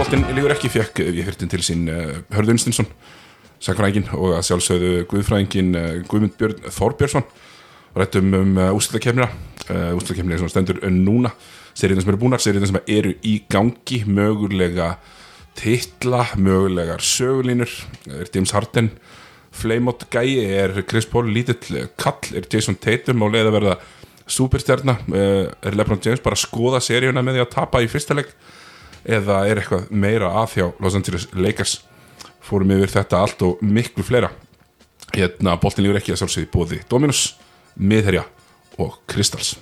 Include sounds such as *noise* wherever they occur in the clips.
Já, í þessum þetta ef uh, boltinn lígur ekki fekk við hértin til sín uh, Hörður Unstinsson sakfræðingin og að sjálfsögðu guðfræðingin uh, Guðmund Björn Þorbjörnsson. Og rættum um uh, úslutakefnina úslutakefnina sem stendur núna seriðin sem eru búnar, seriðin sem eru í gangi mögulega titla, mögulegar sögulínur. Er James Harden Fleimot gæi, er Chris Paul lítill kall, er Jason Tatum á leið að verða superstjarnar, er Lebron James bara að skoða seríuna með því að tapa í fyrsta legg eða er eitthvað meira að hjá Los Angeles Lakers? Fórum yfir þetta allt og miklu fleira. Hérna boltin lífur ekki að sjálfsögði bóði Dominus, Miðherja og Kristals.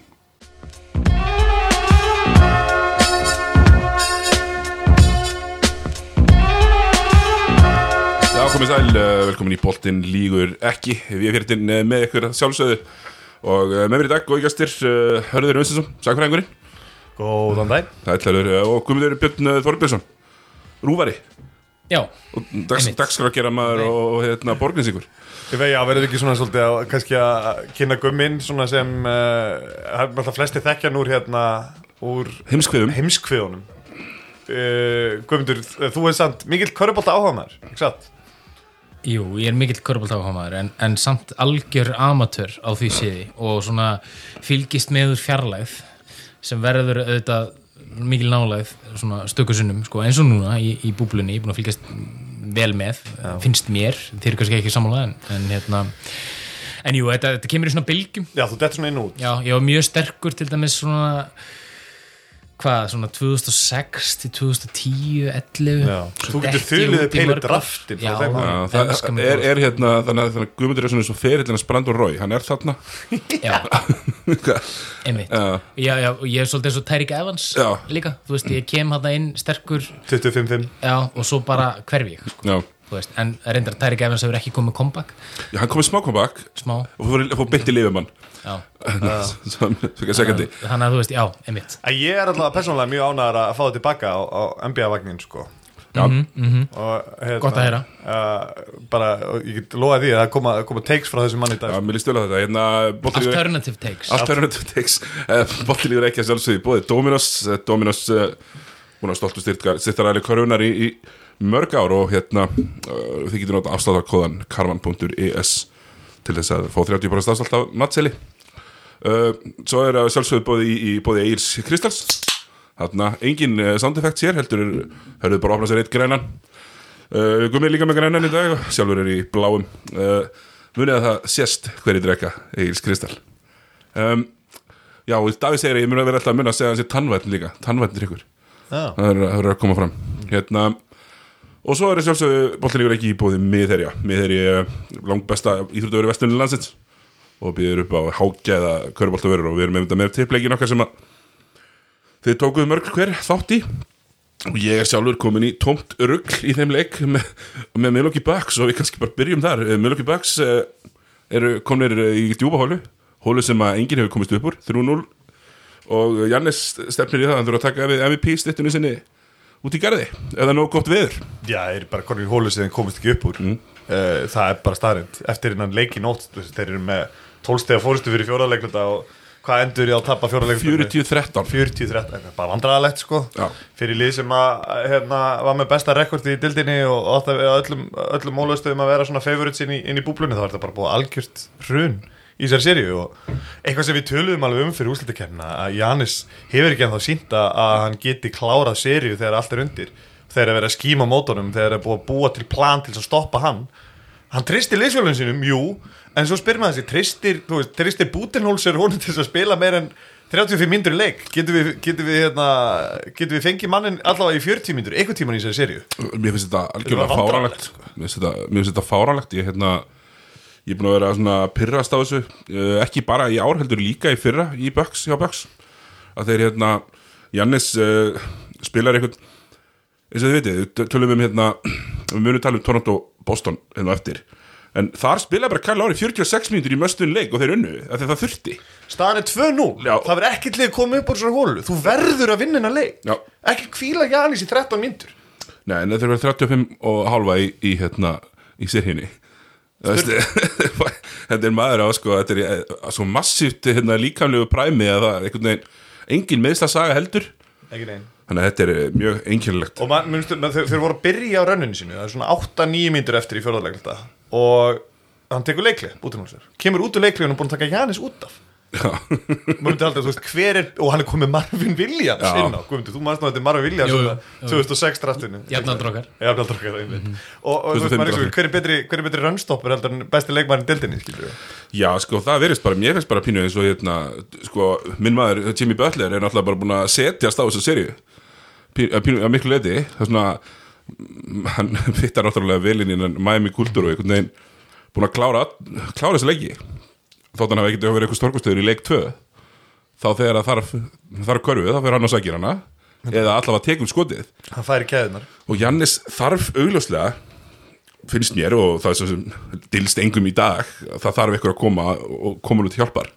Já, komið sæl, eh, velkomin í boltin lígur ekki. Við erum hérna með ykkur sjálfsögðu. Og eh, með mér í dag góði gæstir Hörður Unstinsson, sagfræðingurinn Góðan dag ætlaður og Guðmundur Björn Þorbjörnsson. Rúvari. Já, og dags, dagskrafgera maður og, og hérna, borginsingur Ég veit, já, verður ekki svona svolítið að kannski að kynna gumminn svona sem uh, alltaf flesti þekkja núr hérna úr heimskviðum. heimskviðunum. Uh, Guðmundur, þú er samt mikill körubólta áhuga maður, ekki satt? jú, ég er mikill körbált áhamaður en, en samt algjör amatör á því séði og svona fylgist með úr fjarlægð sem verður auðvitað mikil nálægð svona stökusinnum sko, eins og núna í, í búblunni, ég er búin að fylgjast vel með, finnst mér þeir eru kannski ekki sammála en, en hérna en jú, þetta, þetta kemur í svona bylgjum. Já, þú dettur svona inn út. Já, ég var mjög sterkur til dæmis svona hvað, svona 2006 til 2010, 11 Já. Svo Þú getur þulið mörg ár. draftin frá Já, það er, er hérna þannig að, að Guðmundur er svona eins og ferillina Sprand og Rói, hann er þarna. Já, *laughs* einmitt. Já. Já, já, og ég er svolítið eins og Tyreek Evans Já. líka, þú veist, ég kem hann inn sterkur, 25-5 já, og svo bara hverfi ég, sko, Já, veist, en reyndar Tyreek Evans hefur ekki komið comeback, Já hann komið smá comeback. Smá. Og fór, fór beint í lifumann *laughs* þannig að þú veist, já, einmitt. Að Ég er alltaf persónulega mjög ánægður að fá það tilbaka á, á NBA-vagnin sko. Já, og, hérna, Gott að heyra. uh, Bara, ég get loðað því að það koma, koma takes frá þessum manni í dag já, mér líst vel á þetta. Hérna, alternative takes, Alternative takes. Uh, Bolti lífur ekki að sjálfsögði bóði Dominos uh, Dominos uh, búin að stoltu styrtaræli körfunar í, í mörg ár og hérna uh, þið getur nota afsláttarkóðan karvan.is til þess að fá 30% afslátt af matseli uh, Svo er að sjálfsögði bóði í, í bóði Egil's Kristals Þarna, engin uh, sound effect sér heldur hörðu bara að opna sér eitt grænan. Uh, Gummið líka með grænan í dag og sjálfur er í bláum. Uh, munið að það sést hverju drekka Egil's Kristall um, Já, og Davíð segir að ég mun að vera alltaf að munna að segja hans er tannvætn líka tannvætn Já. það er, er að koma fram. Hérna og svo er sjálfsögðu boltilíkur ekki í bóði miðherja. Miðherja langt besta íþróttaveri vestunni landsins og býður upp á hágja eða köruboltavörur og við erum með tippleikin okkar sem að þið tókuðu mörg hver þátt í. Og ég er sjálfur komin í tómt rugg í þeim leik með, með Milwaukee Bucks. Og við kannski bara byrjum þar. Eh, Milwaukee Bucks eh, eru komnir eh, í djúpa hólu. Sem að enginn hefur komist upp úr. 3-0 og Jannis stefnir í það. Að hann þurfa að taka við MVP stittunni sinni út í garði eða nóg gott veður. Já, þeir eru bara konur í hólu sem þeir komist ekki upp úr. Mm. uh, Það er bara staðrind Eftir innan leiki nótt þú veist, Þeir eru með 12 stega fórustu fyrir fjóraðleikluta og hvað endur ég að tappa fjóraðleikluta 40-13 40-13, bara vandræðalegt sko. Já. fyrir lið sem að hérna, var með besta rekord í dildinni og öllum, öllum mólaustöðum að vera svona favorites inn í, inn í búblunni þá er þetta bara búið algjört hrun í þessari seríu og eitthvað sem við töluðum alveg um fyrir úslitakefna að Janis hefur ekki ennþá sínt að að hann geti klárað seríu þegar allt er undir þegar er verið að skíma mótunum þegar er að búa til plan til að stoppa hann. Hann tristir liðsfjölun sínum, jú en svo spyrir maður þessi, tristir, veist, tristir Butenholzer honum til að spila meir en 35 myndur í leik, getur við getur við, hérna, getur við fengið mannin allavega í 40 myndur, eitthvað tíman í þessari serju Mér finnst þetta algjörlega var fáránlegt Mér finnst þetta, fáránlegt. Ég, hérna, ég er búin að vera svona pyrrast á þessu. Uh, Ekki bara í ár heldur líka í fyrra Í Bucks, hjá Bucks. Að þeir hérna, Jannis uh, Spilar eitthvað eins og þið vitið, tölum um hérna Við munum tala um Toronto, Boston hérna á eftir. En þar spilaði bara Kyle Lowry 46 mínútur í möstun leik og þeir unnu af því að það þurfti. Staðan er 2-0, Já. það verður ekkert lið komið upp úr þessari hólu, þú verður að vinna hennar leik. Já. ekki kvíla Janis í 13 myndur Nei, en þeir verið 35 og halva í, í hérna, í sérhinni *laughs* Þetta er maður á sko, þetta er eh, svo massíft hérna, líkamlegu præmi að það er einhvern veginn engin meðsla saga heldur. Þannig að þetta er eh, mjög einkennilegt. Og man, munstu, man, þeir, þeir voru að byrja á rönninu sínu það er svona 8-9 mínútur eftir í fjórðarleikli og hann tekur leikli út um sér kemur út úr leikli og hann er búin að taka Janis út af aldrei, þú veist, hver er og hann er komið Marvin Williams Já. inn á Guðmundur, þú maður þetta er Marvin Williams Jú, jú, svona 2006 draftinu. Jafnaldrokkar. Einmitt. Og, og þú veist, 2005 maður er draftinu. hver er betri, hver er betri rönnstoppur heldur en besti leikmærin dildinni, Já, sko, það verðist bara, mér finnst bara pínu eins og hérna, sko, minn maður Jimmy Butler er náttúrulega bara búin að setjast á þessu serju pínu, að miklu leiti það er svona hann *laughs* fittar náttúrulega vel inn í Miami kultúru og einhvern veginn búin að klára, klára þessu leiki þótt hann hafi ekkert verið eitthvað stórkustöður í leik 2 þá þegar það þarf þarf körfið, þá fyrir hann að sækja hana eða allavega tekur skotið. Hann færi kæðunar og Jannis þarf augljóslega finnst mér og það er sem dilst engum í dag það þarf ykkur að koma og koma til hjálpar.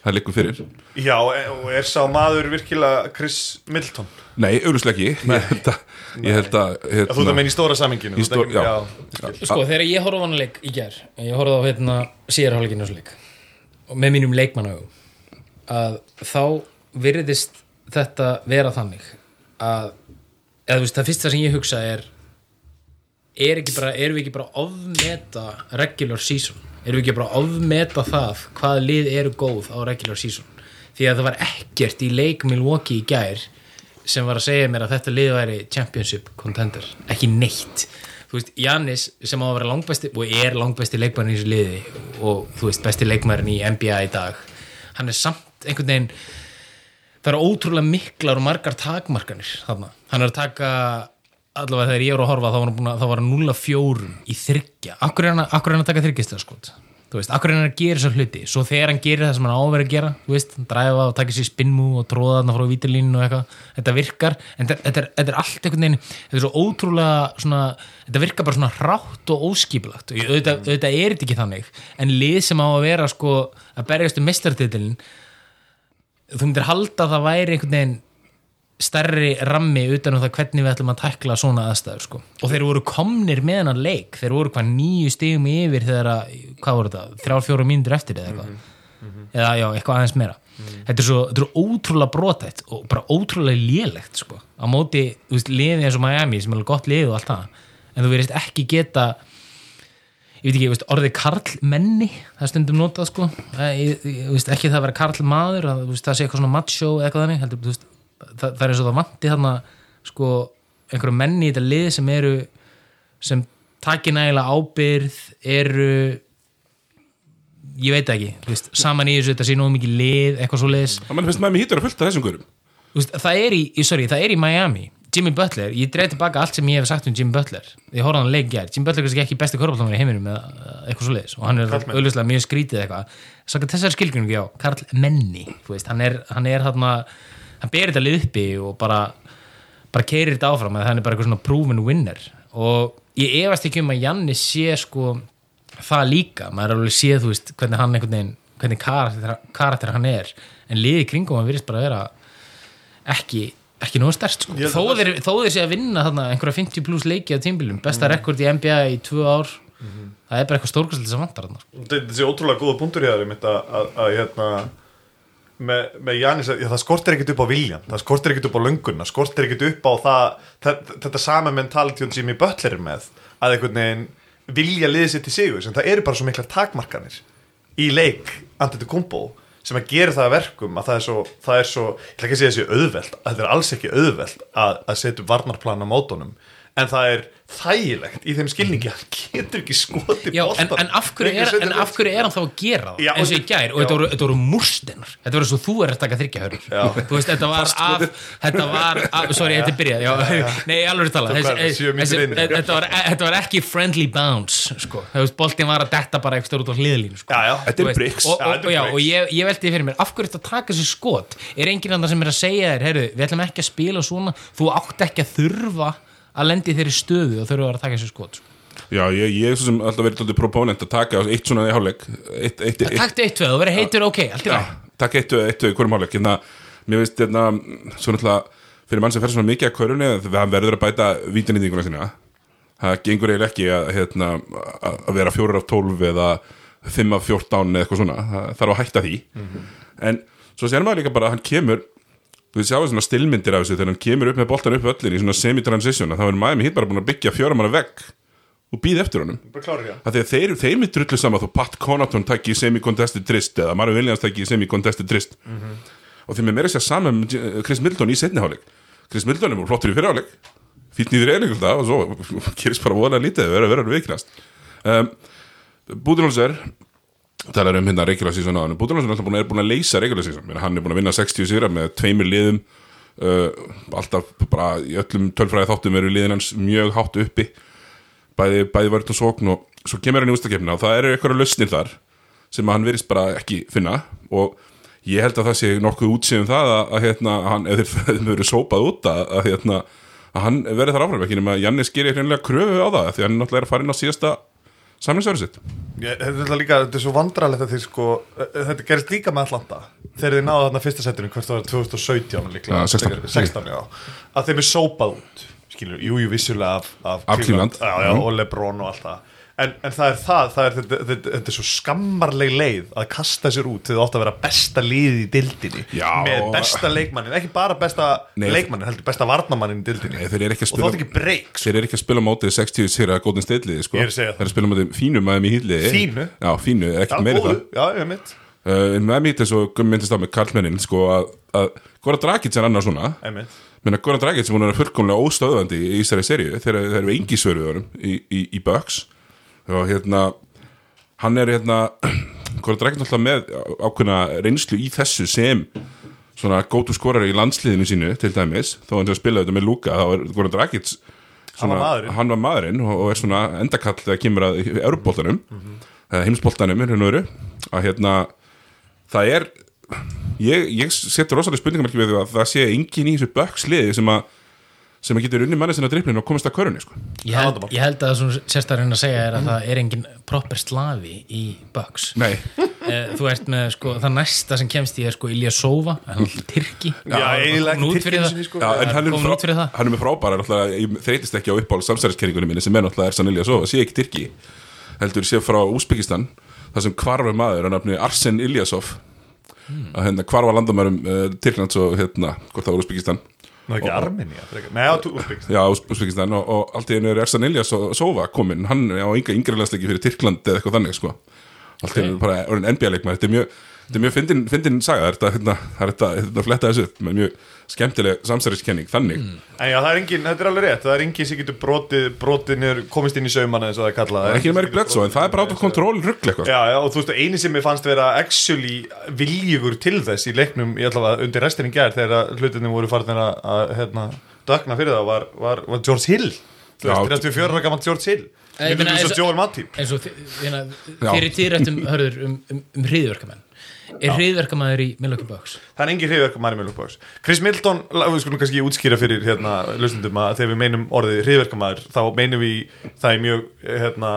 Það liggur fyrir. Já, e- og er sá maður virkilega Chris Middleton? Nei, augljóslega ekki. Ég held að, ég held að að þú hérna, það meina í stóra saminginu Í stó- já. Sko, þegar ég horfði á hann leik í gær ég horfði á hérna síðarháleikinu þessu leik og með mínum leikmannagum að þá virðist þetta vera þannig að eða veist, það fyrsta sem ég hugsa er er ekki bara, erum við ekki bara ofmeta regular season? Erum við ekki bara ofmeta það hvað lið eru góð á regular season? Því að það var ekkert í leik Milwaukee í gær sem var að segja mér að þetta lið væri championship contender, ekki neitt þú veist, Jannis sem á að vera langbæsti og er langbæsti leikmærin í þessu liði og þú veist, besti leikmærin í NBA í dag hann er samt einhvern veginn það eru ótrúlega miklar og margar takmarkanir þarna, hann er að taka allavega þegar ég er að horfa þá var hann hann 0-4 í þryggja akkur er hann, að- er hann að taka skot þú veist, akkur er hann gera þessar hluti? Svo þegar hann gerir það sem hann áverið að gera þú veist, dræfa og taka sér spinnmú og tróða þarna frá vítilínu og eitthvað, þetta virkar en þetta, þetta, er, þetta er allt einhvern veginn þetta er svo ótrúlega svona, þetta virkar bara svona hrátt og óskipulagt. Og auðvitað, auðvitað er þetta ekki þannig en lið sem á að vera sko að berjast um mestartitilin þú myndir halda að það væri einhvern veginn stærri rammi utan um það hvernig við ætlum að tækla svona aðstæður sko. og þeir voru komnir með hennar leik. Þeir voru hvað nýju stigum yfir þegar að, hvað voru þetta, þrjár fjóra mínútur eftir eða eitthvað? Eða já, eitthvað aðeins meira. Þetta, er svo, þetta er ótrúlega brotætt og bara ótrúlega lélegt sko. á móti, þú veist, liðið eins og Miami sem er gott lið og allt það. En þú verðist ekki geta ég veit ekki, ég veist, orðið karlmenni það stundum notað sko. Ég, ég, ég veist, ekki það að vera karlmaður að, þú veist, það sé eitthvað svona macho eða eitthvað þannig heldur, þú veist, það, það er eins og það vanti þarna sko einhverju menni í þetta lið sem eru sem taki nægilega ábyrð eru ég veit ekki, veist, saman í þessu þetta sé nógu mikið lið, eitthvað svo liðs það mann finnst maður hýttur að fullta þessum gurum það er í, sorry, það er í Miami. Jimmy Butler, ég dreif tilbaka allt sem ég hef sagt um Jimmy Butler, ég horfði á hann leik gær. Jimmy Butler er ekki besti korfbáltamur í heiminum eða eitthvað svo leiðis og hann er auðvitað mjög skrítið eitthvað. Saka þessari skilgringu, já, Karl Menni veist, hann er, hann er þarna hann berir þetta lið uppi og bara bara keirir þetta áfram, að hann er bara eitthvað svona proven winner. Og ég efast ekki um að Janni sé sko það líka, maður er alveg séð, þú veist hvernig hann einhvern veginn, hvernig karakter, karakter hann er, en liði kringum hann virðist bara vera ekki ekki nógu stærst sko. Þó að þeir, þó þeir sé að vinna þarna einhverja 50 pluss leiki á tímbilum besta rekord í NBA í tvö ár. Það er bara eitthvað stórkvæslega sem vantar þarna sko. þetta sé ótrúlega góða punktur í það að, að, að hérna með, með Janis, að- það skortir ekkert upp á viljan það skortir ekkert upp á löngunna, skortir ekkert upp á það, það þetta sama mentality og Jimmy Butler er með að einhvern veginn vilja liðið sér til sigur sem það eru bara svo miklar takmarkanir í leik Antetokounmpo sem að gera það að verkum að það er svo, það er svo ég ætla ekki að segja þessi auðvelt, að þetta er alls ekki auðvelt að, að setja upp varnarplan á mótunum en það er þægilegt í þeim skilningi hann getur ekki skotið Já, en, en, af hverju er, en af hverju er hann þá að gera það? Já, eins og í gær og já. þetta voru, múrstinar þetta voru svo þú er að taka þryggja Já. þú veist, þetta var af þetta var, af, sorry, þetta er byrjað já, nei, alveg tala. Þetta, var, ekki friendly bounce sko, boltin var að detta bara eitthvað út á hliðlínu sko. Já, já, Þetta er bricks. og, Já, og, og, já, og ég, ég veldi fyrir mér af hverju þetta taka sér skot? Er enginn annar sem er að segja þér við ætlum ekki að spila svona. Þú átt ekki að þurfa að lendi þeirri stöðu og að vera að taka sér skot sko. Já, ég, ég er svo sem alltaf verið alltaf proponent að taka eitt svona í hálfleik. Eitt, eitt, tvöð og verið heitur ok, allt í lagi. taka eitt, eitt í hverjum hálfleik. Hérna, mér veist, hérna, svo náttúrulega fyrir mann sem fer svona mikið að körunni hann verður að bæta vítanýtinguna sína. Það gengur eiginlega ekki að, hérna, að vera fjórar af tólf eða fimm af fjórtán eða eitthvað svona. Það þarf að hætta því. En svo sér maður líka bara að hann kemur við sjáum svona stillmyndir af þessu þegar hann kemur upp með boltan upp öllin í svona semi-transition þá er Miami hitt bara búin að byggja fjóramanna vegg og býð eftir honum. Að að þeir, þeir mitt drullu saman þó Pat Connaughton takki í semi-contested drist eða Mario Williams takki í semi-contested drist og þeim er meira sér saman með J- Chris Middleton í setniháleik Chris Middleton er flottur í fyrirháleik fýtt nýður eiginleik og svo gerist bara voðalega lítið verður að vera veiknast um, Búdinholzer talar um hérna regular season á hann Búdinholzer er búin, að leysa regular season. Hann er búin að vinna 60 sigra með tveimur liðum uh, alltaf bara í öllum tölfræði þáttum eru liðin hans mjög hátt uppi. Bæði, bæði vörð og sókn og svo kemur hann í ústakefnina og það eru eitthvað lausnir þar sem hann virðist bara ekki finna. Og ég held að það sé nokkuð útsýðum það að, að hérna, hann, ef þeir *laughs* verið sópað út að, að, hérna, að hann verði þar áfram ekki nema Jannis gerir hreinlega kröfu á það því hann náttúrulega er að fara inn á síðasta samlingsverðu sitt. Þetta, er líka, þetta er svo vandrarlegt að þið sko eh, Þetta gerist líka með Atlanta. Þegar þið náðu þarna fyrsta setinu Hvert var 2017 líklega. Ja, 16. 16 já. Að þeim er sópað út Skilur, jú, jú, vissulega af, af, Af Cleveland. Já, já, Mhm. og Lebron og allt það En, en það er það, það er, þetta, þetta, þetta er svo skammarleg leið að kasta sér út þegar þú átt að vera besta liðið í dildinni Já. með besta leikmannin, ekki bara besta Nei, leikmannin, heldur besta varnamannin í dildinni ekki og þá er ekki breyks þeir eru ekki að spila mótið 60 sér að góðin steitliði sko. Það. þeir eru að spila mótið fínu maður í hýtliði Fínu? já, fínu, Já, ekkert meiri það. Já, ég mitt, uh, með mitt er svo gummi myndist á með Karlmennin sko, að, Goran Dragic er annars svona. Ég mitt menna sem hún er fullkomlega óstöðandi í þessari serju þegar þeir eru engi svöruðurum í, í, í Bucks og hérna hann er hérna *clears throat* Goran Dragic náttúrulega með ákveðna reynslu í þessu sem svona gótu skorari í landsliðinu sínu til dæmis, þó hann er að spila þetta með Luka þá er Goran Dragic Hann var maðurinn. hann var maðurinn og, er svona endakall þegar kemur að Európboltanum mm. -hmm. heimsboltanum er hérna öru að hérna það er ég, ég setur rosalega spurningamarki við því að það sé engin í þessu Bucks liði sem að sem getur unni manni sinna driplinu og komast að körunni sko. Ég held, ég held að það sem sérstaklega að segja er að það er engin proper slavi í Bucks nei, Eh, Þú ert með sko, það næsta sem kemst í er sko Ilja Sova, hann er Tyrki Já, eiginlega Kom út fyrir það. sko. Já, en hann er, út fyrir frá, það. hann er með frábæra þreytist ekki á uppáhald samsæriskenningunum minni sem er náttúrulega Ersan Ilyasov, sé ekki Tyrki heldur sé frá Úsbekistan það sem hvarfa maður að nafni Arsen Ilyasov Hmm. að hérna hvarfa landamærum uh, Tyrklands og hérna, hvort það var Úsbekistan Ná ekki Armenia. Nei, á Úsbekistan Já, Ús- Úsbekistan og, og allt í einu er Ersan Ilyasova kominn, hann á ynga yngri landsleiki fyrir Tyrkland eða eitthvað þannig sko. Allt í einu bara orðin NBA-leikmaður þetta er mjög, þetta er mjög fyndin, fyndin saga. Það er þetta, hérna, það er þetta, þetta fletta þessu upp með mjög skemmtileg samsæriskenning þannig. En já, það er engin, þetta er alveg rétt Það er engin sem getur brotið, brotið niður komist inn í saumana eins og það er kallað. Það er ekki meiri blödd svo, en það er bara át af kontról ruggl eitthvað. Já, já, og þú veist, eini sem ég fannst vera actually viljugur til þess í leiknum ég ætla að undir restinni gær þegar hlutinni voru farin að, að hérna, dögna fyrir það var, var, var George Hill. Þú veist, 34 ára gammal George Hill. Eins og- Joel Matip. eins og þi- hérna, fyrir týrættum hörður um, um, um hriðverkamenn Er hriðverkamæður í Milwaukee? Það er engin manni með Lúkbáks Chris Milton, við skulum kannski útskýra fyrir hérna, hlustundum að þegar við meinum orðið hriðverkamæður þá meinum við það í mjög hérna,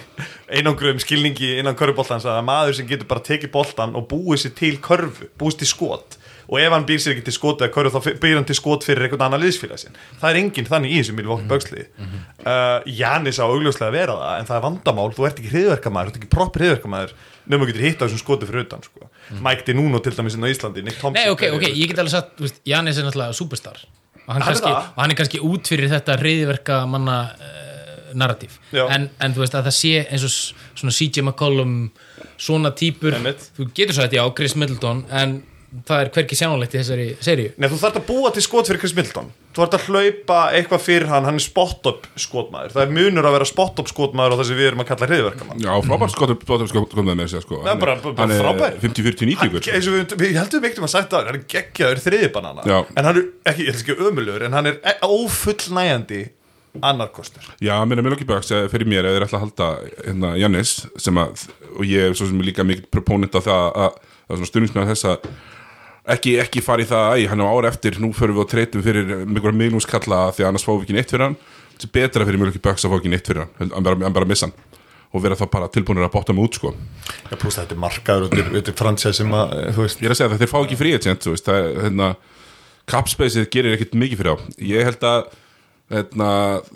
*laughs* einangrum skilningi innan körfuboltans að maður sem getur bara tekið boltan og búið sér til körfu, búið sér til skot og ef hann býr sér ekki til skot eða körfu þá býr hann til skot fyrir einhvern annan liðsfélag sinn. Það er enginn þannig í þessum Milwaukee Bucks liði uh, Janis á augljóslega að vera það en það er vandamál, þú ert ekki hriðverkamæður þú ert ekki propp hriðverkamæður nefnum getur hitt á þessum skoti fyrir utan sko. Mike Denuno til dæmis inn á Íslandi Nick Thompson Nei, ok, ok, ég get alveg sagt, veist, Janis er náttúrulega superstar. Og hann, kannski, og hann er kannski út fyrir þetta hriðverka manna uh, narratív Já. en, en þú veist að það sé eins og svona CJ McCollum svona típur, Einmitt. þú getur svo þetta já, Chris Middleton, en það er hverki sjánulegt í þessari seríu. Nei, þú þarft að búa til skot fyrir Chris Middleton. Þú þarft að hlaupa eitthvað fyrir hann Hann er spot-up skotmaður. Það er munur að vera spot-up skotmaður og það sem við erum að kalla hriðverkamann Já, frábært skotum skotum með mér sér sko. Já, bara- bara Hann er frábær. 50-40-90 Hann, ykkur eins og við, um að sagt það Hann er geggjaður þriðibanana Já. En hann er ekki, ég ætla ekki ömulur En hann er e- ófullnægjandi annarkostur Já, mér er Milwaukee Bucks eh, fyrir mér þeir ætla að halda hérna, Jannis sem að, og ég er svo sem líka mikið proponent af það að, að svona stundismjöð þess að ekki, ekki fara í það að hann á ára eftir, nú förum við og treytum fyrir mjög miðlungskalla því annars fáum við ekki neitt fyrir hann. Þetta er betra fyrir Milwaukee Bucks að fá ekki neitt fyrir hann hann bara, hann bara missa hann. Og vera þá bara tilbúinir að bóta mig út sko. Já, pluss þetta er markaður og þetta er- þetta fransæð sem að, eh, þú veist. Ég er að segja það, þeir fá ekki frí agent þú veist, það, er, hérna, capspacið gerir ekkit mikið fyrir á ég held að hérna,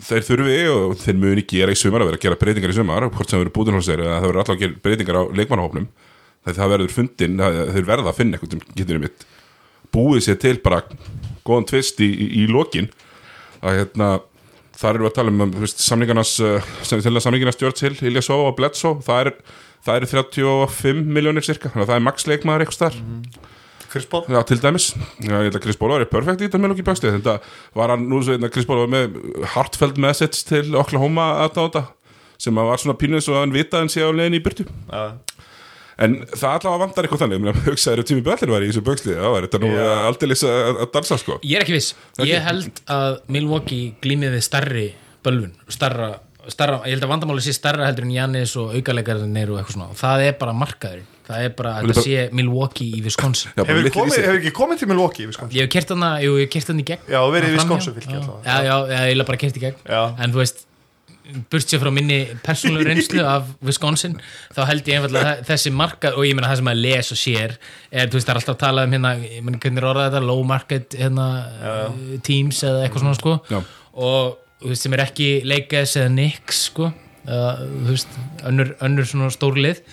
þeir þurfi og þeir muni gera í sumar að vera að gera breytingar í sumar hvort sem verður búðinhólsir eða það verður alltaf að gera breytingar á leikmannahófnum það verður fundin, þeir verða að finna eitthvað sem getur um mitt búið sér til bara góðan tvist í, í, í lokin. Að hérna þar erum við að tala um þú veist, samningarnas uh, sem til að samningarnas George Hill, Ilja Sova og Bledsoe það er, það er 35 miljónir cirka, þannig að það er max leikmaður eitthvað starf Chris Paul? Já, til dæmis, já, ég held að Chris Paul var perfekt í þetta með lóki bakstið, þetta var hann nú svo hérna, Chris Paul var með heartfelt message til Oklahoma aðdáta sem að var svona pínuð svo að hann vita hann sé á leiðin í byrtu Já. En það allavega vantar eitthvað þannig, ég meina, hugsaður að Tími Böllin var í þessu bögslið, þá er þetta nú Já. aldeilis að, að dansa sko. Ég er ekki viss, ég held að Milwaukee glýmið við starri bölvun starra, starra, ég held að vandamáli sé starra heldur en Jannis og aukaleikarnir og eitthvað svona, það er bara markaður það er bara að Þetta sé Milwaukee í Wisconsin. Já, Hefur komið, hefur ekki komið til Milwaukee í Wisconsin? Ég hef kert hana í gegn. Já, verið í. Wisconsin já, já, já, ég hef bara kert í gegn. Já. En þú veist, burt sér frá minni persónulegu reynslu af Wisconsin þá held ég einfallega þessi markað og ég meina það sem að les og sér er, þú veist, það er alltaf að tala um hérna ég meina, hvernig er orðað þetta, low market hérna, teams eða eitthvað svona sko. Og þú veist, sem er ekki Lakers eða Knicks sko eða, þú veist, önnur, önnur svona stórlið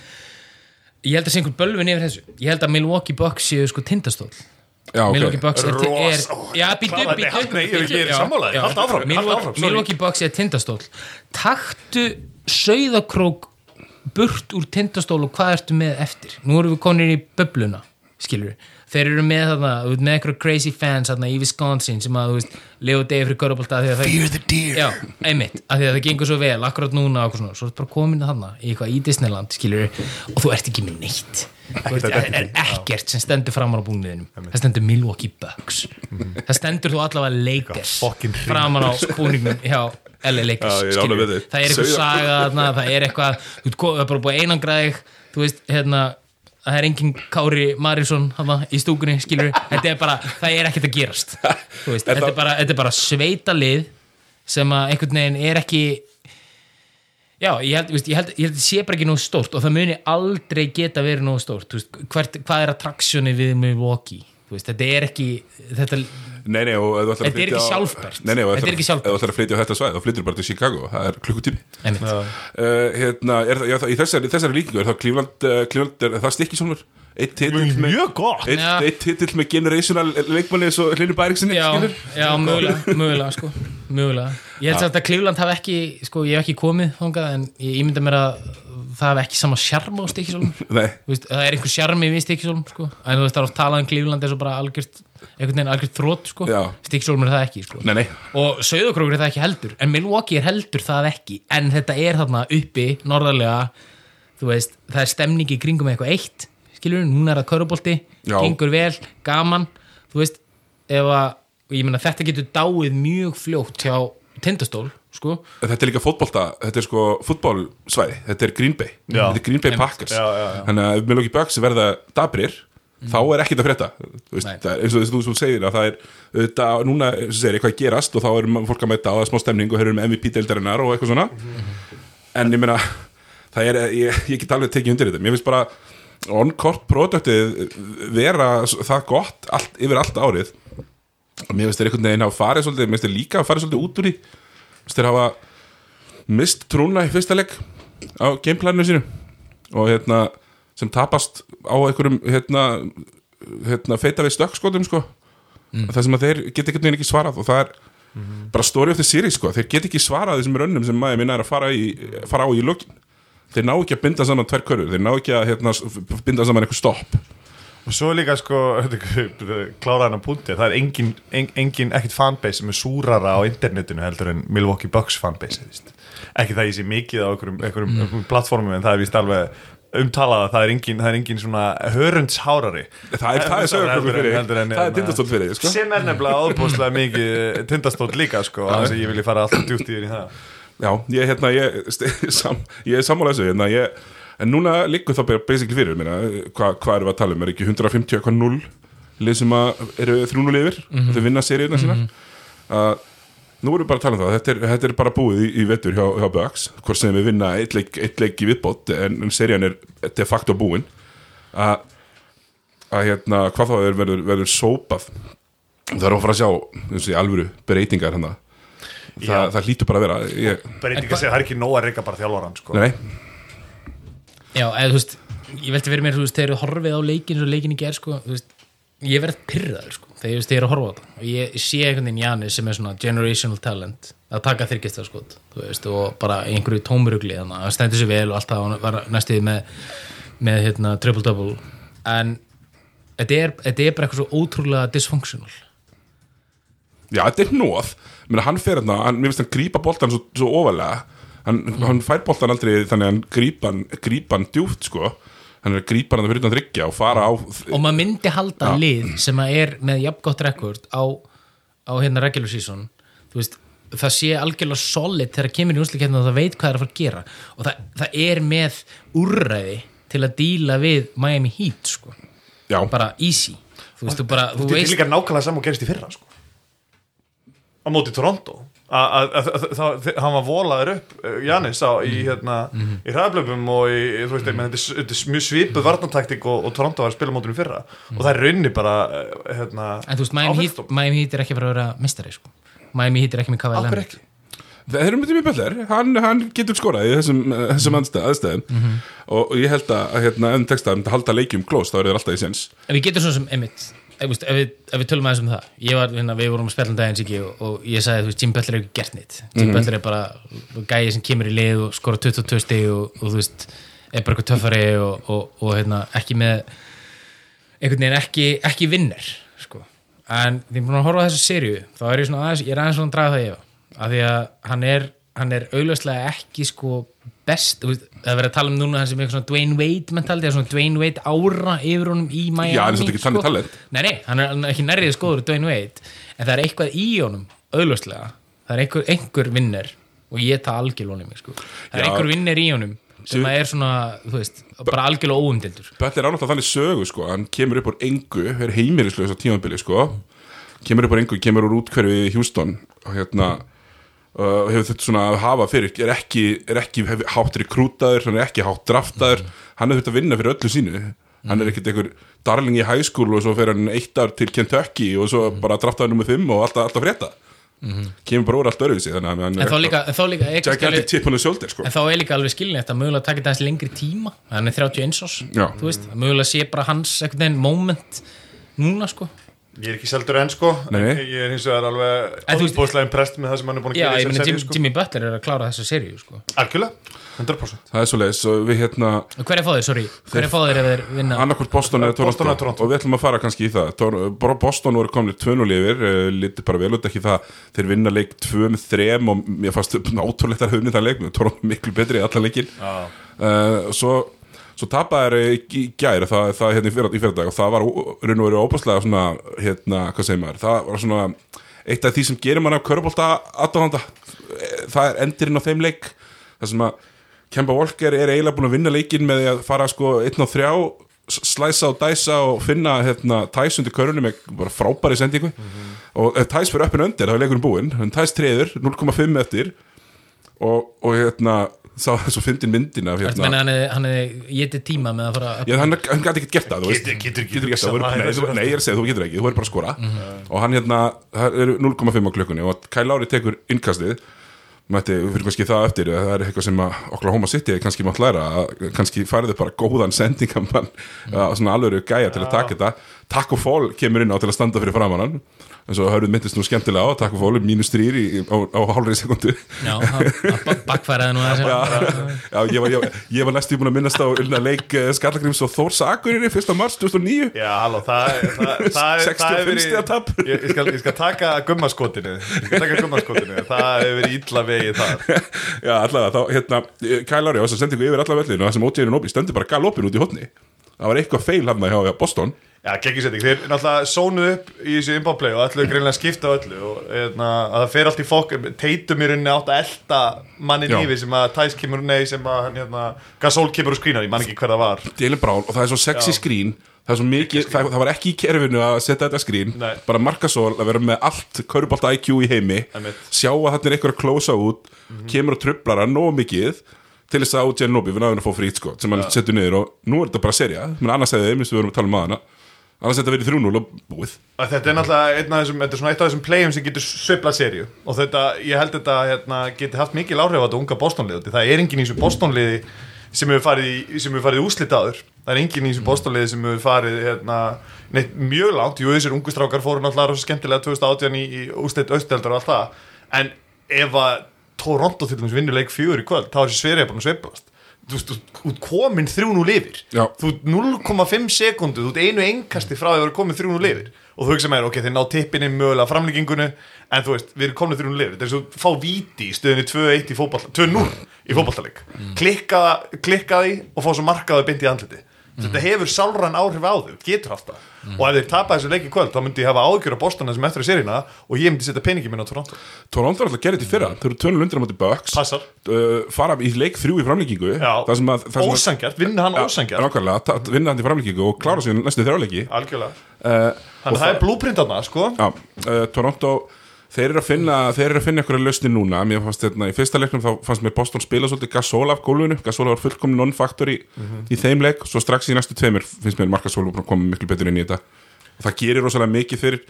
ég held að sé einhver bölvin yfir þessu. Ég held að Milwaukee Bucks séu sko tindastól Já, Milwaukee Bucks er, er já, áfram, haltu Milwaukee, Bucks er tindastól taktu sauðakrók burt úr tindastól og hvað ertu með eftir? Nú erum við konir í böbluna skilur þeir eru með þarna, með einhverja crazy fans þarna í Wisconsin sem að, þú veist, lifa degi fyrir körubólta Fear the deer. Já, einmitt, af því að það gengur svo vel akkurat núna og svona, svo er bara komin þarna í eitthvað í Disneyland, skilur og þú ert ekki með neitt. Þú veist, það er ekkert sem stendur framar á búniðinum það stendur Milwaukee Bucks. Það stendur þú allavega Lakers framar á *laughs* búningnum hjá LA Lakers Já, er þig. það er eitthvað saga þarna, það er eitthvað þú veist, það er bara búið einangræðig þú veist, hérna það er engin Kári Marísson í stúkunni, skilur þetta er bara, það er ekkert að gerast. Veist, þetta, er bara, þetta er bara sveita lið sem að einhvern veginn er ekki já, ég held, veist, ég held, ég held sé bara ekki nógu stórt og það muni aldrei geta verið nógu stórt. Veist, hvert, hvað er attraksjoni við Milwaukee? Þetta er ekki þetta, Nei, nei, og Þetta er ekki sjálfbært. Nei, nei, og Þetta er ekki sjálfbært. Ef þú ætlar að flytja á þetta svæð, þá flyttir bara til Chicago Það er klukkutími. Uh, hérna, er í þessari, þessari líkingu er það Cleveland, uh, Cleveland er, er það stikki svona eitt titill með Mjög gott. eitt, Já. eitt titill með generational leikmanni eins og Hlynur Bæriksinni já, skilur? já, mögulega, mögulega sko, mögulega. Ég held samt að Cleveland hafi ekki sko, ég hef ekki komið þangað en ég ímynda mér að það hafi ekki sama sjarm á stikkisólum *laughs* Nei, veist, það er einhver sjarmi við stikkisólum sko. en þú veist það er oft talað um Cleveland eins og bara algjört, einhvern veginn algjört þrótt sko. Já. stikkisólum er það ekki sko. nei, nei og Sauðakrókur er það ekki heldur en Milwaukee er heldur það ekki en þetta er þarna uppi, norðarlega þú veist, það er stemning í kringum eitthvað eitt, skilur, núna er það körubolti Já. gengur vel, gaman þú veist, ef að ég meina þetta getur dáið mjög fljótt hjá tindastól, sko Þetta er líka fótbolta, þetta er sko fútbolsvæði, þetta er Green Bay Já. Þetta er Green Bay. Packers Já, já. Þannig að Milwaukee Bucks verða dabrir þá er ekkert að frétta. Veist, eins og þú, segir að það er auðvitað, núna segir, eitthvað að gerast og þá er fólk að mæta á það smá stemning og hörum MVP-deildarinnar og eitthvað svona. En ég meina það er, ég, ég get alveg tekið undir þetta. Mér finnst bara on-court produktið vera það gott allt, yfir allt árið. Og mér finnst þeir einhvern veginn hafa farið svolítið mér finnst þeir líka hafa farið svolítið út úr því. Mér finnst þeir hafa mist trúna í fyrsta leik á gameplaninu sínu. Og hérna sem tapast á einhverjum hérna, hérna feita við stökkskotum sko. Það sem að þeir geta einhvern veginn ekki svarað og það er bara story of the series sko. Þeir geta ekki svarað þessum rönnum sem maður minna er að fara, í, fara á í lokin. Þeir ná ekki að binda saman tvær körur. Þeir ná ekki að hérna, binda saman eitthvað stopp. Og svo líka sko, *laughs* klára hann að punti, það er engin, en, engin ekkit fanbase sem er súrara á internetinu heldur en Milwaukee Bucks fanbase, ekki það ég sé mikið á einhverjum, einhverjum plattformum en það er víst alveg umtalað að það er engin, það er engin svona hörundshárari. Það er, er sögurklokkur fyrir heldur en- það er tindastól fyrir sko. sem er nefnilega áðbúslega mikið tindastóll líka sko, þannig að ég vilja fara alltaf djúpt yfir í það. Já, ég, hérna, ég, *laughs* sam, ég er sammála þessu hérna, ég, en núna liggur það bara basically fyrir hvað hva erum við að tala um, er ekki 150 eitthvað 0 lið sem að eru 3-0 yfir? Þau vinna seríuna sína? Uh, nú erum við bara að tala um það. Þetta er, þetta er bara búið í, í vettur hjá, hjá Bucks hvort sem við vinna eitt leik, eitt leik í viðbót en, en serían er de facto búin. Að að hérna, hvað þá er verður, verður sópað? Það er að fara að sjá eins og í alvöru breytingar hérna. Já. það, það hlýtur bara að vera ég, breytinga sig, það er ekki nóg að reyka bara þjálfaran sko. nei, Já, eða þú veist, ég velti fyrir mér, þú veist, þegar þú horfið á leikin svo leikin í ger, sko, þú veist, ég verð pyrraður sko, þegar ég er að horfa á þetta. Og ég sé einhvern veginn Janis sem er svona generational talent að taka þyrkistar skot veist, og bara einhverju tómurugli þannig að hann stendur sér vel og alltaf hann var næstuði með, með hérna, triple-double. En þetta er, þetta er bara eitthvað svo ótrúlega dysfunctional. Já, þetta er nóð Menna, hann fer hérna, mér finnst hann grípa boltan svo, svo ofalega hann, hann fær boltan aldrei þannig að hann grípa hann, grípa hann djúpt sko hann er að grípa hann fyrir utan þryggja og fara á og maður myndi halda Já. lið sem að er með jafngott rekord á, á hérna regular season. Veist, það sé algjörlega solid þegar það kemur í úrslikefna og það veit hvað það er að fara að gera. Og það, það er með úrræði til að díla við Miami Heat sko, Já, bara easy. Þú veist, þú bara, þú veist líka nákvæmlega saman og gerist í fyrra sko. á móti Toronto A- a- a- a- það- þ- hann var volaður upp uh, Janis á, í, hérna, í hraðblöfum og í, þú veist, mm þetta er- þetta er mjög svipuð varnataktik og, og Toronto var að spila mótunum fyrra. Og það er raunni bara uh, hérna, en þú veist, Miami Heat, áfellisdómur. Miami Heat er ekki að fara að vera mistari sko. Miami Heat er ekki með Af hverju ekki? það er myndið mjög bætlar hann, hann getur skorað í þessum, þessum aðstæð, aðstæðum. Og, og ég held að hérna, ef texta að halda leikjum klós þá er það alltaf í sens en við getum svona sem Emmitt ef, veist, ef, við, ef við tölum aðeins um það. Ég var, hérna, við vorum að spjalla um daginn Siggi, og, og ég sagði, þú veist, Jim Butler er ekki gert nýtt Jim Butler er bara gæði sem kemur í lið og skora 22 stig og, og þú veist, er bara eitthvað töffari og, og, og hérna, ekki með einhvern veginn ekki, ekki vinner sko. en því að horfa á þessu serju þá er ég aðeins, ég er aðeins svona að draga það ég af því að hann er hann er augljóslega ekki sko best, það er verið að tala um núna hann sem eitthvað svona Dwayne Wade mentaldi svona Dwayne Wade ára yfir honum í Miami Já, hann er samt ekki þannig sko. talent. Nei, nei, hann er, er ekki nærrið skoður Dwayne Wade, en það er eitthvað í honum augljóslega, það er einhver, einhver vinner og ég það algjörlóni mig sko. það er Já. einhver vinner í honum sem Þú- er svona, þú veist, bara algjörlega óumdildur Böll er ánáttúrulega þannig sögu sko hann kemur upp úr engu, er heimilislaus á tímabili sko, kemur upp úr engu kemur úr útkverfi í Houston og hérna uh, hefur þetta svona að hafa fyrir, er ekki, er ekki hátt rekrútaður, hann er ekki hátt draftaður. Hann hefur þetta að vinna fyrir öllu sínu. Hann er ekkert einhver darling í school og svo fer hann eitt ár til Kentucky og svo bara draftaður nummer 5 og alltaf, alltaf frétta. Kemur bara úr allt öruvísi að en þá líka, líka shoulder sko. En þá er líka alveg skilinett að mögulega taka þetta aðeins lengri tíma hann er 31 ás, Já. þú veist. Að mögulega sé bara hans moment núna sko Ég er ekki seldur enn sko Nei, nei. Ég er hins vegar alveg En óbúslega impressed með það sem hann er búin að gera í þessari seríu sko. Jimmy Butler er að klára þessa seríu sko. Algjörlega, 100% það er svo leiðis og við hérna Hver er fáðir, sorry, hver er fáðir ef þeir vinna annarkvort Boston eða Toronto, Boston eða Toronto. og við ætlum að fara kannski í það Tor bara Boston voru komnir tvönu lifir uh, litið bara vel út ekki það þeir vinna leik tvö með þrem og mér fannst náttúrulegt að höfni það leik Toronto miklu betri í allan leikin Já. uh, svo, svo tapaði þeir í, í gær það, það hérna í fyrir, í fyrir dag og það var raun og verið óbúslega svona hérna, hvað segir maður, það var svona eitt af því sem gerir mann af körbólta aðdáðanda, það er endurinn á þeim leik, það sem að Kemba Walker er eiginlega búin að vinna leikin með að fara sko einn og þrjá s- slæsa og dæsa og finna hérna, tæs undir körunum með bara frábæri sendingu. Og ef tæs fyrir öppin undir þá er leikurinn búinn, tæs treður 0,5 eftir. Og, og hérna sá þessu fyndin myndin af hérna. hann hefði- hann hefði getið tíma með að fara að Já, hann, hann gæti ekkert gert það, þú veist. Getur- ekki í nei, ég er að segja, þú getur ekki, þú verður bara að skora. Og hann hérna, það eru 0,5 á klukkunni og Kyle Lowry tekur innkastið. Mætti, fyrir kannski það eftir það er eitthvað sem að Oklahoma City kannski mátt læra að kannski færðu bara góðan sendingamann, mm. svona alveg gæja til að taka þetta, Taco Fall kemur inn á til að standa fyrir framann en svo hörðu myndist nú skemmtilega á, Taco Fall mínus þrýr í- á, á hálfri sekundu Já, að bakfæraði nú aðeins Já, ég var, ég, ég var næstu búin að minnast á unna leik uh, Skallagrims og Þórs Akureyri 1. mars 2009 Já, halló, það, það, það, það, er- það hefur 65 stiga tap. ég, ég, skal, ég skal taka gummaskotinu Ég skal taka gummaskotinu Það hefur verið illa vegið það *laughs* Já, allavega, þá, hérna, Kyle Lowry á þess að senda ykkur yfir allavega vellinu og það sem ótíðinu nópi stendur bara galopin út í hotni það var eitthvað feil hann hjá Boston. Já, geggjusending, þeir náttúrulega sónuð upp í þessu inbáplay og ætluðu greinlega að skipta öllu og eðna, að það fer allt í fokk teitum í rauninni átt að elta manni nýfi sem að Tæs kemur, nei, sem að hérna, Gasol kemur og skrínar, ég man ekki hver það var. Jalen Brown og það er svo sexy Já. skrín. Það, er svo mikið, það, það var ekki í kerfinu að setja þetta skrín. Nei. bara markasól að vera með allt körubolt IQ í heimi. Sjá að þetta er eitthvað að klósa út. Kemur og trublar hann nóg mikið til þess að Jen Nobi við náðum að fá frít sko, sem hann setur niður og nú er þetta bara serja menn annars hefði þeim, við vorum að tala um aðana annars þetta verið 3-0 og búið. Að Þetta er náttúrulega einn af þessum, þetta er svona eitt af þessum playum sem getur sveiflað serju og þetta, ég held þetta hérna, geti haft mikil áhrif á þetta unga Bostonlið því það er enginn í þessu Bostonliði sem hefur farið í, sem hefur farið í úslit áður. Það er enginn í þessu bóstóliði sem hefur farið hérna, neitt mjög langt, jú þessir ungu strákar fóru náttúrulega skemmtilega 2018 í, í ústætt austeldar og allt það. En ef að Toronto til dæmis vinnur leik fjögur í kvöld, þá er þessi sverið bara að sveiflast. Þú veist, þú- komin þrjú nú lifir Já. þú ert 0,5 sekundu þú einu engasti frá að vera komin þrjú nú lifir og þú hugsa með, ok, þeir ná tippinni mögulega framlíkingunu, en þú veist, við erum komin þrjú nú lifir, svo að fá víti í stöðinni 2-1 í fótball, 2-0 í fótballtaleik klikka, klikka því og fá svo markaði bind í andliti þetta hefur sálran áhrif á þau, getur haft það. Og ef þeir tapa þessu leik í kvöld, þá myndi ég hafa ágjör á Boston sem eftir að sérina og ég myndi setja peningi minn á Toronto. Toronto er alltaf gerðið til fyrra. Þau eru tönul undir á móti Bucks. Passar. uh, Fara í leik þrjú í Það það að- ósangjart, vinna hann ósangjart vinna hann í framlíkingu og klára sig næstu þrjáleiki algjörlega, uh, þannig að það er blúprint þarna, sko. Já, uh, Toronto Þeir eru að finna, þeir eru að finna einhverja lausni núna. Mér fannst þetta, í fyrsta leiknum þá fannst mér Boston spila svolítið Gasol af gólfinu. Gasol var fullkomin non-faktor í, í þeim leik. Svo strax í næstu tveimur finnst mér Markasol komið miklu betur inn í þetta. Það gerir rosalega mikið fyrir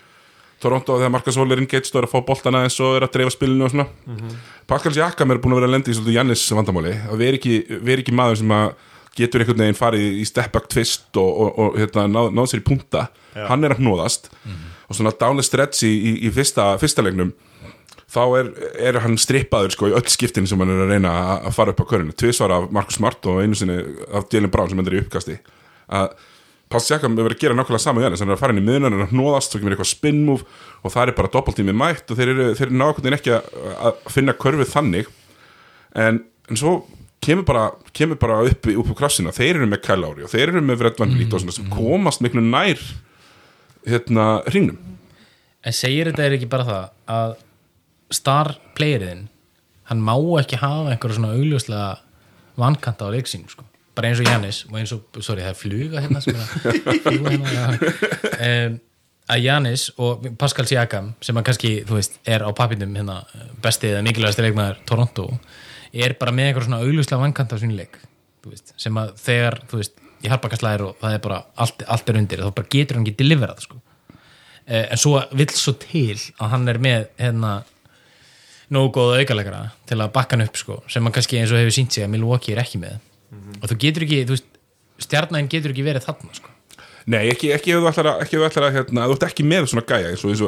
Toronto þegar Markasol er og er að fá boltana eins og er að dreifa spilinu og svona. Pascal Siakam er búin að vera að lenda í svolítið Jannis vandamáli. Og veri ekki, veri ekki maður sem að getur einhvern veginn farið í step back twist og, og, og hérna, náð, í og svona down the stretch í, í, í fyrsta, fyrsta leiknum þá er, er hann strippaður sko í öll skiptin sem hann er að reyna að- fara upp á körinu. Tvisvar af Marcus Smart og einu sinni af Jalen Brown sem endur í uppkasti. Að Pascal Siakam er verið að gera nákvæmlega saman við hann hann er að fara inn í miðunar, að hnóðast svo kemur eitthvað spin move og það er bara doppeltími mætt og þeir eru, þeir eru nákvæmlega ekki að, finna körfið þannig. En, en svo kemur bara, kemur bara upp, upp úr krafsina þeir eru með Lowry og þeir eru með Fred Van Vliet og svona sem komast miklu nær hérna hringnum. En segir þetta er ekki bara það að star playeriðin hann má ekki hafa einhverja svona augljóslega vankanta á leiksínu sko. bara eins og Jannis og eins og, sorry það er fluga hérna *laughs* sem er að fljúga hérna um, að Jannis og Pascal Siakam sem að kannski, þú veist, er á papinum hérna, besti eða mikilvægasti leikmaður Toronto er bara með einhverja svona augljóslega vankanta á sínu leik þú veist, sem að þegar, þú veist, ég harpa slæðir og það er bara, allt, allt er undir þá bara getur hann ekki deliverað sko. Eh, en svo vill svo til að hann er með hérna nógu góða aukalegara til að bakka hann upp sko, sem hann kannski eins og hefur sínt sig að Milwaukee er ekki með. Og þú getur ekki, þú veist stjarnæðin getur ekki verið þarna sko. Nei, ekki, ekki ef þú ætlar að, ekki ef þú ætlar að hérna, þú ert ekki með svona gæja eins og, eins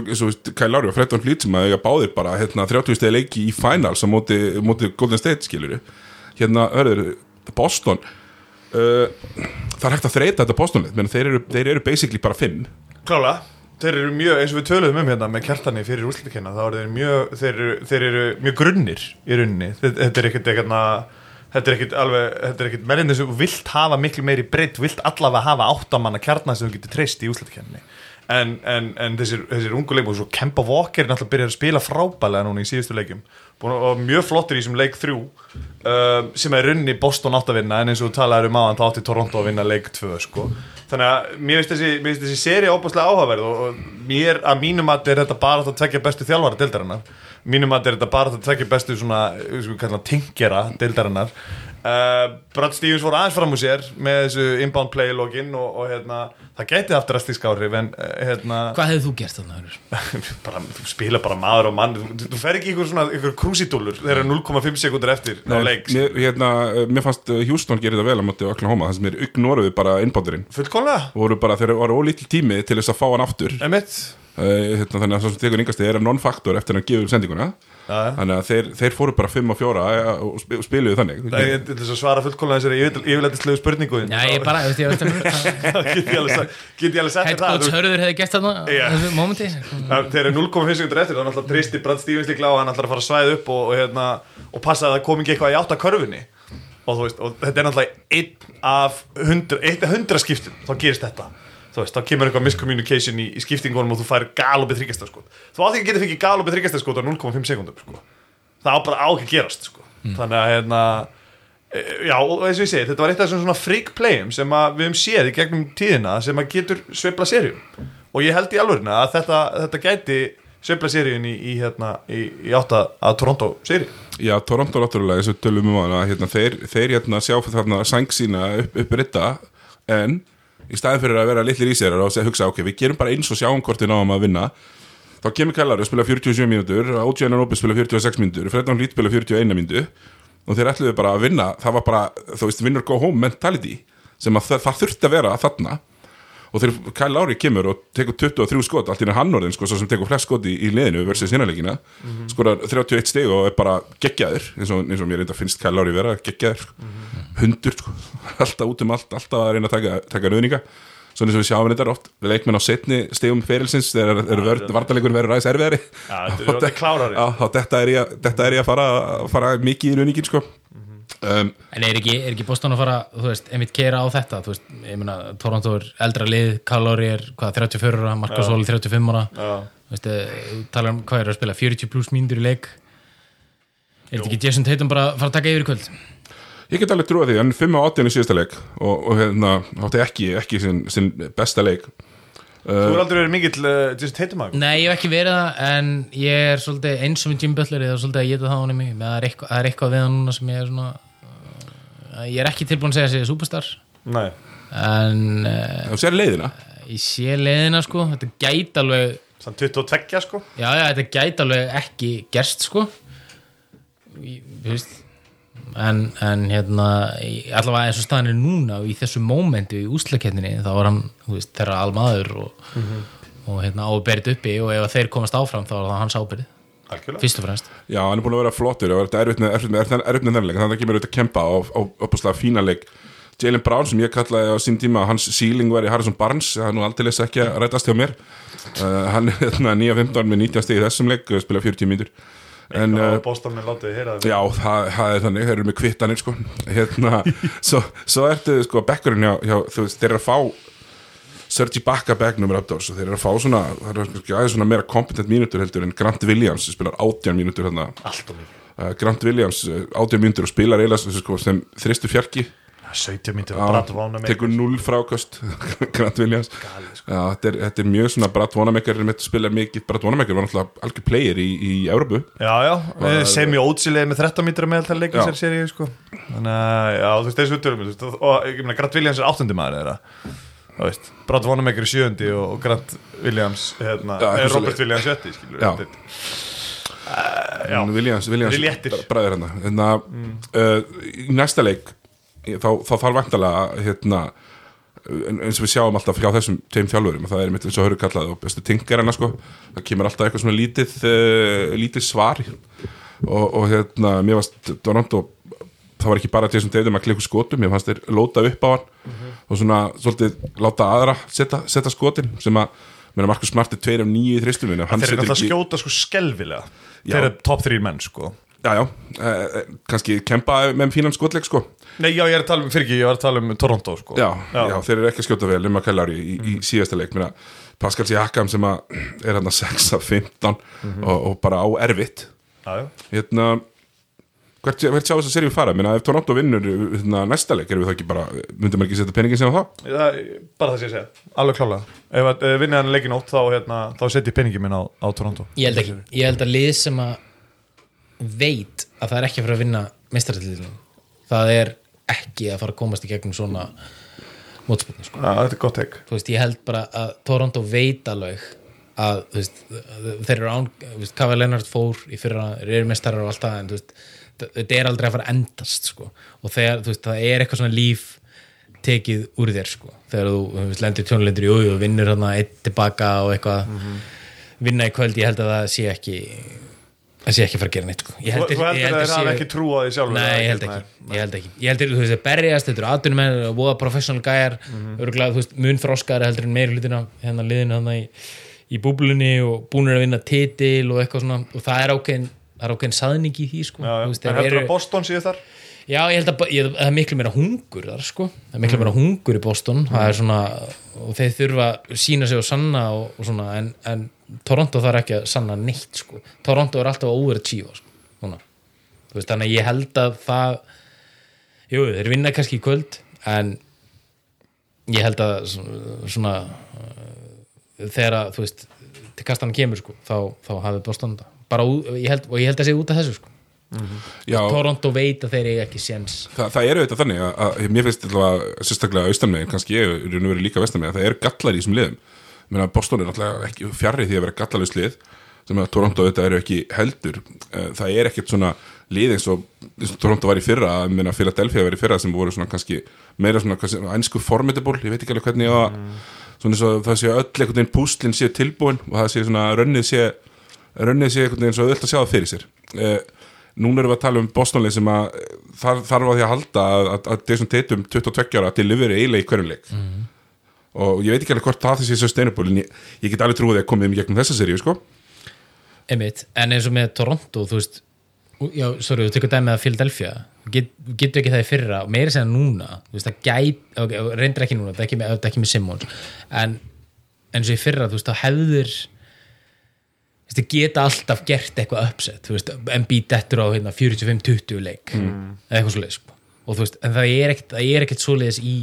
og, eins og, Kyle Lowry og Fred Van Vliet sem að eiga báðir bara hérna, 30 stegi leiki í finals á móti, móti Golden State skilur hérna, hörður, Boston uh, það er hægt að þreita þetta Bostonlið, menn þeir eru, þeir eru basically bara 5 Klála, þeir eru mjög, eins og við töluðum um hérna með kjartani fyrir úrslutikina, þá eru þeir mjög þeir eru, þeir eru mjög grunnir í rauninni, þetta er ekkert ekkert þetta er ekkert alveg, þetta er ekkert að þú vilt hafa miklu meiri breytt, vilt allavega hafa áttamanna kjartna sem þú getur treyst í úrslutikennni en, en, en þessir, þessir ungu leikum og Kemba Walker er náttúrulega byrjað að spila frábælega núna í síðustu leikum og mjög flottir í þessum leik þrjú uh, sem er runni Boston átt að vinna en eins og talaður um aðan þá átti Toronto að vinna leik tvö sko. þannig að mér finnst þessi, þessi seri óbúslega áhugaverð og, og mér að mínum að er þetta bara að tvekja bestu þjálfara deildarinnar mínum að er þetta bara að tvekja bestu svona, svona kalla, tingjara deildarinnar. Uh, Brad Stevens fór aðeins fram úr sér með þessu inbound play login og, og hérna, það gæti aftur að stíska áhrif en uh, hérna hvað hefur þú gert þarna? Hörður? *laughs* bara, þú spila bara maður og mann. Þú, þú fer ekki ykkur svona, ykkur krúsidúlur þegar er 0,5 sekundur eftir á leik mér, hérna, uh, mér fannst Houston gerir það vel á móti Oklahoma, þess að mér ignoruðu bara innbáturinn fullkomlega, voru bara, þeir voru ólítil tími til þess að fá hann aftur. Emitt hérna, þannig að svo sem tekur yngast er non-faktor eftir að hann gefur sendinguna. Já, já. þannig að þeir, þeir fóru bara 5 og 4 og sp- spiluðu þannig. Það er til þess að svara fullkomlega þessari yfirleitislega spurningu. Já, ég bara, ég veist að *laughs* get ég alveg þér það? Coach þú- Hörður hefði gert þarna á Já. þessu momenti *laughs* Það- þegar er 0,5 sekundur eftir þá náttúrulega tristi Brad Stevens líklega og hann ætlar að fara að svæða upp og, og, hérna, og passa að það kom ekki eitthvað í átt að körfunni. Og, þú veist, og þetta er náttúrulega einn af hundra, eitt af hundra skiptum þá gerist þetta þú veist, þá kemur eitthvað miscommunication í, í skiptingunum og þú fær galopið þryggjastarskot þú átti ekki að geta fikið galopið þryggjastarskot á 0,5 sekundum sko. það á bara á ekki að gerast sko. þannig að hérna e, já, og eins og ég segi, þetta var eitt af þessum svona freak playum sem við höfum séð í gegnum tíðina sem að getur sveifla serjum og ég held í alvörina að þetta, þetta gæti sveifla serjun í, í, hérna, í, í átta að Toronto serju Já, Toronto náttúrulega, eins og tölum um hana hérna, þeir, þeir hérna sjá fyrir þarna sæng sína upp, upp ritta en í staðin fyrir að vera litlir í sér og hugsa, ok, við gerum bara eins og sjáum hvort við náum að vinna. Þá kemur Kellari að spila 47 mínútur OG Ananobi spila 46 mínútur Freddan Lít spila 41 mínútu og þeir ætluðu bara að vinna. Það var bara, þú veist, vinnur go home mentality sem að það, það þurfti að vera þarna og þegar Kyle Lowry kemur og tekur 23 skot allt í henni hann orðin sko, svo sem tekur flest skot í, í liðinu versus hinnalegina, mm -hmm. skorar 31 stig og er bara geggjaður eins og, eins og mér reynda finnst Kyle Lowry vera geggjaður sko. hundur, sko. *laughs* alltaf út um allt alltaf að reyna að taka, taka rauðninga svona eins og við sjáum þetta oft við leikmenn á setni stegum ferilsins þegar ja, vartalegur verður ræðis erfiðari. Já, þetta *laughs* Já, þá þetta er ég, að fara, fara mikið í rauningin sko um, En er ekki, er ekki Boston að fara, þú veist, einmitt keira á þetta, þú veist, ég meina Toronto er eldra lið, Kalori er hvað, 34 ára, Marcus Hall 35 ára. Þú veist, þú talar um hvað er að spila 40 pluss mínútur í leik. Er þetta ekki Jason Tatum bara að fara að taka yfir í kvöld? Ég get alveg trúið því, hann er 5 á 18 í síðasta leik og, og hérna, átti ekki, ekki sin, sin besta leik Þú er aldrei verið mikill uh, Jason Tatum að Nei, ég hef ekki verið það, en ég er svolítið eins og með Jim Butler, ég er svolítið að geta það honum mig, með það er eitthvað, það er eitthvað við hann núna sem ég er svona uh, ég er ekki tilbúin að segja að ég er superstar. Nei. En uh, Þú sér leiðina. ég sé leiðina sko, þetta gæti alveg Sann 22 sko. Já, já, þetta gæti alveg ekki gerst sko. Í- þú veist en, en hérna allavega eins og staðan er núna og í þessu mómenti í úslakeppninni þá var hann veist, þeirra almaður og, og hérna á að berið uppi og ef þeir komast áfram þá er það hans Algjörlega. Fyrst og fremst. Já, hann er búin að vera flottur og þetta er erfitt með, þennleik þannig að það kemur auðvitað að kempa á, uppáslega fína leik. Jalen Brown sem ég kallaði á sín tíma hans ceiling var í Harrison Barnes það er nú aldrei lesa ekki að rætast hjá mér. Uh, hann er hérna 9-15 með 19 stig í þessum leik og spila 40 mínútur en Boston er látið heyra það. Já, það, það er þannig, þeir eru með kvittanir sko. hérna, svo, svo ertu sko, bekkurinn hjá, hjá þú veist, þeir eru að fá Sergi Bakka begnum Raptors og þeir eru að fá svona, það eru kannski aðeins svona meira kompetent mínútur heldur en Grant Williams spilar 18 mínútur hérna, uh, Grant Williams uh, 18 mínútur og spilar eiginlega sko, sem þristu fjarki 17 mínútur Já, Brad Wanamaker tekur 0 frákast *laughs* Grant Williams Galið, sko. Já, þetta, er, þetta er mjög svona Brad Wanamaker er mitt að spila mikið, Brad Wanamaker var náttúrulega algjör player í, í Európu eh, Semi Ótsileg með 13 mínútur meðal leikin Já. sér séri sko. Þannig að, já, þú veist, þessu veist, og ég meina, Grant Williams er áttundi maður Brad Wanamaker er sjöundi og Grant Williams hérna, Já, er eitthvað Robert svoleiðis. Williams sjötti skilur Þeir eru léttir. bræðir hérna hérna, uh, í næsta leik þá, þá þarf vantalega hérna, eins og við sjáum alltaf hjá þessum tveim þjálfurum, það er mitt eins og höru kallað og bestu tingar hana sko. Það kemur alltaf eitthvað svona lítið uh, lítið svar og, og hérna, mér varst Toronto það var ekki bara Jason Tatum að klikku skotum mér fannst þeir lóta upp á hann. Og svona svolítið láta aðra setja, setja skotin sem að meina Markus Smart er tveir af nýju í þristuminu Þeir eru alltaf að skjóta sko skelvilega. Þeir eru top 3 menn sko Já, já, eh, eh, kannski kempa með fínan skotleik sko. Nei, já, ég er að tala um, fyrir ekki, ég var að tala um Toronto sko. Já, já. þeir eru ekki að skjóta vel um að kæla í, í, í síðasta leik. Meina, Pascal Siakam sem að er hann að 6 af 15 og, og bara á erfitt. Já, já. Hérna hvert, hvert sjá þess að serið fara? Meina, ef Toronto vinnur hérna, næsta leik erum við það ekki bara, myndum við ekki setja peningin sem á það Það, bara það sé að segja, alveg klálega. Ef að uh, vinna hann leikin ótt þá, hérna, þá setjum ég peningi minn á, á Toronto. Ég held ekki, ég held að lið sem að veit að það er ekki að fara að vinna meistarallilin, það er ekki að fara að komast í gegnum svona mótspilni sko. Já, þetta er gott teik þú veist, ég held bara að Toronto veit alveg að þú veist, þeir eru án Kava Lennart fór í fyrra eru mestarar og allt það en þú veist, þetta er aldrei að fara að endast sko. og þegar, þú veist, það er eitthvað svona líf tekið úr þér sko. þegar þú, þú veist, lendir tjónulendur í auð og vinnur hann eitt tilbaka og eitthvað vinna í kvöld, ég held að það sé ekki það sé ekki fara að gera neitt sko. Ég held- þú ég heldur held að hafa sé- ekki trú á því sjálfur Nei, ég held ekki, ég held ekki. Ég held að þú veist, þeir berjast, þetta eru atvinnum menn og voða professional gæjar, Mhm. örgulega þú veist, mun þroskari heldur en meiri hlutina hérna liðinu þannig í, í búblunni og búinir að vinna titil og eitthvað svona. Og það er ákveðin, það er ákveðin saðning í því sko, Já, já. Veist, En heldur að Boston síðu þar? já, ég held að ég, það er miklu meira hungur þar sko, það er miklu meira hungur í Boston, það er svona og þeir þurfa sína sig og sanna og, og svona, en, en Toronto þarf ekki að sanna neitt sko, Toronto er alltaf að overachieva sko, veist, þannig að ég held að það jú, þeir vinna kannski í kvöld en ég held að svona, uh, þegar þú veist til kastan kemur, sko, þá, þá hafið þetta. held, og ég held að sé út af þessu, sko. Já, Toronto veit að þeir eiga ekki séns. Það, það er auðvitað þannig að, að mér finnst allavega sérstaklega austanmegin, kannski ég er og líka vestanmegin, það er gallar í þessum liðum Ég meina, Boston er alltaf ekki fjarrri því að vera gallalust lið sem að Toronto auðvitað eru ekki heldur. Eh, það er ekkert svona lið eins og, eins og Toronto var í fyrra að minna Philadelphia var í fyrra sem voru svona kannski meira svona einsku formidable, ég veit ekki alveg hvernig að svona eins og það sé öll einhvern veginn púslinn sé tilbúin og það sé svona rönnið sé rönnið sé einhvern veginn svo öll að sjá það fyrir sér. Eh, núna erum við að tala um Bostonlið sem að þar, þarf að því að halda að, að, að Jason Tatum 22 ára til lifur eiginlega í hverjum leik og ég veit ekki alveg hvort það þessi sustainable en ég, ég get alveg trúið að komið um gegnum þessa seríu sko. Einmitt, en eins og með Toronto þú veist, já, sorry, þú tekur dæmið að Philadelphia, get, getur ekki það í fyrra meira segja núna, þú veist, það gæt okay, reyndir ekki núna, það er ekki með, er með Simmons, en eins og í fyrra, þú veist, þá hefðir þú veist, það geta alltaf gert eitthvað uppsett, þú veist, MB dettur á hérna, 45-20 leik eða eitthvað svoleiðis, sko. og þú veist, en það er ekkert, er ekkert svoleiðis í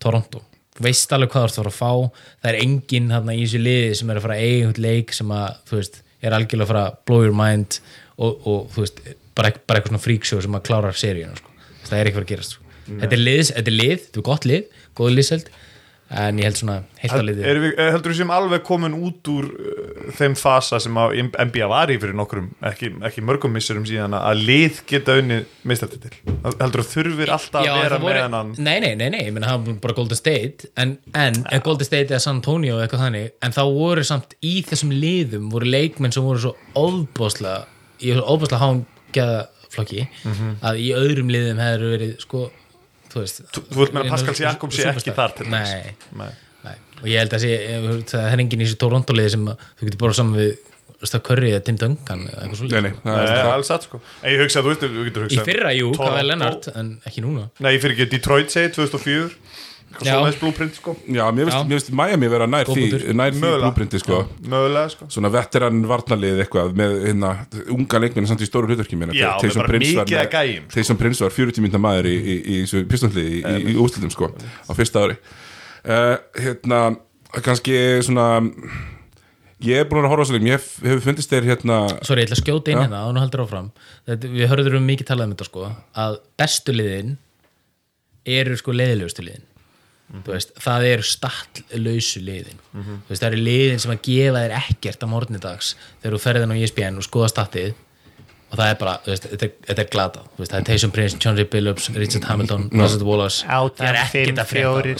Toronto, veist alveg hvað þú ert að fara að fá, það er enginn hérna í þessu liði sem er að fara að eiga einhvern leik sem að, þú veist, er algjörlega að fara að blow your mind og, og þú veist, bara, bara eitthvað svona freakshow sem að klára seríuna, sko. það er ekki að fara að gerast sko. þetta er lið, þetta er lið, þetta er gott lið góð liðseld, en ég held svona heilt að liði eh, heldur við sem alveg komin út úr uh, þeim fasa sem að NBA var í fyrir nokkrum, ekki, ekki mörgum missurum síðan að lið geta unni meistartitil? Heldur þú þurfir alltaf Já, að vera voru, með hennan nei, nei, nei, nei, ég meina það var bara Golden State en, en ja. Golden State eða San Antonio eða eitthvað þannig, en þá voru samt í þessum liðum voru leikmenn sem voru svo óbáslega, í óbáslega hángeða flokki Mhm. að í öðrum liðum hefur verið sko, þú veist Þú vilt meina að Pascal Siakam sé ekki þar til? Nei, Nei. nei, og ég held að sé, það er enginn í þessu Toronto liði sem þú getur bara saman við Curry eða Tim Duncan eða eitthvað nei, svolítið nei, það Nei, er það. alls satt sko. En ég hugsa að þú veist, þú getur Í hugsað fyrra, jú, Kawhi Leonard en ekki núna. Nei, ég fyrir ekki Detroit segi 2004 Svona blúprint sko. Já, mér finnst, Miami vera nær því, nær því blúprinti sko. Mögulega sko. Svona veteran varnarlið eitthvað með hérna, unga leikminni samt í stóru hlutverki meina. Já, Þeir- Prince var mikið af gæjum, sko. Taysom Prince var 40 minna maður í, í, í, í pistonlið í, í, í úrslutum sko á fyrsta ári. Uh, hérna, kannski svona ég er búin að horfa á svo leik, ég hef, hefur fundist þeir hérna Sorry, ég ætla að skjóta inn hérna og nú heldur áfram. Þetta, Við hörður um mikið talað um þetta sko að bestu liðin eru sko leiðilegustu liðin Þú veist, það eru stattlausu liðin. Þú veist, það eru liðin sem að gefa þér ekkert á morgnidags þegar þú ferðin á ESPN og skoða statið og það er bara, þú veist, þetta er, þetta er glata það er Taysom Prince, John Ray Billups, Richard Hamilton Russell Wallace, það er ekkert að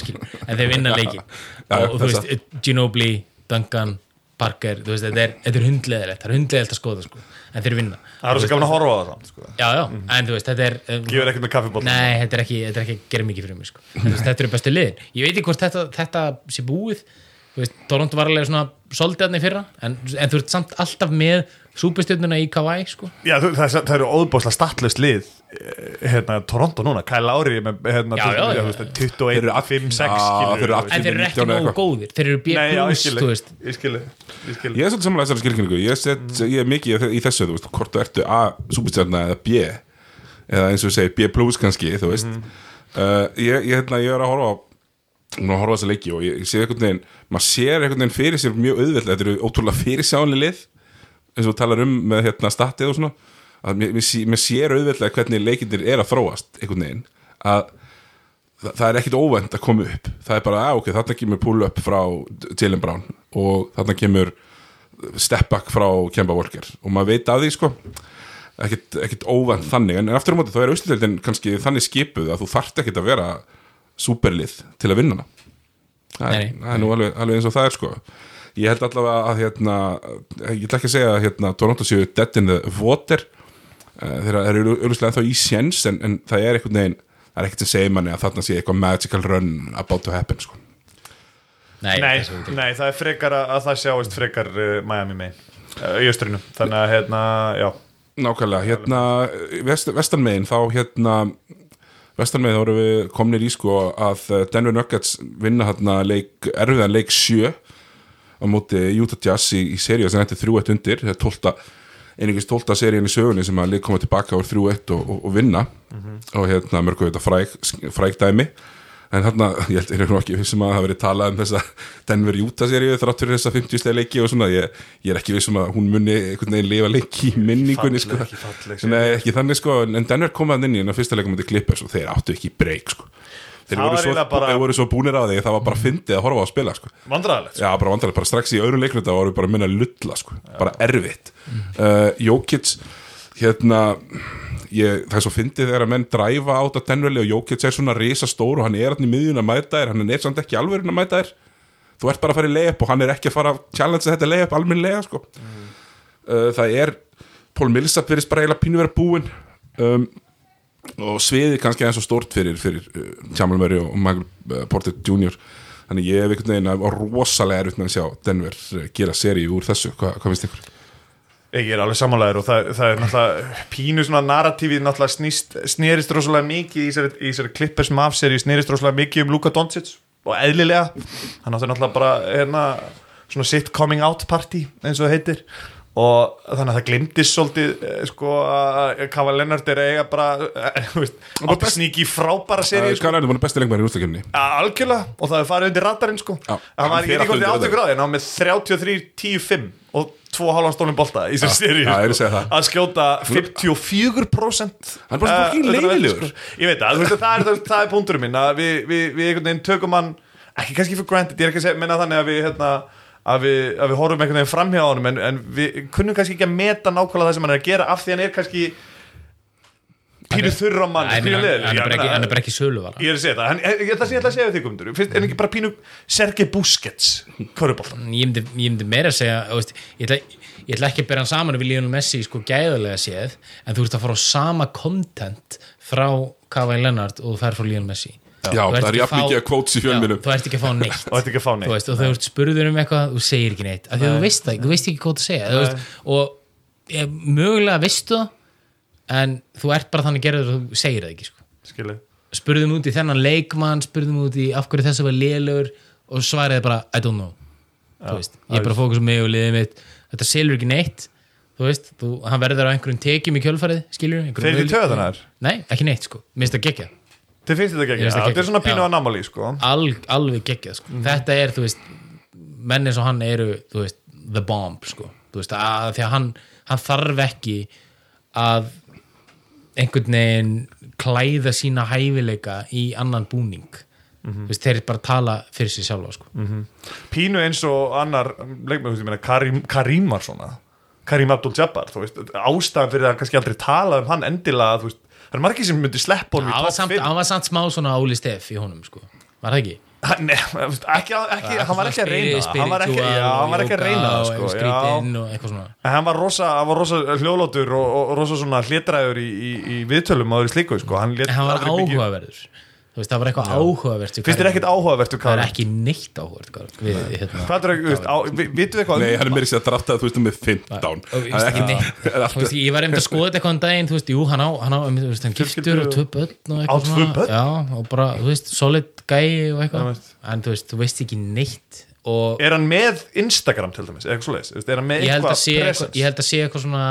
skilur. en þeir vinna leikin Já, og, og þú veist, Ginobili, Duncan Parker, þú veist, þetta er, er hundleðilegt það er hundleðilegt að skoða, sko, en þeir vinna. Það er svo gaman að horfa á það samt sko. Já, já, en þú veist, þetta er Ég verð ekkert með kaffibótt nei, þetta er ekki, þetta er ekki að gera mikið fyrir mig, sko, en, veist, þetta eru bestu liðin. Ég veit ekki hvort þetta, þetta sé búið. Þú veist, Toronto var alveg svona soldiðarni fyrra, en, en þú ert samt alltaf með súpustjörnuna í Kawhi, sko. Já, það, er- það eru óðbóðslega stattlust lið. eh, hérna, Toronto núna, Kyle Lowry með hérna, Já, já, já. þú veist, Þeir 21, eru all- 5, 6 Já, þeir eru en þeir eru ekki 19 eða nógu góðir. Þeir eru B+, Nei, já, ég þú skilu veist. Ég skilu Ég skilu ég er svolítið samanlega þessari skilkningu ég, set, ég er mikið í þessu, þú veist, hvort þú ertu A, superstjarna eða B eða eins og við segir B plus kannski, þú veist. Uh, ég, ég, hérna, ég er að horfa á hún er að horfa á þessa leiki og ég, ég sé einhvern veginn maður sér einhvern veginn fyrir sér mjög auðveld þetta eru ótrúlega fyrirsjánli lið eins og þú talar um með hérna statið og svona að mér, mér, sé- mér sér auðveldlega hvernig leikindir er að þróast einhvern veginn að það, það er ekkit óvænt að koma upp. Það er bara, að ok, þarna kemur pull up frá Jalen Brown og þarna kemur step back frá Kemba Walker. Og maður veit af því sko ekkit, ekkit óvænt þannig. En aftur á móti þá er austudeldin kannski þannig skipuð að þú þarft ekkit að vera superlið til að vinna það er, það er nú alveg, alveg eins og það er sko. Ég held allavega að hérna ég ætla ekki að segja að hérna Toronto séu dead in the water þeirra eru auðvitað ennþá í séns en, en það er einhvern veginn það er ekkert sem segir manni að þarna sé eitthvað magical run about to happen sko. Nei, Nei, ég. nei, það er frekar að, að það sjáist frekar uh, Miami megin uh, í östrinu Þannig að, hérna, já. Nákvæmlega, hérna vest, vestanmegin þá hérna vestanmegin þá vorum við komnir í sko að Denver Nuggets vinna hérna leik, erfiðan leik 7 á móti Utah Jazz í, í seríu sem þetta er 3-1 undir það er 12, einingist 12 seríun í sögunni sem að leik koma tilbaka úr 3-1 og, og, og vinna og hérna mörgum við þetta fræg, fræg dæmi en hérna, ég held, er nú ekki vissum að það verið talað um þessa *laughs* Denver Utah seríu þrátt fyrir þessa 50 steg leiki og svona ég, ég er ekki vissum að hún muni einhvern veginn lifa leiki í minningunni sko. ekki falleg. Nei, ekki þannig sko, en Denver komaði inn í en að fyrsta leikum með Clippers og þeir áttu ekki breyk sko. Þeir, voru svo, bara- voru svo búnir á því það var bara fyndið að horfa á að spila sko. Vandræðalegt sko. Já, bara vandarlega, bara strax í öðrum leiknum þetta voru bara minna lulla, sko, bara erfitt. Uh, Jókits hérna ég, það er svo fyndið þegar að menn dræfa át að Denverli og Jókits er svona risa stór og hann er í miðjun að mæta þér. Hann er samt ekki alveg að mæta þér. Þú ert bara að fara í layup og hann er ekki að fara að challenge þetta layup almennilega sko. uh, það er Paul Millsap verðist bara eiginlega pínu vera búinn. Um, og sviði kannski eins og stórt fyrir, fyrir uh, Jamal Murray og Michael uh, Porter Jr. þannig ég hef einhvern veginn að rosalega erfitt með að sjá Denver uh, gera seri úr þessu, Hva, hvað finnst ykkur? Ég er alveg sammálaður og það, það er náttúrulega pínu svona narratífið náttúrulega snýst, snerist rosalega mikið í þessari- í þessari Clippers Mavs-seri snerist rosalega mikið um Luka Doncic og eðlilega, hann átti náttúrulega bara hérna, svona sitt coming out party eins og heitir og þannig að það glimtist svolítið eh, sko að Kava Lennart er að eiga bara, eh, þú veist, átti best- sníki frábæra Uh, seri sko. Skan Rændur var besti lengmæri í ústakefni algjörlega og það er farið undir radarinn sko Já, hann hann var ekki undir áttu gráði en var með 33-10-5 og 2 halvan stólum bolta í sér ég er að það. að skjóta 54% Hann er bara svo eh, fucking þetta er leiðilegur. sko. ég veit það, þú veist, það er, það það punkturinn minn að við, við, við einhvern veginn tökum hann ekki kannski for granted, ég er ekki að segja, þannig að við hérna, að við, að við horfum einhvern veginn framhjá honum en, en við kunnum kannski ekki að meta nákvæmlega það sem hann er að gera af því hann er kannski pínu þurra mann hann, er bara ekki, er söluvara Ég er að segja það, hann, ég, það sem ég ætla að segja því komundur Fyrst, en ekki bara pínu Sergei Busquets Köruboltan ég myndi, meira að segja veist, ég, ætla, ég ætla ekki að bera hann saman við Lionel Messi sko gæðulega séð en þú ert að fara á sama content frá Kawhi Leonard og þú fær frá Lionel Messi Já, Þú ert það er ekki jafn að mikið að quotes í fjölmjölum þú ert ekki að fá neitt. Og þetta ekki að fá þú neitt veist, og þú ert spurður um eitthvað þú segir ekki neitt, af því að þú veist það þú veist ekki hvað þú segja þú veist, og ég, mögulega veistu það en þú ert bara þannig gerður að þú segir það ekki sko. Skilu spurðum út í þennan leikmann spurðum út í af hverju þessi var lélugur og svaraði bara I don't know. Þú veist, ég er bara að fókus á mig og liðið mitt. Þetta selur ekki neitt. Þú veist, þú, hann verður á einhverjum tekjum í kjölfarið skilur, Þeir eru í töðunar Nei, ekki neitt sko, minnst það gekkja Þið finnst þetta það Þetta er geggjað. svona pínu Já. að námáli sko. Al, alveg geggjað sko. þetta er, þú veist menn eins og hann eru, veist the bomb, sko, veist, að því að hann hann þarf ekki að einhvern veginn klæða sína hæfileika í annan búning. Þú veist, þeir bara tala fyrir sig sjálfa, sko. Pínu eins og annar meina Karim, Karim var svona. Karim Abdul-Jabbar, ástæðan fyrir að kannski aldrei tala um hann endilega, veist Það er margir sem myndi sleppa honum í topp samt, 5 hann var samt smá svona Óli Steff í honum, sko var það ekki? Nei, ekki, ekki, hann var ekki að reyna. Hann var ekki, já, hann var ekki að reyna sko, já. hann var rosa, rosa hljóðlótur og, og, rosa svona hlétræður í, í, í viðtölum og öðru slíku, sko. Hann, hann var mikið- áhugaverður þú veist, það var eitthvað áhugavert Finnst þér ekkert áhugavert það er ekki neitt áhugavert við, hérna, Hvað er, vi- vitum við eitthvað? Nei, hann er meira sér að drafta þú veist með 15 og ég veist ekki neitt. Það er Þú veist, ég var einmitt að skoða þetta eitthvað um daginn þú veist, jú, hann á, hann á þú veist, hann giftur og tvö börn og Á eitthvað tvö börn? já, og bara, þú veist, solid gæi og eitthvað, en þú veist, þú veist ekki neitt. Og Er hann með Instagram til dæmis, eitthvað svoleiðis? Er hann með eitthvað ég held að sé eitthvað svona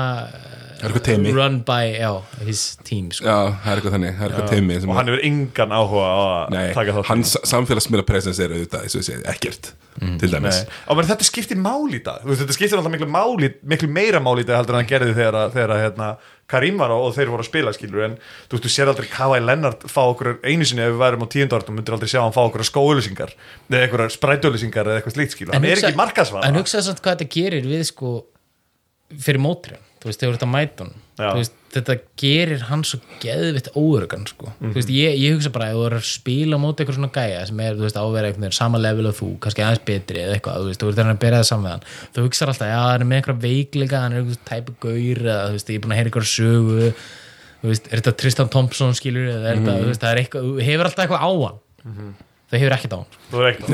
Er run by, já, his team sko. Já, það er eitthvað þannig, það er eitthvað teimi sem Og hann hefur engan áhuga á að Nei, taka þátt hans samfélagsmiðla presens er auðvitað, eins og ég segi, ekkert til dæmis. Nei. Og menn, þetta skiptir máli í dag. Þetta skiptir alltaf miklu, máli, miklu meira máli í dag heldur en hann gerði þegar, að- þegar hérna, Karim var á og þeir voru að spila skilur en þú veist, þú sér aldrei Kawhi Leonard fá okkur einu sinni ef við værum á tíundartum myndir aldrei sjá hann fá okkur skóauðlýsingar eða eitthvað sprætauðlýsingar eða eitthvað slíkt skilur hann er ekki markasvara en hugsaðu samt hvað þetta gerir við sko fyrir mótrið, þú veist, þegar þú ert að mæta hann Já. þú veist, þetta gerir hann svo geðvitt óörgan sko. þú veist, ég, ég hugsa bara ef þú er að spila móti eitthvað svona gæja sem er, þú veist, einhvern veginn sama level og þú, kannski aðeins betri eða eitthvað, þú veist, þú ert að bera það saman við hann. Þú hugsa alltaf, já, hann er með eitthvað veikleika hann er eitthvað tæpu gaur eða, þú veist, ég er búin að heyra eitthvað sögu. Þú veist, er þetta Tristan Thompson skilur eða er þetta, þú veist, það er eitthvað, þú eitthvað það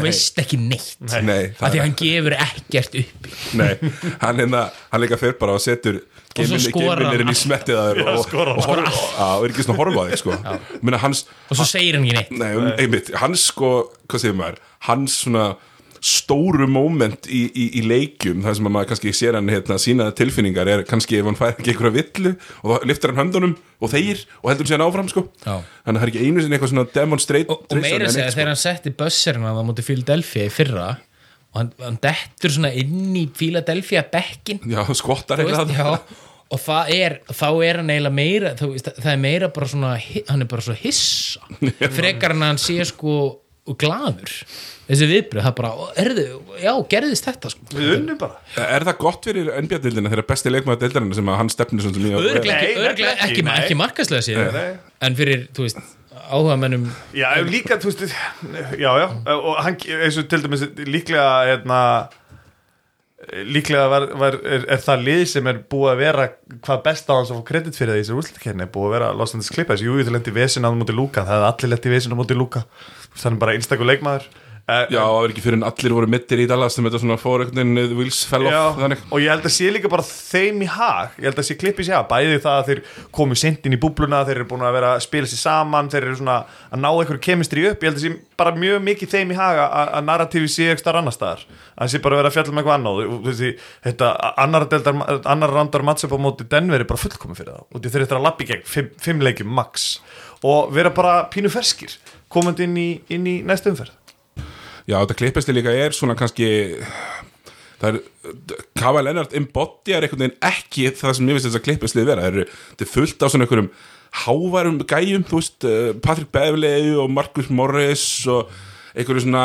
veist það er, að hann hann er hann og svo skorar hann geiminir inn í smettið að þér og, skorar og, og, og, og er ekki svona að horfa á þig sko. Og svo segir hann ekki neitt. Nei, um, einmitt, hans sko, hvað segir maður? Hans svona stóru moment í, í, í leikjum þar sem að maður kannski sér hann hérna, sína tilfinningar er kannski ef hann fær ekki einhverja villu og þá liftar hann höndunum og þeir og heldur sér áfram sko. Þannig að það er ekki einu sinni eitthvað svona demonstrate og, og meira segja sko. þegar hann setti busserinn á móti Philadelphia í fyrra og hann, hann dettur svona inn í Philadelphia bekkin já, skottar eitthvað og það er þá er hann eiginlega meira þú veist, það er meira bara svona hann er bara svo hissa. *laughs* Frekar en að hann sé sko og glaður. Þessi viðbröð, það bara, erðu já, gerðist þetta sko. Við unnum bara. Er það gott fyrir NBA-dildina þegar besti leikmaður dildarinn sem að hann stefnir svona mjög örglega ekki, ekki, ekki, markaslega Nei. en fyrir, þú veist, áhuga mennum Já, líka, þú veist, já, já og hann, eins og til dæmis líklega, hérna líklega var, var, er, er það lið sem er búið að vera hvað best á hans að fá kredit fyrir það í þessari úrslutakefni búið að vera Los Angeles Clippers, jú, þú lendi vesin á móti Luka, það hefði allir lendi vesin á móti Luka. Þannig bara einstakur leikmaður Eh, Já, það var ekki fyrir en allir voru mittir í Dallas sem þetta svona fór einhvern veginn Wills fell Já, off þannig. og ég held að sé líka bara þeim í hag. Ég held að sé klippið sér bæði það að þeir komu sent inn í búbluna þeir eru búin að vera að spila sér saman þeir eru svona að ná einhverju kemistri upp. Ég held að sé bara mjög mikið þeim í hag að, að narratífi sé ekki starf annar staðar. Að sé bara að vera að fjalla með eitthvað annað. Og þessi, þetta annar, deildar, annar randar matchup á móti Denver er bara fullkomi fyrir það. Og þeir eru að lappi Já, þetta klippesti líka er svona kannski það er Kava Lennart embodjar einhvern veginn ekki það sem ég finnst þess að klippesti vera. Það er, fullt af svona einhverjum hávarum gæjum, þú veist uh, Patrick Beverley og Marcus Morris og einhverju svona,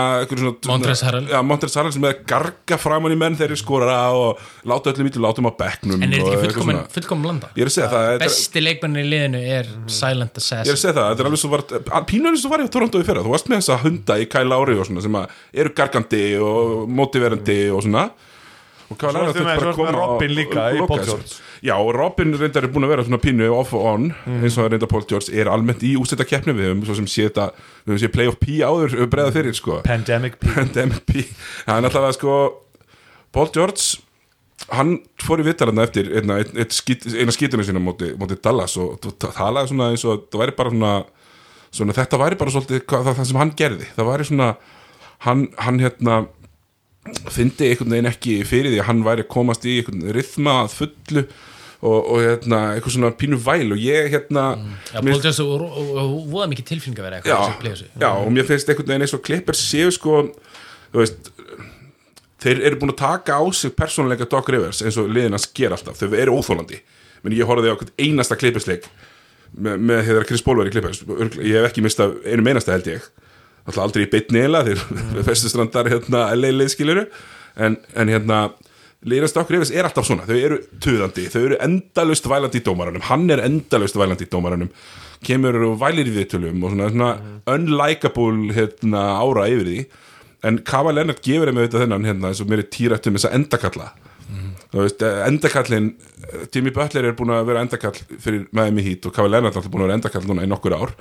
Montrezl Harrell. Sem er að garga framan í menn þegar þeir skora og láta öllum ítlum, láta um á bekknum en er og þetta ekki fullkomin blanda? Ég er að segja það, er- besti leikmennin í liðinu er Silent Ég er að Assassin segja það, þetta er alveg svo var pínur eins og var í Toronto í fyrra, þú varst með þessa hunda í Kyle Lowry og svona sem að eru gargandi og motiverandi og svona og hvað ertu með- svo ertu með Robin líka í Paul George. Já, og Robin reyndar er búin að vera svona pínu off og on, Mhm. eins og reyndar Paul George er almennt í ústætta keppni. Við höfum svo sem sé þetta, við höfum sé Playoff P áður breða fyrir, sko. Pandemic P Pandemic P hann er alltaf að sko Paul George hann fór í vittalarna eftir einn skít, eina skítunum sína móti, móti Dallas og talaði svona eins og það væri bara svona, svona þetta væri bara svolítið hvað, það, það sem hann gerði. Það væri svona hann, hann hérna fyndi einhvern veginn ekki fyrir því að hann væri að komast í einhvern rithma að fullu og, og hérna eitthvað svona pínu væl og ég hérna Já, mér- Paul og voða mikið tilfinning að vera já, eitthvað þessu. já, og mér finnst einhvern veginn eins og klippar séu sko þú veist þeir eru búin að taka á sig persónuleika Doc Rivers eins og liðin að sker alltaf. Þau eru óþólandi, menn ég horfði á einasta klippisleik með, með þegar Chris Paul var í klippis, ég hef ekki mistað einum einasta held ég alltaf aldrei í beinni eila þeir mm. *laughs* festustrandar hérna LA liðskiluru en, en hérna liðast Doc Rivers er alltaf svona, þau eru tuðandi, þau eru endalaust vælandi í dómaranum hann er endalaust vælandi í dómaranum kemur og vælir í viðtölum og svona, svona unlikable hérna, ára yfir því. En Kava Lennart gefur þeim auðvitað þennan hérna, eins og mér er týrætt um þess að endakalla þú veist, eh, endakallin eh, Timmy Butler er búin að vera endakall fyrir Miami Heat og Kava Lennart er alltaf búin að vera endakall núna í nokkur ár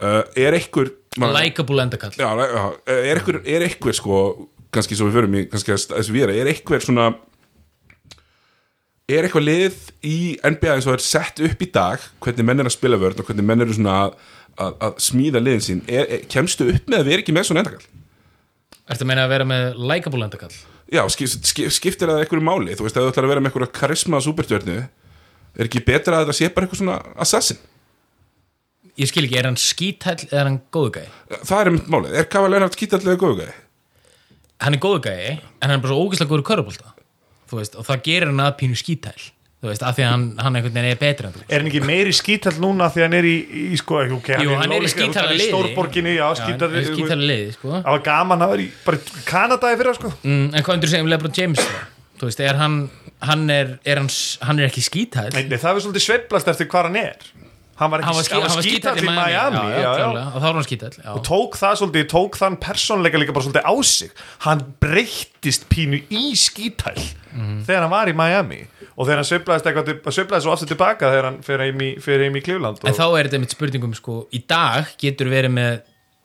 er einhver Likeable endakall. Já, já, er einhver, er einhver sko kannski svo við förum í, kannski að þessu við er einhver svona er eitthvað lið í NBA eins og er sett upp í dag hvernig menn er að spila vörn og hvernig menn eru svona að, að, að smíða liðin sín er, er, kemstu upp með að vera ekki með svona endakall? Ertu að meina að vera með likeable endakall? Já, skip, skip, skiptir það einhverju máli? Þú veist, ef þú ætlar að vera með einhverja karisma superstjörnu er ekki betra að þetta sé bara eitthvað svona assassin Ég skil ekki, er hann skítæll eða er hann góðu gæi? það er einmitt málið, er Kava Lennart skítallega góðu gæði? Hann er góðu gæi, en hann er bara svo ógeðslega góður körubólta Þú veist, og það gerir hann að pínu skítæll Þú veist, af því að hann, hann einhvern veginn er betri en þú. Er hann ekki meiri skítall núna því hann er í, í sko, okay, Jú, hann er í skítalla hann er í liði. Stórborginni, já, skítall hann er skítæll liði, sko. Það var gaman, það var í bara í Kanada í fyrra, sko. Mm, En hvað undur segja um Lebron James þá? Þú veist, er hann hann er, er, hann, hann er ekki skítæll Nei, nei, það er svolítið sveiflast eftir hvað hann er Hann var, var, skí, var skítæll í Miami, já, já, klárlega, og þá var hann skítæll já. Og tók það svolítið, tók þann persónleika líka bara svolítið á sig. Hann breyttist pínu í skítall Mhm. Þegar hann var í Miami. Og þegar hann sveiflaðist svo aftur tilbaka Þegar hann fyrir heim í, í Klífland En þá er þetta mitt spurningum sko, í dag getur verið með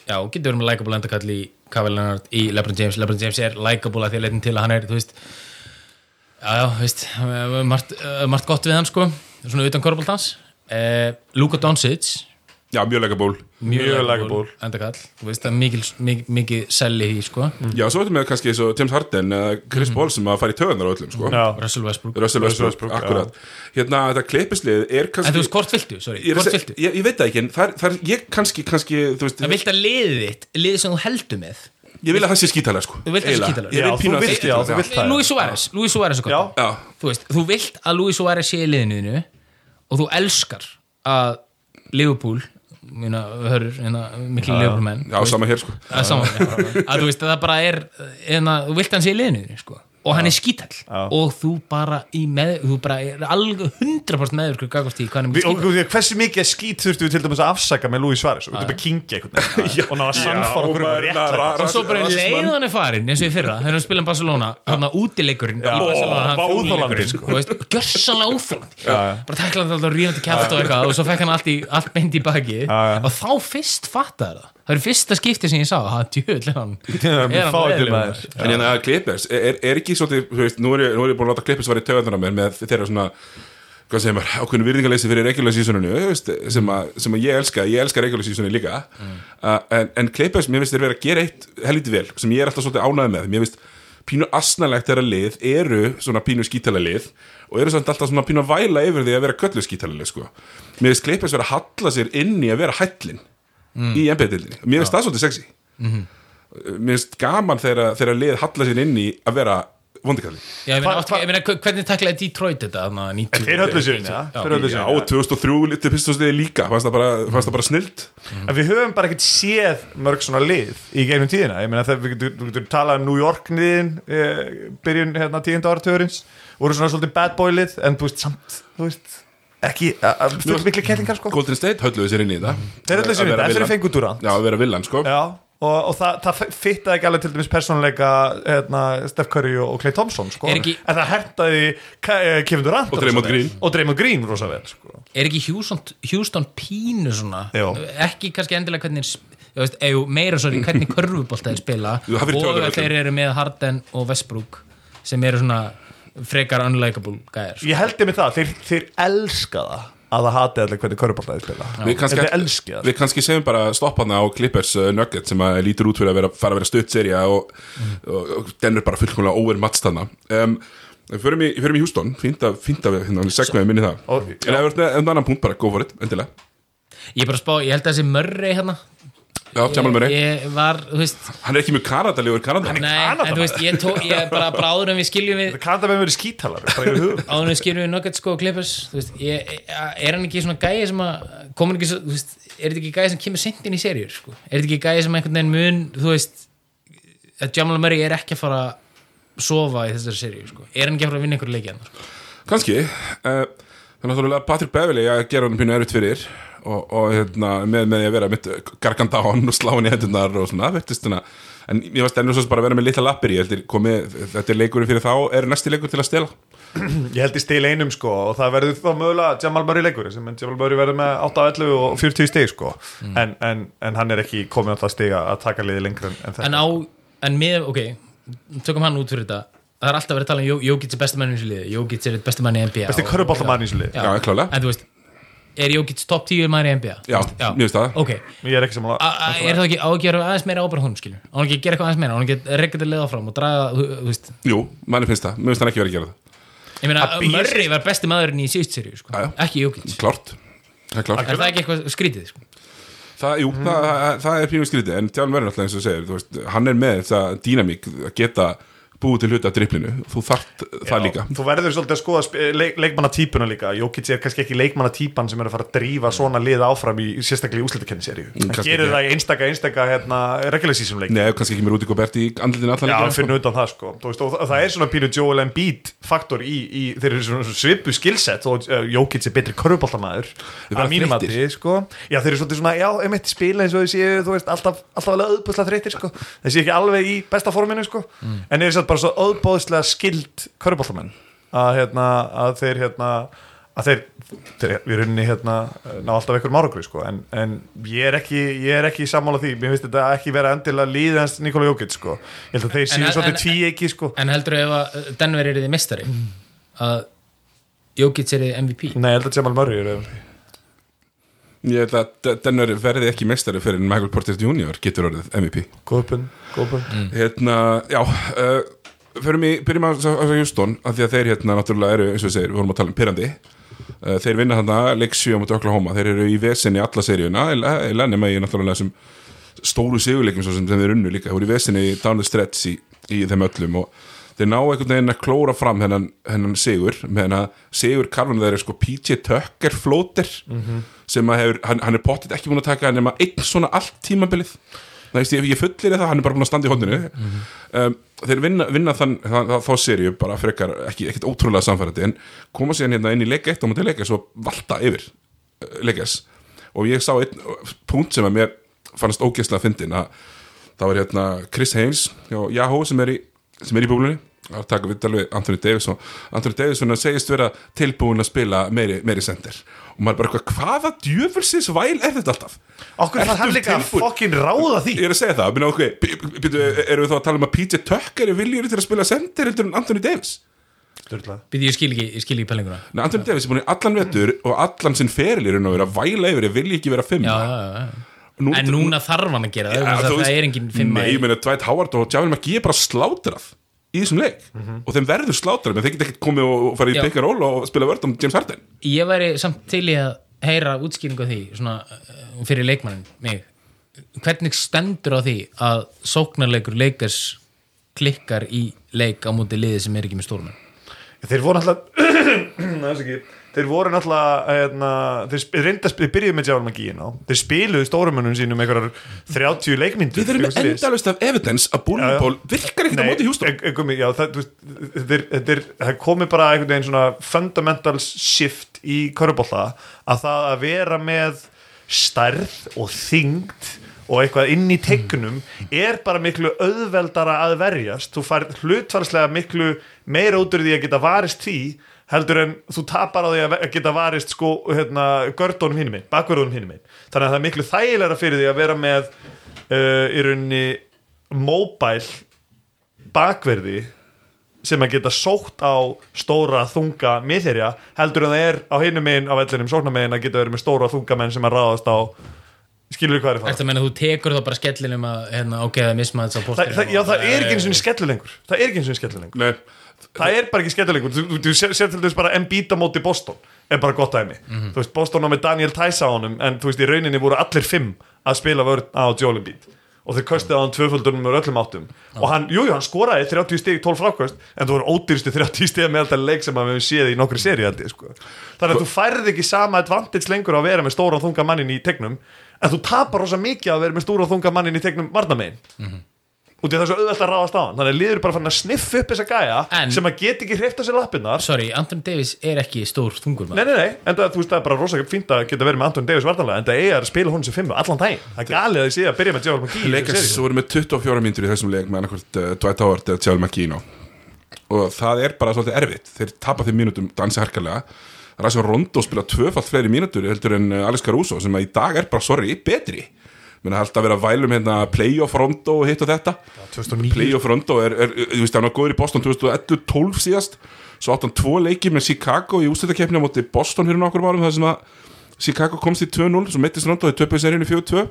já, getur verið með likeable endakall í Kawhi Leonard í LeBron James, LeBron James er likeable að því að leitin til að hann er, þú veist já, já, þú veist margt, margt gott við hann sko. Svona utan korfbóltans eh, Luka Doncic. Já, mjög leika ból Mjög likeable. endakall, þú veist, það er mikil, mikil, selli í sko, Já, svo ertu með kannski eins og James Harden eða Chris Paul sem að fara í töðunar á öllum, sko. Já, Russell Westbrook. Russell Westbrook, Westbrook, akkurat. Hérna, þetta klippislið er en kannski þú veist, hvort viltu, sorry, ég, hvort viltu? ég, ég veit það ekki, en það er, það ég kannski, kannski, þú veist það vilt að liðið þitt, liðið sem þú heldur með? Ég vil að það sé skítalega, sko. Þú vilt að sé Eiginlega. skítalega. Ég Já, vil þú pínu að vilt- sé skítalega það. Luis Suárez, Luis Suárez er gott. Já. Já, þú veist, þú vilt að Luis Suárez sé í liðinu þínu og þú elskar að Liverpool mína hörur, hérna, miklu leifurmenn Já, sama hér sko. Að, saman, já, að þú veist að það bara er hérna, þú vilt hann sé í liðinu sko. Og hann er skítall og þú bara í með, þú bara er alveg 100% meður sko er hversu mikið skít þurftu við til dæmis að afsaka með Louis Suárez? Og við þurfum að kingja einhvern veginn. *laughs* Og ná að sannfara okkur um og svo bara leið hann er farin eins og í fyrra þegar hann spila um Barcelona hann. Barcelona Ó, hann var sko. þú veist, gjörsanlega já. bara tækla hann alltaf ríðandi kæft og eitthvað og svo fekk hann allt, í, allt beint í baki og þá fyrst fattaði það það er fyrsta skipti sem ég sá. Djöðl er maður. *laughs* En hérna Clippers, er, er ekki svolítið, þú veist, nú er ég, nú er ég búin að láta Clippers var í töðunar mér með þeirra svona, hvað segir maður, ákveðinu virðingaleysi fyrir veist, sem, að, sem að ég elska, ég elska regular seasonu líka, uh, en, en Clippers, mér finnst þeir vera að gera eitt helviti vel, sem ég er alltaf svolítið ánægð með, mér finnst pínu asnalegt þeirra lið eru svona pínu skítala lið og eru samt alltaf svona pínu að væla yfir því að vera köllu skítala lið, sko. Mér finnst Clippers vera að halla sér inn í að vera hællin í NBA-dildinni, mér finnst það svolítið sexy mér finnst gaman þegar, þegar lið halla sér inn í að vera vondikalli Já, ég meina, Hva- oft- ég meina, hvernig taklaði Detroit þetta þarna 90? Þeir höllu sér inn, já. Þeir höllu sér Já, inn, já. 2003 litið pistóstiði líka fannst það bara, fannst það bara snilt En við höfum bara ekkert séð mörg svona lið í gegnum tíðina. Ég meina þegar við getum, talað um New York niðin eh, byrjun hérna tíunda áratugurins voru svona svolítið bad boy lið en þú veist samt, þú veist ekki, fyrir miklu kettlingar sko. Golden State hölluðu sér inn í það Þeir höllu sér inn, vera það villan. fengur Durant. Já, að vera villan, sko Já, og, og það, það fittaði ekki alveg til dæmis persónuleika hérna, Steph Curry og, Clay Thompson sko. Er ekki- en það hertaði eh, Kevin Durant Og Draymond rosa vel. Green. og Draymond Green rosa vel sko. Er ekki Houston, Houston pínu svona Jó. ekki kannski endilega hvernig ég veist, eða meira sorry, hvernig körfubolt *laughs* þeir spila Jú, það fyrir og að þeir eru með Harden og Westbrook sem eru svona frekar unlikable gæðir sko. ég held ég með það, þeir, þeir elska það að það hati allir hvernig körubáltaði spila. Við kannski, Þeir elski það. við kannski segjum bara stoppaðna á Clippers uh, Nugget sem að lítur út fyrir að vera, fara að vera stutt serja og, og, og den er bara fullkomlega overmatst þarna. Um, Förum í, förum í Houston, fínt að, að hérna, segnaði minni það. Og- En ef þú ert með enn annan punkt bara, go for it, endilega. Ég spá, ég held að þessi Murray hérna Já, Jamal Murray, ég var, þú veist hann er ekki mjög kanadalegur Kanada nei, Kanada en þú veist, ég, tó, ég bara, bara áður en við skiljum við Kanada með verið skítalar áður en við skiljum við Nuggets sko og Clippers þú veist, ég, er hann ekki svona gæði sem að komur ekki, svo- þú veist, er þetta ekki gæði sem kemur sent inn í seríur, sko, er þetta ekki gæði sem einhvern veginn mun, þú veist að Jamal Murray er ekki að fara að sofa í þessari seríu, sko, er hann ekki að fara að vinna einhverju leiki hann, sko? Kanski uh, Það er náttúrulega Patrick Beverley að gera hann pínu erfitt fyrir og, og hérna, með, með að vera mitt gargand á hann og slá hann í hendunar og svona, vettist svona en ég var stennur svo bara að vera með litla lappir í heldur, komið, þetta er leikurinn fyrir þá er næsti leikur til að stela? Ég held í stil einum sko og það verður þá mögulega Jamal Murray leikur sem en Jamal Murray verður með 8-11 og 40 stig sko. En, en, en hann er ekki komið á það stig að taka liði lengur en, en þetta. En á, en með, ok tökum hann út fyrir þetta. Það er alltaf verið að tala um Jó- Jókits er besti mann í þessu liði. Jókits er besti mann í NBA besti körubáltamann í þessu lið Já. Já, klálega. en þú veist, er Jókits top 10 mann í NBA? Já, mér finnst það. ok, ég er ekki sem A- a- er það ekki á að gera aðeins meira ábyrð hún skilur, á hann ekki að gera eitthvað aðeins meira? Á hann ekki að rekka þetta leiða fram og draga þú, veist, Jú, manni finnst það, mér finnst hann ekki verið að gera það. Ég meina, Að Murray var besti maðurinn í síðust seríu, sko, Já, já. ekki Jókits Klárt, það er klárt. Er það ekki eitthvað skrítið, sko. Það, jú, það, það, það er pínu skrítið. En Tjáln verður alltaf eins og segir að búið til hluta af driplinu þú þart það líka. þú verður svolítið að skoða sp- leik, leikmannatýpuna líka. Jókits er kannski ekki leikmannatýpan sem er að fara að drífa svona lið áfram í sérstaklega í úslitakenni seríu hann kannski gerir ekki. það í einstaka einstaka hérna, regular season leik Nei, kannski ekki með Rúti Gobert í andlitin allan Já, leikina, sko. fyrir utan það sko. Veist, og það- er svona pínu Joel Embiid faktor í, í þeir eru svona svipu skillset og uh, Jókits er betri bara að mínum þreyttir. mati sko. Já, þeir eru svona, já, einmitt spila eins og séu þú veist, alltaf, alltaf bara svo auðbúðslega skild körfuboltamenn að hérna, að þeir hérna að þeir, þeir við runni hérna ná alltaf einhverjum árangri sko. En, en ég er ekki, ég er ekki sammála því. Mér finnst þetta ekki vera endilega líðans Nikola Jókits sko, ég held að þeir en- svolítið tví ekki sko. en heldur ef að Denver er þið mistari að Jókits er þið MVP Nei, ég held að Jamal Murray er Ég held að Denver verði ekki mestari fyrir en Michael Porter Jr. getur orðið MVP góðbund, góðbund Hérna, já uh, Förum í, byrjum að að Houston af því að þeir hérna náttúrulega eru, eins og við segir, við vorum að tala um pyrrandi uh, Þeir vinna þarna leik 7 á mútið Oklahoma, þeir eru í vesinni alla seríuna, eða nema í náttúrulega þessum stóru sigurleikum sem þeir unnu líka, þeir voru í vesinni down the stretch í, í þeim öllum og þeir ná einhvern veginn að klóra fram hennan, hennan sigur. Með að sigur karfan þeir er sko PJ Tucker flóter sem að hefur, hann, hann er pottit ekki búin að taka nema einn svona allt tímabilið. Veist ég, fullir það, hann er bara búin að standa í hodninu um, þeir vinna, vinna þann, þann, þá serju bara frekar ekki, ekkit ótrúlega samfærandi en koma síðan hérna inn í leika eitt og mútið leika svo valta yfir uh, leikas og ég sá einn uh, punkt sem að mér fannst ógeðslega fyndin að það var hérna Chris Haynes hjá Yahoo sem er í, í búlunni að taka við við Anthony Davis og Anthony Davis segist vera tilbúin að spila meiri, meiri center og maður bara eitthvað, hvaða djöfulsins væl er þetta alltaf? Okkur þarf hann líka að fokkin ráða því Ég er að segja það, minna, okay, erum við þá að tala um að PJ Tucker er viljur til að spila center heldur en Anthony Davis. Býði, ég skil ekki, ég skil ekki pælinguna Nei, Anthony Davis er búin í allan vetur og allan sinn feril er að vera væla yfir, ég vilji ekki vera fimm já, já, já. Nú, En núna þarf hann að gera það, ja, þú það, veist- það er engin fimm Nei, ég meina Dwight Howard og Javel McGee er bara slátrað í þessum leik. Og þeim verður slátrað menn þeir geta ekkert komið og farið í Já. pick and roll og spila vörð um James Harden. Ég væri samt til í að heyra útskýringu því svona, uh, fyrir leikmannin mig. Hvernig stendur á því að sóknarleikur leikars klikkar í leik á múti liði sem er ekki með stórmenn? Þeir voru náttúrulega *clears throat* Þeir voru náttúrulega hérna, Þeir reynda að spila, byrjuðu með Jálma Gíin á Þeir spiluðu stórumönnum sínum einhverjar 30 leikmyndur Við erum með endalust af evidence að Bullyból virkar ekkert á móti já, það, þeir, þeir, komi bara einhvern veginn svona fundamental shift í körubólta að það að vera með stærð og þyngd og eitthvað inn í tegnum er bara miklu auðveldara að verjast. Þú fær hlutfarslega miklu meira út úr því að geta varist því heldur en þú tapar á því að geta varist sko, hérna, gördónum hinum einn bakverðunum hinum einn, þannig að það er miklu þægilega fyrir því að vera með uh, í rauninni mobile bakverði sem að geta sótt á stóra þunga miðherja heldur en það er á hinum megin á vellinum sóknarmegin að geta verið með stóra þunga menn sem að ráðast á skilur við hvað er það? Þetta meina þú tekur þá bara skellinum að hérna, ok, það mismaðið á það, já, það er ekki eins og skellu lengur það er ekki eins og skellu lengur Nei, það er bara ekki skellu lengur þú, þú, þú sér, til þess bara Embiid á móti Boston er bara gott dæmi. Þú veist, Boston á með Daniel Tice á honum en þú veist, í rauninni voru allir fimm að spila vörn á Joel Embiid. Og þeir köstið á hann tvöföldunum með öllum áttum. Og hann, jú, jú, hann skoraði 30 stig 12 frákvöst en það voru ódýrstu 30 stig með alltaf leik sem við höfum séð í nokkru seri sko. þannig að þú færð ekki sama advantage lengur að vera með stóra þunga mannin í tegnum en þú tapar rosa mikið að vera með stóra þunga mannin í tegnum varnamegin og það er svo auðvelt að ráðast á hann. Þannig að liður bara fann að sniffa upp þessa gæja En- sem að get ekki hreifta sér lappinnar Sorry, Anthony Davis er ekki stór þungur Nei, maður. Nei, nei, en það, þú veist, það er bara rosa fínt að geta verið með Anton Davis vartanlega en það er að spila hún sem fimmu allan daginn. Það er galið að ég sé að byrja með Joel McGee í Lakers þessari seríu. voru með 24 mínútur í þessum leik með annarkvort uh, Dwight Howard eða Javel McGee og það er bara svolítið erfitt. Þeir tapa þeim mínútum dansi harkalega. Rasjón Rondo spila tvöfalt fleiri mínútur heldur en uh, Alex Caruso sem að í dag er bara, sorry, betri menn að halda að vera að vælum hérna playoff Rondo og hitt og þetta. 2009. Playoff Rondo er, er, þú veist, hann var góður í Boston 2011-12 síðast. Svo átt hann tvo leiki með Chicago í ústættakefni á móti Boston fyrir nokkur árum þar sem að Chicago komst í 2-0 svo meittist Rondo þau töpuðu seríunni 4-2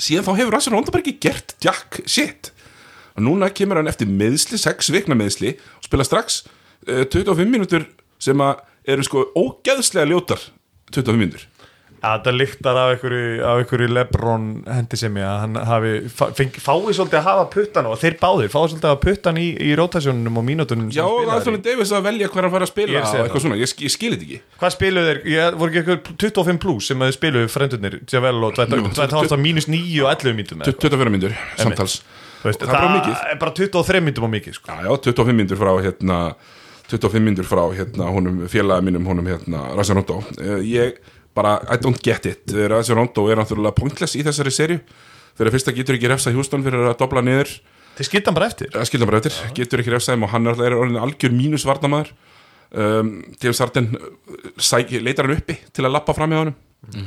síðan þá hefur Rasjón Rondo bara ekki gert jack shit. Og núna kemur hann eftir meðsli, 6 vikna meðsli og spila strax uh, 25 mínútur sem að eru sko ógeðslega ljótar 25 mínútur. Já, það lyktar af einhverju, Lebron hendi sem ég að hann hafi fengi, fái svolítið að hafa puttan og þeir báðir fái svolítið að hafa puttan í, í rotationunum og mínútunum sem Já, og. Anthony Davis að velja hver hann fara að Ég spila og það. eitthvað svona, ég, ég skil þetta ekki Hvað spiluðu þeir? Ég, voru ekki eitthvað 25 plus sem þeir spiluðu frendurnir Javel og Jú, Tvætt Hálfstað mínus 9 og 11 mínútum eða eitthvað. 24 mínútur, samtals veist, það er bara Það mikið. er bara 23 mínútum á mikið sko. Já, já, 25 mínútur frá hérna 25 mínútur frá hérna honum félagi mínum, honum hérna Razor Rondo Eh, ég bara, I don't get it. Razor Rondo er náttúrulega pointless í þessari serju fyrir að fyrsta getur ekki refsa Houston fyrir að dobla niður. Þeir skilta hann bara eftir. Að skilja bara eftir, getur ekki refsa þeim og hann er er orðin algjör mínus varnamaður um, James Harden uh, sæk, leitar hann uppi til að lappa fram með honum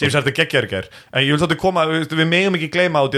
James Harden geggjar ekki er En ég vil þáttu koma, við, við megum ekki gleyma át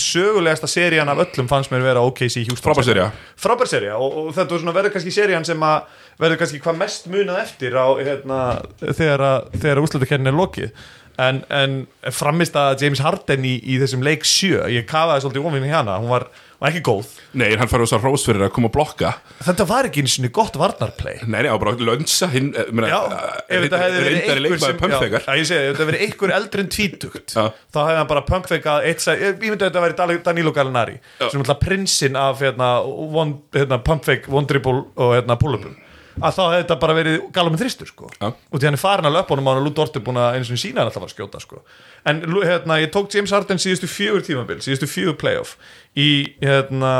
Sögulegasta serían af öllum fannst mér vera OKC Houston. Frábær sería. Frábær sería og, og þetta verður kannski serían sem að verður kannski hvað mest munað eftir á, hérna, þegar, að- þegar úrslutakernin er lokið. En, en framist að James Harden í, í þessum leik sjö, ég kafaði svolítið ofinn hana. Hún var, og ekki góð. Nei, hann farið þess að rós fyrir að koma að blokka. Þetta var ekki eins og gott varnarplay. Nei, nei, á bara lönsa hinn eh, Já, eh, ef þetta hefði verið einhver sem já, já, ég segi, ef þetta hefði verið einhver eldri en tvítugt Já. þá hefði hann bara pumpfeikað eitt sæ, ég myndi að þetta væri Dal- Danilo Gallinari sem er alltaf prinsinn af hérna, one, hérna, pumpfeik, one dribble og hérna, pull-upum að þá hefði þetta bara verið gala með þristur sko. Já. og því hann er farin að löpunum á hann og Lú Dort er búin að eins og sína hann alltaf að skjóta sko. en hérna, ég tók James Harden síðustu fjögur tímabil, síðustu fjögur playoff í, hérna,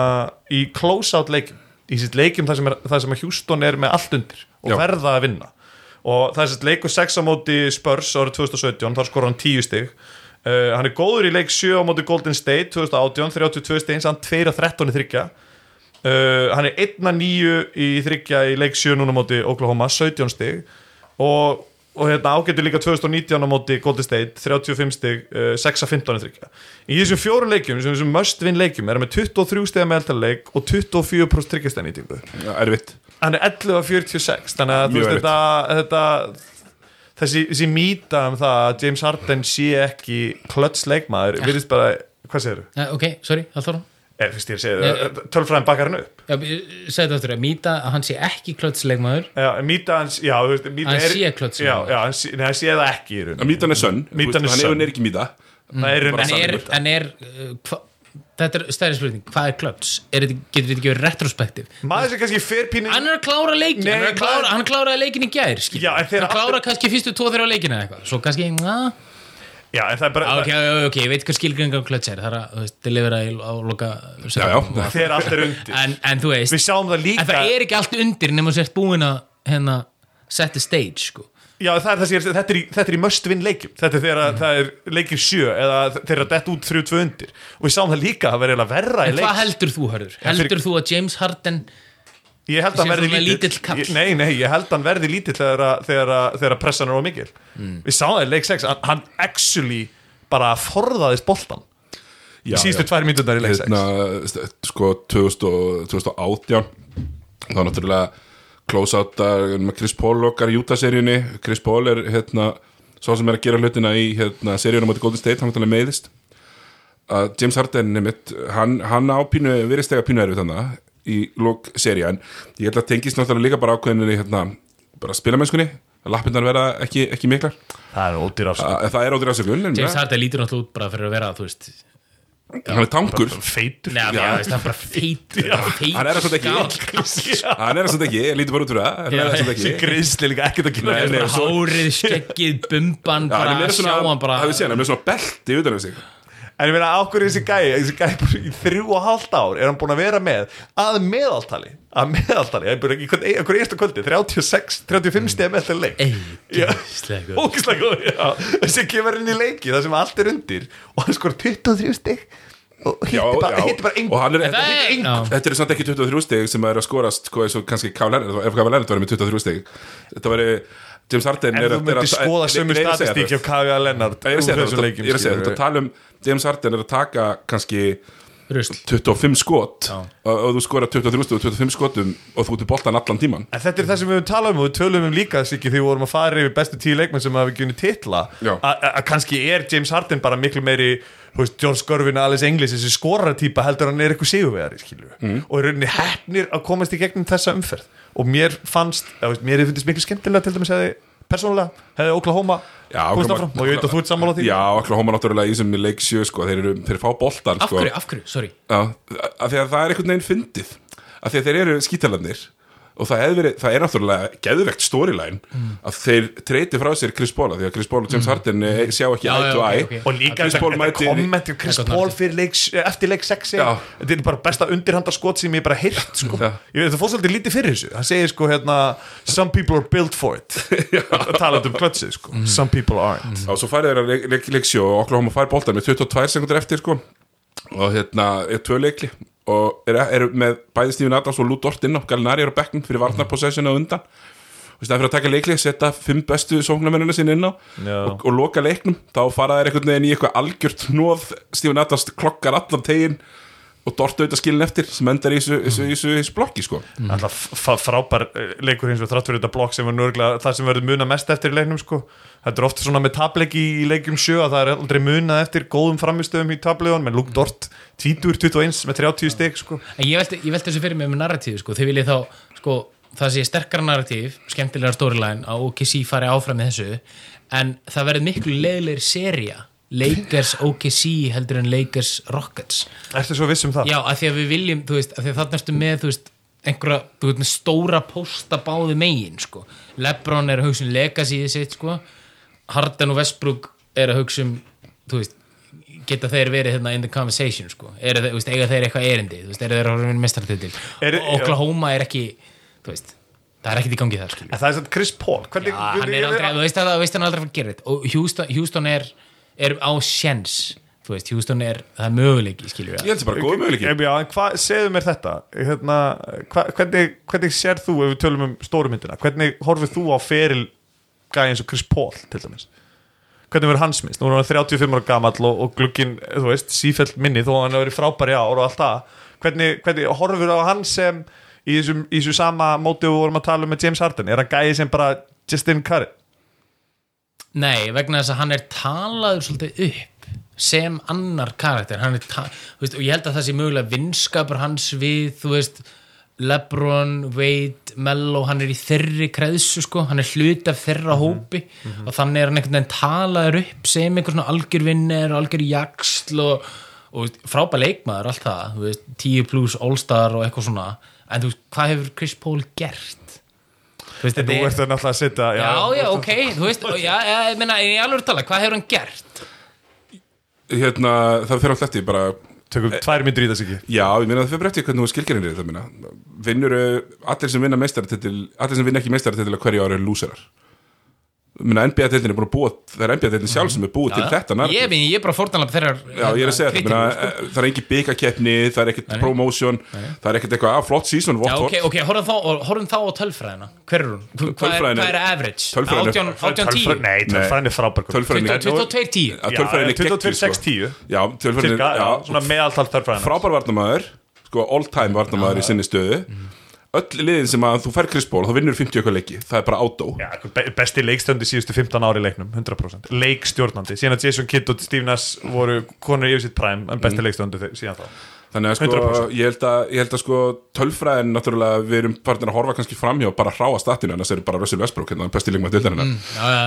í close-out leikim í sitt leikim þar sem, er, sem Houston er með allt undir og Já. verða að vinna og það er sett leikur 6 á móti Spurs árið 2017, þar skor hann 10 stig uh, hann er góður í leik 7 á móti Golden State 2018, 32 stig hann 2 á 13 í þryggja uh, hann er 1 að 9 í þryggja í leik 7 núna móti Oklahoma 17 stig. Og, og hérna ágættur líka 2019 á móti Golden State 35 stig, uh, 6 að 15 í þryggja í þessum fjóru leikjum, sem þessum must win leikjum er hann með 23 stiga meðaltarleik og 24% þryggjastæðnýtingu Erfitt. Hann er 11 af 46 þannig að veist þetta, þetta þessi, þessi mýta um það að James Harden sé ekki klöts leikmaður, Ja. virðist bara hvað segir þú? Ja, ok, sorry, það þarf Er, fyrst ég segir Ja. það, tölfræðin bakar hann upp. Já, segðu þetta aftur, að mýta að hann sé ekki klötsleikmaður. Já, mýta hans, já, þú veist mýta Hann er, sé klöts já, já, hann sé, nei, hann sé það ekki í raun Mítan er sönn Mýtan er Hann sönn. er ekki mýta. Er En sann er, uh, þetta er stærri spurning, hvað er klöts? Er þetta, getur þetta ekki verið retrospektiv? maður sem kannski fer pínu Hann er að klára leikin, hann, er að klára, hann leikin í gær Hann klára kannski fyrstu 2-3 já, en það er bara, ok, ok, ok, ég veit hvað skilgringar klöts er Það er að, þú veist, delivera í, á loka Já, já. þegar allt er undir en, en þú veist, við sjáum það en líka það er ekki allt undir nema sért búin að hérna, set the stage, sko Já, það er það sem ég er, þetta er í, þetta er í must win leikjum þetta er þegar Mm. að það er leikir sjö eða þegar dett út þrjú tvö undir og við sáum það líka að vera eiginlega verra í En leik hvað heldur þú, Hörður? Heldur þú að James Harden ég held að verði lítill? Ég- nei, nei, ég held að hann verði lítill þegar, þegar, þegar pressan er á mikil Mm. við sáum það í leik 6 hann, actually bara forðaðist boltan Já, í síðustu já. tvær mínútur í leik 6 hérna, sko 2000 og- 2018 þá náttúrulega close-outar með Chris Paul okkar í Utah-seríunni Chris Paul er hérna svo sem er að gera hlutina í hérna, seríunum á Golden State, hann náttúrulega meiðist að James Harden nefnitt, hann, hann á pínu, verið stega pínu erfið þannig í lók seríu, en ég held að tengist náttúrulega líka bara ákveðinni hérna, bara spilamennskunni, að lappindar vera ekki, ekki miklar, það er ódýr afsökun. Það er James ja, Harden lítur náttúrulega út bara fyrir að vera, þú veist hann er tankur. Feitur. Hann er bara feit feit hann er það svolítið ekki hann er það svolítið ekki, ég lítur bara út fyrir það. Er það greiðsli líka ekkert að Nei, nei, gera svo- Hárið, skeggið, bumban bara er sjá hann bara hann er með svona belti utan um sig En ég meina, ákveður þessi gæi, þessi gæi í þrjú og hálft ár er hann búin að vera með að meðaltali, að meðaltali, er í einhver einsta kvöldi, 36, 35 stið meðaltali leik. Ei, Já. gæslega góð. Ógislega. Þessi kemur inn í leiki, það sem allt er undir og hann skor 23 stig og hitti Já, bara, hitti bara er, er- þetta, þetta er samt ekki 23 stig sem er að skorast sko, kannski Leonard var með 23 stig. Þetta var James Harden En þú er myndir að- skoða sömu á Kaga Lennart Ég er að segja þetta, þetta, tala um James Harden er að taka kannski Rusl. 25 skot Já. og, og þú skora 23 stig og 25 skotum og þú ert í boltan allan tíman En þetta er það sem við höfum talað um og við tölum um líka Siggi, þegar við vorum að fara yfir bestu tíu leikmenn sem hafa unni titla. Að að kannski er James Harden bara miklu meiri þú veist, George Gervin, Alice English þessi skoraratýpa heldur hann er eitthvað sigurvegari skilur Mm. og er rauninni hefnir að komast í gegnum þessa umferð. Og mér fannst, veist, mér hefði fundist miklu skemmtilega til dæmis hefði persónulega, hefði Oklahoma Já, komist Oklahoma- áfram? Og ég veit að þú ert sammála því. Já, Oklahoma náttúrulega í sem í leik 7 sko, þeir, eru, þeir fá boltan Af sko. hverju, af hverju, sorry. Já, að því að það er einhvern veginn fyndið. Að því að þeir eru skítalarnir og það, hefði verið, það er náttúrulega geðvegt storyline að þeir treyti frá sér Chris Paul af því að Chris Paul og James Harden mm. sjá ekki ok, eye. ok. og líka Chris þetta Paul þetta mætir komment hjá Chris Paul leik, eftir leik 6 Já. þetta er bara besta undirhanda skot sem ég bara heyrt sko. Ég veit það fór svolítið lítið fyrir þessu. Hann segir sko hérna some people are built for it. *laughs* Talað um klötsið sko. Some people aren't. Og svo færið þeir að leik, leik, leik 7 og Oklahoma fær boltan með 22 sekundur eftir sko. og hérna er tvö leikli og er, er með bæði Stífin Adams og Lou Dort inn á Gallinari er á bekknum fyrir varnar possession á undan. Og stæðan fyrir að taka leikli, setja fimm bestu sóknarmennina sinni inn á og, og loka leiknum, þá fara þeir einhvern veginn í eitthvað algjört nóð Stífin Adams klokkar allan tegin og Dort auðvitað skilin eftir sem endar í þessu, blokki sko. Alltaf f- frábær eh, leikur eins og þrátt fyrir þetta blokk sem var nörglega það sem verður muna mest eftir í leiknum sko. þetta er ofta svona með tableik í, leikjum sjö að það er aldrei munað eftir góðum framistöðum í tableikun, menn Luke Dort 20 21 með 30 stygg sko. En ég velti, ég velti þessu fyrir mig með narratíf sko. Þið viljið þá, sko, það sé sterkara narratív skemmtilegar storyline að OKC fari áfram með þessu en það verður miklu leiðilegri seria Lakers OKC heldur en Lakers Rockets Ertu svo viss um það? Já, af því að við viljum, þú veist, af því að þarna ertu með, þú veist, einhverja, þú veist, með stóra pósta báði megin, sko. Lebron er að hugsa um legacy sitt, sko. Harden og Westbrook er að hugsa um, þú veist, geta þeir verið hérna in the conversation, sko. Er, þú veist, eiga þeir eitthvað erindi, þú veist, eru þeir að vera mestartitil. Er- Oklahoma er ekki, þú veist, það er ekkert í gangi þar. En það er svona Chris Paul hvernig, Já, hann er aldrei, þú veist hann aldrei fara að gera þetta og Houston, Houston er, er á sjens þú veist, Houston er, það er möguleiki skilur ég held sem bara góð möguleiki. Já, en hvað, segðu mér þetta. Hérna, hva, hvernig, hvernig sér þú ef við tölum um stórumyndina, hvernig horfið þú á feril gæði eins og Chris Paul til dæmis? Hvernig verður hans mist, nú er hann 35 ára gamall og, og glugginn, þú veist, sífælt minni þó að hann hefur verið frábæri ár og allt það. Hvernig, hvernig horfið á hann sem í þessu, í þessu sama móti við vorum að tala um með James Harden, er hann gæði sem bara Justin Curry Nei, vegna þess að hann er talaður svolítið upp sem annar karakter. Er veist, og ég held að það sé mögulega vinskapur hans við, þú veist Lebron, Wade, Mello hann er í þeirri kreðsu sko. Hann er hluti af þeirra hópi. Og þannig er hann einhvern veginn talaður upp sem einhver svona algjör vinner og algjör jaksl og, og frábæð leikmaður allt það, þú veist, 10 plus All-Star og eitthvað svona, en þú veist, hvað hefur Chris Paul gert? Þú veist, Nú þetta er- ertu náttúrulega að setja Já, já, ok, þú veist, já, já, ég meina, ég alveg tala, hvað hefur hann gert? hérna, það fyrir alltaf eftir bara Tökum tvær myndir í þess ekki Já, ég meina það fyrir eftir hvernig þú skilgerinir þetta minna. Vinnur allir sem vinna meistaratitil allir sem vinna ekki meistaratitil að hverju ári er lúserar minna NBA-deildin er búin að búa það er NBA-deildin sjálf sem er búið til þetta narratív. Ég, ég er bara fórtanlega þeirra Já, ég er að segja þetta, minna, sko. það er engin byggakeppni það er ekkert promotion það er ekkert eitthvað, að flott season, Já, vott, ok, ok, horfum þá, horfum þá á tölfræðina. Hver er hún? Hvað er, er- er average? tölfræðin er- 18, 18, 10 Nei, tölfræðin er frábær Tölfræðin 22, 10 að tölfræðin geggjuð, 22, 6, 10 Já, tölfræðin Cirka, já, já, svona meðaltal tölfræðin frábær varnamæður sko, all time varnamæður í sinni stöðu öll liðin sem að þú fær Chris Paul þá vinnur 50 eitthvað leiki, það er bara átó Já, be- besti leikstjóndi síðustu 15 ári í leiknum 100% leikstjórnandi, síðan að Jason Kidd og Steve Nash voru konur yfir sitt prime en besti leikstjóndi þe- síðan þá. Þannig að sko, 100%. ég held að, ég held að sko, tölfræðin, náttúrulega, við erum farin að horfa kannski framhjá bara hráa statinu en það er bara Russell Westbrook, hérna, besti leikmaður dildarinnar mm. Já, já,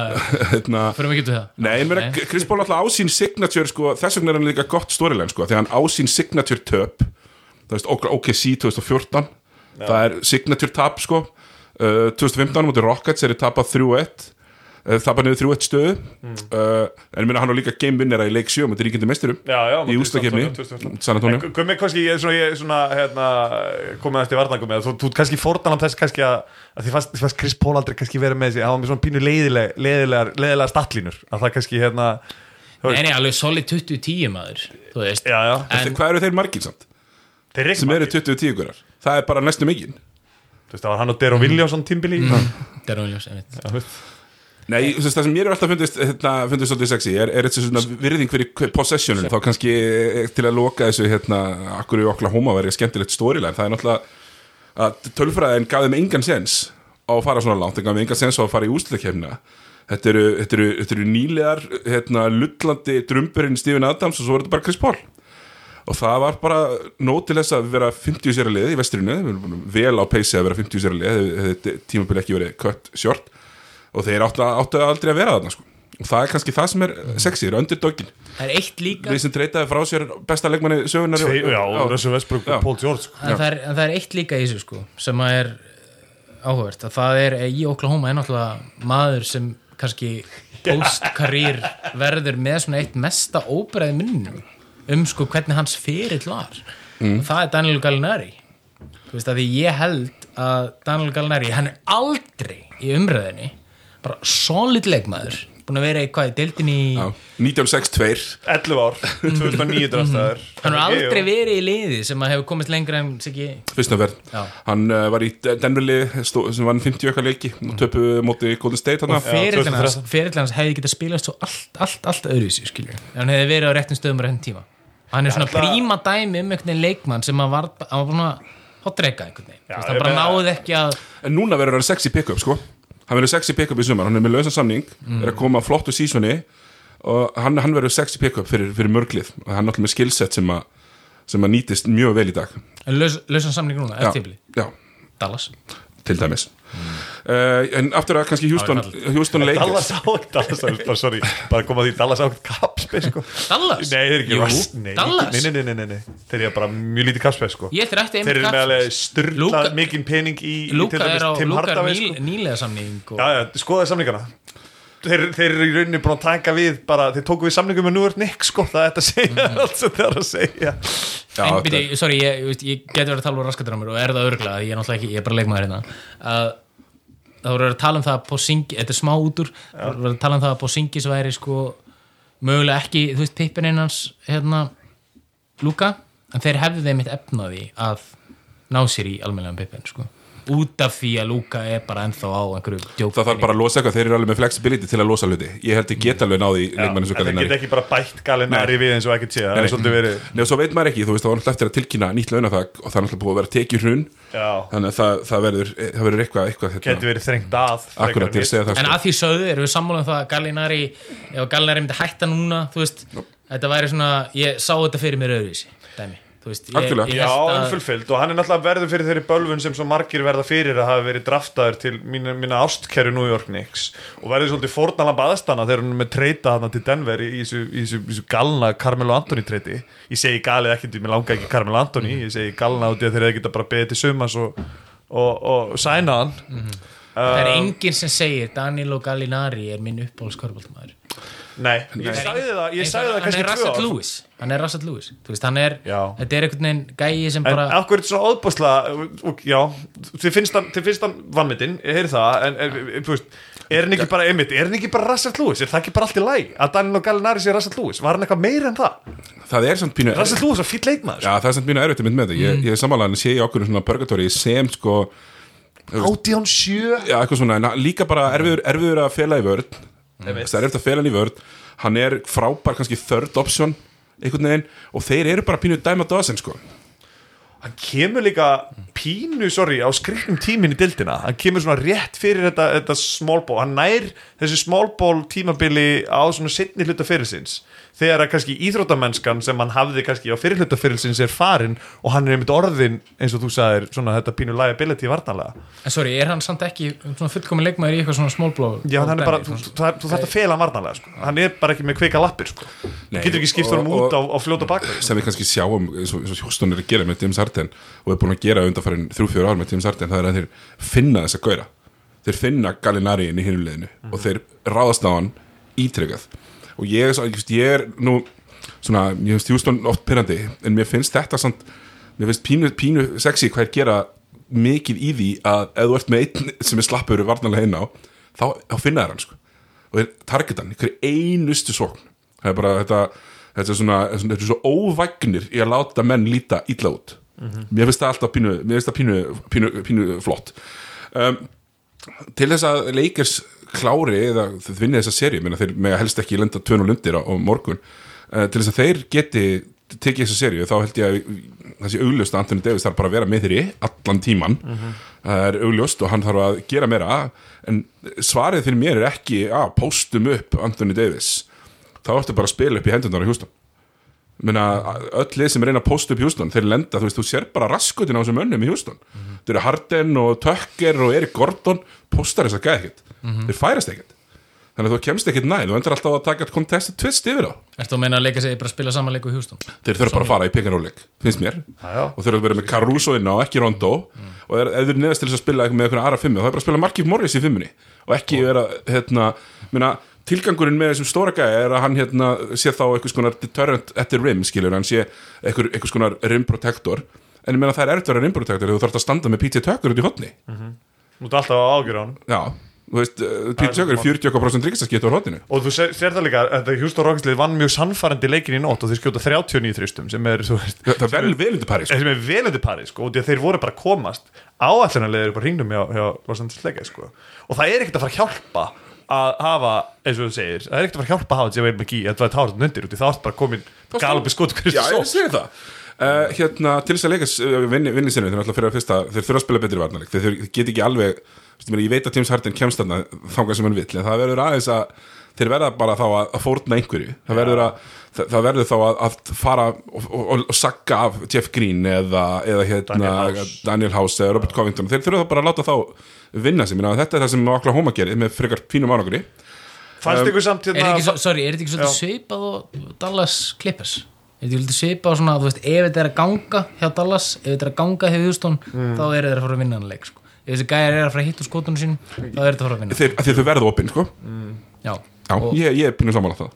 já, fyrir mig getur það. Nei, ég meina, Chris Paul alltaf á sín signature sko, þess vegna er hann líka gott storyline sko, því hann á sín signature töp það veist, OKC 2014 það er signature tap sko. Uh, 2015 mútið Rockets er í tapað 3-1 uh, tapað niður 3-1 stöðu. Uh, en ég meina hann á líka game winnera í leik 7 mútið ríkjandi meisturum í ústakefni San Antonio En Gummi, kannski, ég er svona, ég er svona hérna, komið eftir varnagum þú, þú kannski fórtan á þess kannski að, að því fannst, fannst Chris Paul aldrei kannski verið með þessi hann var með svona pínu leiðileg, leiðilegar, leiðilegar statlínur að það kannski hérna Nei, nei, alveg solid 20-10 maður Þú veist. Já, já, En, Hvað eru þeir margir samt? þeir sem eru reikma 20-10 gurar. Það er bara næstum engin þú veist, það var hann og Dero Williamson tímbili mm. Williams, einmitt. Já, þú veist. Nei, þú veist, það sem mér er alltaf fundist, hérna, fundist svolítið sexy er, er þetta svona virðing fyrir possessionun þá kannski eh, til að loka þessu hérna, akkur í Oklahoma verið skemmtilegt storyline, það er náttúrulega að tölfræðin gaf þeim engan sens á að fara svona langt, það gaf þeim engan sens á að fara í úslutakefna þetta eru, þetta eru, þetta eru nýlegar hérna, lullandi drumburinn Stephen Adams og svo verður þetta bara Chris Paul og það var bara nót til þess að vera 50 sér að liði í vestrinu. Við erum búin vel á peysi að vera 50 sér að liði hefði tímabili ekki verið cut short. Og þeir áttu, áttu aldrei að vera þarna sko. og það er kannski það sem er sexy, er underdogin Það er eitt líka. Við sem treytaði frá sér besta leikmanni sögunar Tvei, já, Russell Westbrook Já. og sko. en það, er, en það er eitt líka í þessu sko sem að er áhugavert. Að það er í Oklahoma er náttúrulega maður sem kannski *laughs* post-karýr verður með svona eitt mesta óbreið minnum um sko hvernig hans ferill var. Og það er Daniel Gallinari. Þú veist að því ég held að Daniel Gallinari, hann er aldrei í umræðinni bara solid leikmaður búin að vera eitthvað í deildinni í 1962 11 ár, 2009 drafstæður hann har aldrei verið í liði sem að hefur komist lengra en verð, Já. hann uh, var í Denverli sem vann 50 okkar leiki og töpu móti Golden State hann og ferill hans, 2013. ferill hans hefði getað spilast svo allt, allt, allt öðruvísi skilju hann hefði verið á réttum stöðum á réttum tíma hann er svona Alltaf- príma dæmi um einhvern veginn leikmann sem að var, hann var að hotreika einhvern veginn, Já, hann bara meina- náði ekki að En núna verður það sexy pick-up sko. Hann verður sexy pick-up í sumar, hann er með lausan samning Er að koma flottu sísoni Og hann, hann verður sexy pick-up fyrir, fyrir mörglið. Og hann er alltaf með skillset sem að sem að nýtist mjög vel í dag. Laus, lausan samning núna, eftir tíbli, já, Dallas. Til dæmis uh, En aftur að kannski Houston, Já, Houston Dallas Lakers á Dallas á, *laughs* bara, sorry, bara koma því Dallas á kapspeð sko. Dallas? Nei, þeir eru ekki nei, Dallas? Nei, nei, nei, nei, nei. Þeir eru bara mjög lítið kapspeð sko. Ég ætti eftir Þeir eru með alveg Luka, styrla mikinn pening í, dæmis er á Luka er Hardaway ný, sko. nýlega samning og, Já, já, skoðaði samlingana Þeir, þeir eru í rauninni búin að taka við bara, þeir tóku við samlingum með Núvert Nick sko, það er þetta að segja Mhm. allt sem þeir eru að segja. Já, en byrju, sorry, ég, ég, ég geti verið að tala um raskatur á mér og er það örglega, ég er náttúrulega ekki, ég er bara leikmaður hérna. Að það voru að tala um það að Posingi, þetta er smá útur það voru að tala um það að Posingis væri sko mögulega ekki, þú veist, tippin einans hérna, Luka en þeir hefðu þeim eitt efnaði að ná sér í almennilega pippin sko út af því að Luka er bara ennþá á einhverju djók Það þarf bara að losa eitthvað, þeir eru alveg með flexibility til að losa hluti. Ég held ég get alveg náði leikmanni svo Það Gallinari. get ekki bara bætt galinari við eins og ekkert sé Það er svolítið verið Nei, og svo veit maður ekki, þú veist, það var náttúrulega eftir að tilkynna nýtt launathag og það er náttúrulega búið að vera tekið hrun. Já, þannig að það, það verður, það verður eitthvað, eitthvað hérna, verið þrengt að akkurat til að segja það En sko. að því sögðu, erum við sammála um það að Gallinari, umfullfyllt og hann er náttúrulega verður fyrir þeirri bölvun sem svo margir verða fyrir að hafa verið draftaður til mína, mína ástkerru New York Knicks og verður svolítið fórnalamb aðstana þegar hann er með treyta hann til Denver í þessu, galna Carmelo Anthony treyti. Ég segi galið ekkert, ég langa ekki Carmelo Anthony ég segi galna út í að þeir geta bara beðið til sumas og, og, og sæna hann. Það er Um, enginn sem segir Danilo Gallinari er minn uppáhaldskörbóltamæður. Nei, ég sagði það, ég sagði það Hann kannski er tvö Rassett ár. Lewis, hann er Rassett Lewis, þú veist, hann er, Já. þetta er einhvern veginn gæi sem En bara, af hverju er þetta svona óðbúslega og, Já, þið finnst hann, þið finnst hann vannmyndin, ég heyri það en, en, en þú veist, er hann ekki bara einmitt, er hann ekki bara Russell Lewis, er það ekki bara allt í læg að Daniel og Gallinari sé Russell Lewis, var hann eitthvað meira en það? Það er samt pínu Russell Lewis var fýll leikmaður, Já, það er samt pínu erfitt að mynd með þetta. Ég, ég er samanlega sé í okkur svona purgatory sem sko, átján sjö. Já, eitthvað svona en líka bara erfiður, erfiður að fela í vörð það er erfitt að fela hann í vörð hann er frábær kannski third option einhvern veginn og þeir eru bara pínu dæma dosen sko. Hann kemur líka pínu, sorry, á skrifnum tímin í dildina, hann kemur svona rétt fyrir þetta, þetta small ball, hann nær þessi small ball tímabili á svona setni hluta fyrirsins, þegar að kannski íþróttamennskan sem hann hafði kannski á fyrir hluta fyrirsins er farin og hann er einmitt orðin, eins og þú sagðir, svona þetta pínu liability varnalega, en sorry, er hann samt ekki svona fullkomin leikmaður í eitthvað svona small blow? já hann er bara þú, þarft að fela hann varnalega, sko, hann er bara ekki með kvika lappir, sko, Nei, þú getur ekki skipt honum út á, á fljóta baka sem við kannski sjáum eins og, eins og Houston er að gera með James Harden og er búin að gera undanfærin þrjú-fjóru ár með James Harden það er að þeir finna þessa gaura. Þeir finna Gallinari inn í hinum liðinu og þeir ráðast á hann ítryggað og ég, ég, er nú svona, ég finnst Houston oft pyrrandi en mér finnst þetta samt mér finnst pínu, pínu sexy hvað er gera mikið í því að ef þú ert með einn sem er slappur varnalega inn á þá, þá finna þær hann sko. Og þeir targeta hann, hverju einustu sókn það er bara þetta þetta er svona, þetta er svo óvægnir í að láta menn líta illa út. Mér finnst það alltaf pínu, mér finnst það pínu, pínu, pínu flott. Um, til þess að leikers klári eða vinni þessa menna þeir mega helst ekki lenda tvön og lundir á, á morgun. Uh, til þess að þeir geti tekið þessa seri þá held ég að sé augljóst að Anthony Davis þarf bara að vera með þeirri allan tíman það er augljóst og hann þarf að gera meira. En svarið fyrir mér er ekki að póstum upp Anthony Davis. Þá ertu bara að spila upp í hendunar á Hjústan Meina, öll lið sem einn að posta upp Hjústan þeir lenda, þú veist, þú sér bara raskutin á þessum önnum í Hjústan þeir eru Harden og Tucker og Erik Gordon postar þess að gæða ekkert þeir færast ekkert. Þannig að þú kemst ekkert næð, þú endur alltaf að taka contested twist yfir á Ertu að meina að leika sig bara að spila saman leiku í Houston? þeir þurfa bara að fara í pick and roll leik, finnst mér. Já. og þeir eru að vera með Caruso inn á, ekki Rondo. Og er, ef þeir neðast til þess að spila með er tilgangurinn með þessum stóra gæði er að hann hérna, sé þá eitthvað skonar deterrent at the rim, skilur, hann sé eitthvað, eitthvað skonar rim protector. En ég meina það er erfitt að vera rim protector þegar þú þarfst að standa með PJ Tucker út í hotni þú ert alltaf að ágjöra hann já, þú veist, uh, PJ Tucker er 40% ríkistaskiptu á hotninu og þú sér, það líka að Rockets lið vann mjög sannfærandi leikin í nótt og þeir skjóta 39 þristum sem er, þú veist, það er vel vel undir pari, sko. sem er velundi parið sko, og þeir voru bara komast. Áallinarlega eru bara hringnum hjá, hjá Los Angeles leikið sko. og það er ekkert að fara að hjálpa að hafa, eins og þú segir það er ekkert að fara að hjálpa að hafa J.V. McGee að það er tárat undir út í þá ertu bara komin galupi skot Já, ég svo segi það. Uh, Hérna, til þess að leika uh, vinni, vinni sinni, þeir náttúrulega fyrir að fyrsta þeir þurfa að spila betri varnarleik, þeir, þeir get ekki alveg veist, ég veit að James Harden kemst þarna þangað sem hann vill, en það verður aðeins að þeir verða bara þá að, að fórna einhverju. Það verður, að, það, það verður þá að, að fara og, og, og, sagga af Jeff Green eða, eða hérna. Daniel House eða Robert Covington. Þeir þurfa þá bara að láta þá vinna Minna, þetta er það sem Oklahoma gerir með frekar fínum árangri fannst Um, ykkur samt Er hérna sorry, er þetta ekki svolítið Já. svipað og Dallas Clippers? Er þetta ekki svolítið svipað og svona, þú veist, ef þetta er að ganga hjá Dallas, ef þetta er að ganga hjá Houston, þá eru þeir að fara að vinna hann leik, sko. Ef þessi gæjar er að fara að hitta skotunum sín, þá er þetta að fara að vinna. þeir, þau verða opinn sko. Já. Já, Og- ég, ég er pínu samanlega það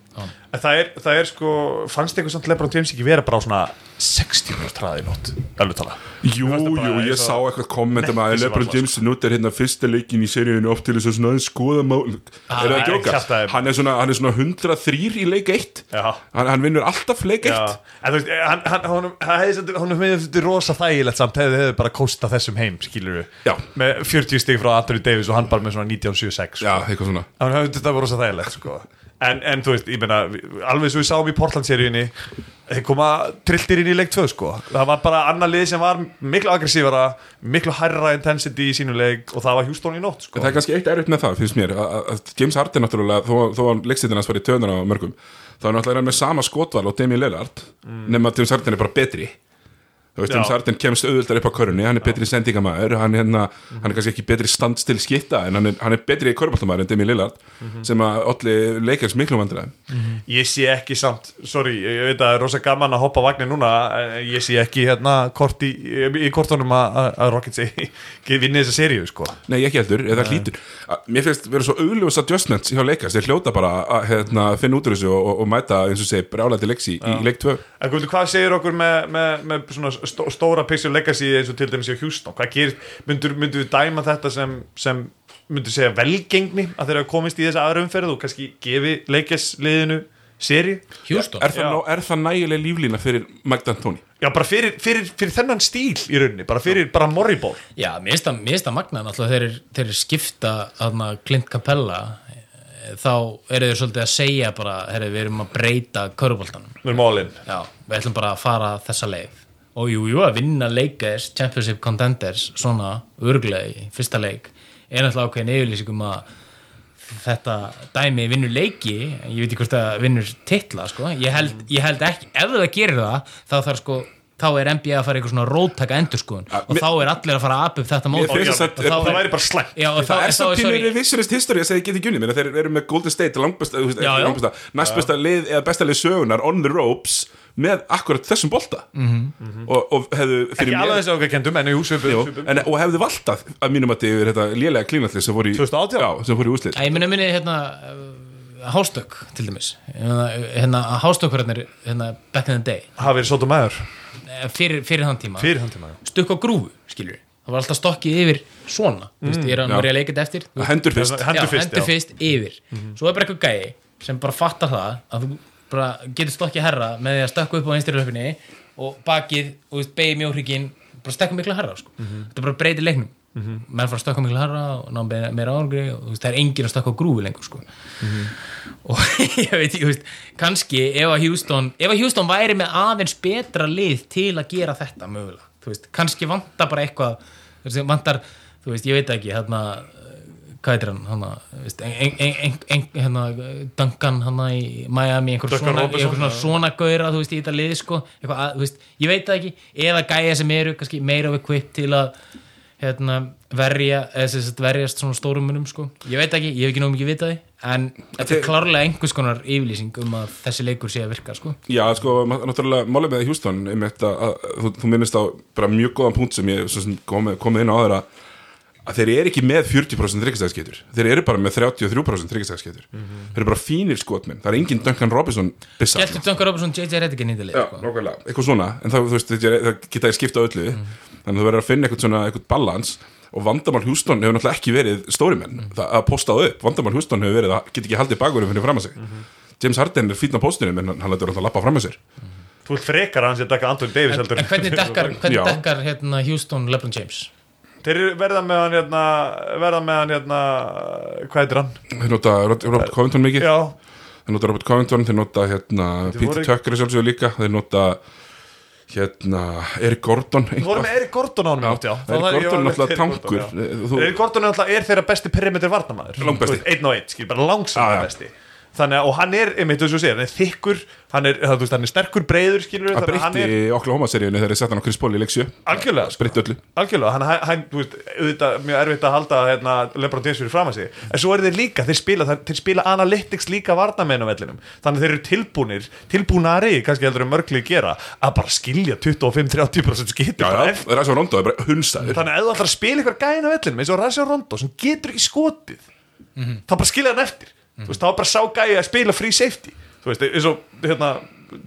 En það er, það er sko, fannst ykkur samt Lebron James ekki vera bara á svona 60 minútur traði nótt, alveg tala Jú, það jú, ég sá eitthvað komment um að Lebron James notar hérna fyrsta leikin í seríunni oft til þess að svona aðeins skoða mál Er það nei, að djóka? kjaftaði. Hann er svona, hann er svona 103 í leik 1 Já. hann, hann vinnur alltaf leik 1 Já, en þú veist, hann, hann, honum, hann hefði rosa þægilegt samt hefði hefði bara kósta þessum heim, skilur við Já. með 40 stig frá Anthony Davis og hann bara með svona 1976 sko. Já, eitthvað svona hann hefði þetta var rosa þægilegt sko. en, en þú veist, ég meina alveg svo við sáum í Portland-seríunni þeir koma trilltir inn í leik 2 sko. það var bara annar lið sem var miklu aggressívara, miklu hærra intensity í sínu leik og það var Houston í nótt sko. Það er kannski eitt erfitt með það, finnst mér að, að- að James Harden náttúrulega, þó, þó hann leiksitinn hans var í töðunar á mörgum þá er náttúrulega með sama skotval og Demi Lillard nema að James Harden er bara betri Þú veist. James Harden kemst auðvöldar upp á körunni hann er betri sendingamæður, hann, hérna, hann er kannski ekki betri standstill skitta, en hann er, hann er betri köruboltamæður en Demi Lillard sem að allir leikars miklu vandræðum. Ég sé ekki samt, sorry, ég veit að það er rosa gaman að hoppa á vagnin núna ég sé ekki hérna kort í, í kortunum að, Rockets *laughs* vinni þessa seríu sko. Nei, ekki heldur, eða hlýtur. Að- Mér finnst vera svo augljóðs adjustments hjá leikast þeir hljóta bara að hérna, finna út úr þessu og, og, og mæta, eins og segi, brjálæti leiksi í, í leik 2 En hvað segir okkur með, með, með svona stó, stóra pixel legacy eins og til dæmis hjá Houston? Hvað gerir, myndur, myndur við dæma þetta sem, sem myndur segja velgengni að þeir hafa komist í þessa aðra umferð og kannski gefi leikasliðinu seríu? Houston. er, ná- er það nægileg líflína fyrir Mike D'Antoni? Já, bara fyrir, fyrir, fyrir þennan stíl í rauninni, bara fyrir bara morriból. Já, mér finnst það- magna náttúrulega þeir, þeir eru skipta aðna Clint Capella eh, þá eru þeir svolítið að segja bara herri, við erum að breyta köruboltanum Með málinn. Já, við ætlum bara að fara þessa leið og jú, jú, að vinna leikers Championship Contenders, svona örglega í fyrsta leik, er náttúrulega ákveðin yfirlýsingum að þetta dæmi vinnur leiki ég veit ekki hvort það vinnur titla sko. ég, held, ég held ekki, ef það gerir það þá þarf sko þá er NBA að fara eitthvað svona róttaka endurskoðun og mér- þá er allir að fara að apa upp þetta mót og þá það er- væri bara slæmt. Já, og þá, Það er svo pínur revisionist history að segja geti gjunni, menn þeir eru með Golden State næstbesta lið eða besta lið sögunar on the ropes með akkurat þessum bolta -hmm. og, og hefðu Ekki fyrir alveg mér þessi okkar kendum, en jú, svipum. Jú, svipum. en, og hefðu valtað að mínum að yfir þetta lélega klínalli sem fór í 2018? Já, sem fór í úslit Æ, ég minna minni hérna uh, Hástökk til dæmis hérna, hérna Hástökkurarnir hérna, back in the day verið sótum maður. Eh, fyrir, fyrir þann tíma. Fyrir þann tíma. stukk á grúfu, skilur það var alltaf stokkið yfir svona mm, veist, ég er að maður er að leika þetta eftir. Þú hendur fyrst. Já, hendur fyrst, hendur fyrst yfir. Svo er bara eitthvað gæi sem bara fattar það að þú bara getur stokkið herra með því að stökka upp á löfinni og bakið og veist, beigir mjóhrygginn bara stökka miklu herra sko. þetta bara breytir leiknum menn fara að stökka miklu herra og ná meira, árangri og veist, það er enginn að stökka á grúfi lengur sko. og *laughs* ég veit ekki, kannski ef að Houston ef að Houston væri með aðeins betra lið til að gera þetta mögulega, veist, kannski vantar bara eitthvað, vantar þú veist, ég veit ekki, hérna hvað heitir hann, hérna, Duncan hann í Miami, einhver svona, svona, svona gauðra, þú veist, í þetta lið, sko eitthvað, veist, ég veit það ekki, eða gæja sem eru meira við kvitt til að hérna, verja verjast svona stórum munum, sko. Ég veit ekki, ég hef ekki nóg mikið vitað því en þetta er klárlega einhvers konar yfirlýsing um að þessi leikur sé að virka, sko. Já, sko, náttúrulega málið með Houston þetta, að, að, þú, þú minnist á bara mjög góðan punkt sem ég komið kom inn á aðra að þeir eru ekki með 40% þryggstæðskeitur þeir eru bara með 33% þryggstæðskeitur þeir eru bara fínir skotminn það er engin Duncan Robinson bissa Gjaldur Duncan Robinson, JJ Redigan í þetta lið, Já, sko. nákvæmlega, eitthvað svona. En það, veist, þetta það geta ég skipta öllu þannig að þú verður að finna eitthvað svona, eitthvað balans og vandamál Houston hefur náttúrulega ekki verið stóri menn. Það, að posta það upp, vandamál Houston hefur verið að geta ekki haldið bakurum fyrir fram að sig. James Harden er fínn á postinu en hann lætur alltaf lappa fram að sér. Þú vilt frekar að hann sé að dekka Anthony Davis heldur En hvernig dekkar, *laughs* hvernig dekkar hérna, Houston LeBron James? Þeir eru- verða með hann hérna verða með hann hérna hvað heitir hann? þeir nota Robert Covington mikið. Já, þeir nota Robert Covington, þeir nota hérna Peter Tucker er sjálfsögur líka. Þeir nota hérna Eric Gordon þú voru með Erik Gordon á hann Já, já. Ég Gordon er Erik tankur. Erik Gordon er, er þeirra besti perimeter veist, Einn og einn, skil, bara langsam besti Þannig að, og hann er, einmitt þess að segja, hann er þykkur hann er, það, þú veist, hann er sterkur breiður, skilur það þannig að hann breytti er Oklahoma-seríunni þegar þeir sett hann á Chris Paul í leiksjö algjörlega, breytti öllu. Algjörlega, hann, hann, þú veist, auðvitað mjög erfitt að halda hérna, Lebron James fyrir fram að sig. En svo er þeir líka, þeir spila, þeir, þeir spila analytics líka varnamenn á vellinum. Þannig að þeir eru tilbúnir, tilbúnari kannski heldur en mörgli gera, að bara skilja 25-30% skitur já, bara já, eftir. Ræsson Rondo er bara hunsaður. Þannig að þú ætlar að þú veist, þá er bara sá gæði að spila free safety. Þú veist, eins og hérna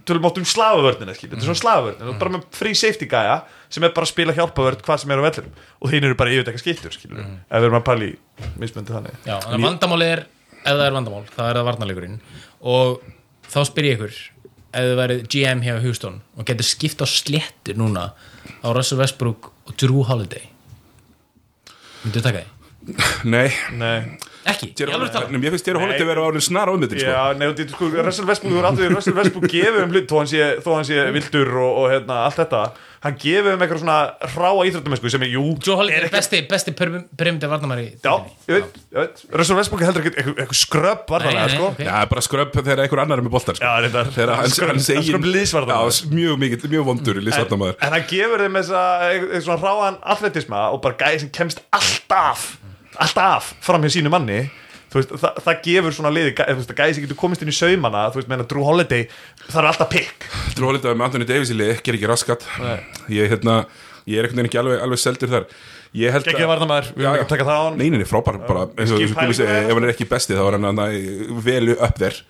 tölum átt um slafavörnina, skilja, þetta er svona slafavörn þú ert bara með free safety gæja sem er bara að spila hjálpavörn hvað sem er á vellinum. Og þín eru bara yfir eitthvað skittur, skilja ef við erum að pæla í mismöndi þannig. Já, en vandamálið er, ef það er vandamál þá er það varnarleikurinn. Og þá spyr ég ykkur ef þið værið GM hjá Houston og getur skipt á sléttu núna á Russell Westbrook og Drew Holiday myndu taka því? nei, Nei, Ekki, ég alveg tala ég finnst þér að til að vera árin snar ámyndin sko. já, nei, og þetta, sko, Russell Westbrook er aldrei, Russell Westbrook gefur um hlut þó hann sé, þó hann sé vildur og, og hérna, allt þetta. Hann gefur um eitthvað svona ráa íþróttumessku sem er, jú, Drew Holiday er er besti, besti perimeter varnarmæri Já, ég veit, ég veit. Russell Westbrook er heldur ekki eitthvað, eitthvað skröpp nei, sko. ok. já, bara skröpp þegar einhver annar er með boltar sko. Já, þegar hans, Skröpp- já, mjög, mikið, mjög vondur liðsvarnamaður En hann gefur þeim alltaf fram hjá sínu manni. Veist, það, það gefur svona liði veist, gæði sem getur komist inn í saumana þú veist, meina Drew Holiday, það er alltaf pikk Drew Holiday með Anthony Davis í lið, ger ekki raskat. Ég, hérna, ég er ekki alveg, alveg seldur þar. Ég held að taka það á hann Nei, nei, nei, frábær, bara eins og þú pælingu. ef hann er ekki besti þá er hann hann vel upp þér.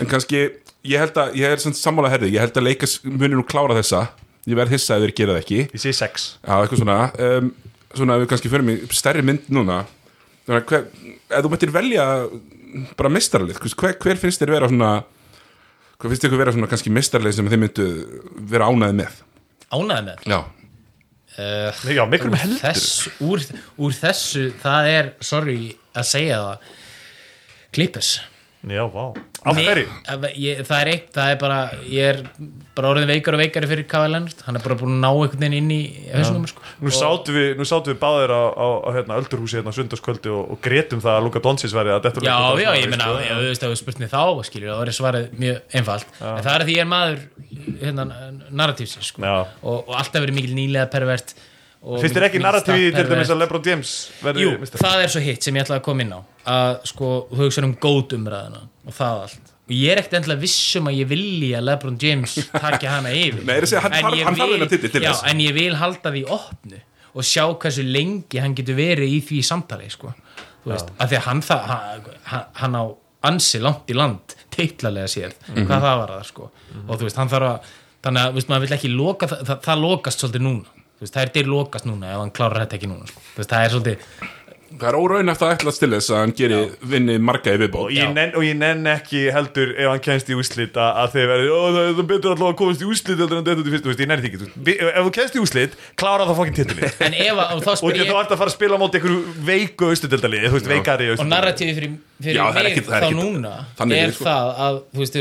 En kannski, ég held að ég er svona sammála herði, ég held að leikas munir nú klára þessa, ég verð hissa ef þeir gera það ekki. Ég sé sex. Já, eitthvað svona. Um, Svona ef við kannski förum í stærri mynd núna að hver, ef þú mættir velja bara mistarlið, hver, hver finnst þér vera svona hver finnst þér vera svona kannski mistarlið sem þið myndu vera ánæði með? Ánæði með? Já, uh, Já, miklu með heldur. þess, úr, úr þessu það er, sorry að segja það Clippers Já, vá Af hverju? Það er eitt, það er bara ég er bara orðin veikar og veikari fyrir Kawhi Leonard hann er bara búin að ná einhvern veginn inn í hausnum sko. Nú sátum við, við báðir á, á, á hérna, öldurhúsi hérna sundarskvöldi og, og gretum það að Luka Doncic væri að detta úr já, já, Doncic ég menna, sko. já, þú veist að þú spurt mig þá skilur, það var svarið mjög einfalt en það er því ég er maður hérna, narratífsins sko. Já. og, og alltaf verið mikil nýlega pervert Finnst þér ekki mikil narratífi til dæmis að LeBron James verði Jú, meistari? það er svo hitt sem ég ætlaði að koma inn á að sko, þú hugsa um góð umræðina og það allt og ég er ekkert endilega vissum að ég vilji að LeBron James taki hana yfir *laughs* Nei, er að segja, hann En ég vil- til já, en ég vil halda því opnu og sjá hversu lengi hann getur verið í því samtali sko. þú veist, af því að hann, það, hann, hann á ansi langt í land teitlalega séð, Mhm. hvað það var það sko. og þú veist, hann þarf að þannig að veist, maður vill ekki loka það, það, það lokast svolítið núna, veist, það er dyr lokast núna ef hann klárar þetta ekki núna sko. þú veist, það er svolítið það er óraunæft að ætla til þess að hann geri vinni marga í og ég, nenn, og ég nenn ekki heldur ef hann kemst í úslit að, að þeir verði "Ó, það er betur alltaf að komast í úslit heldur en þetta út í fyrst, þú ég nenni því ekki. Þú ef þú kemst í úslit, klára það fokkin titli *laughs* en ef að, og þá *laughs* og spyr þú ég ert að fara að spila móti einhverju veiku austudildali, þú veist, veikari og narratífi fyrir, fyrir Já, er mig er þá núna er sko. það að þú veist,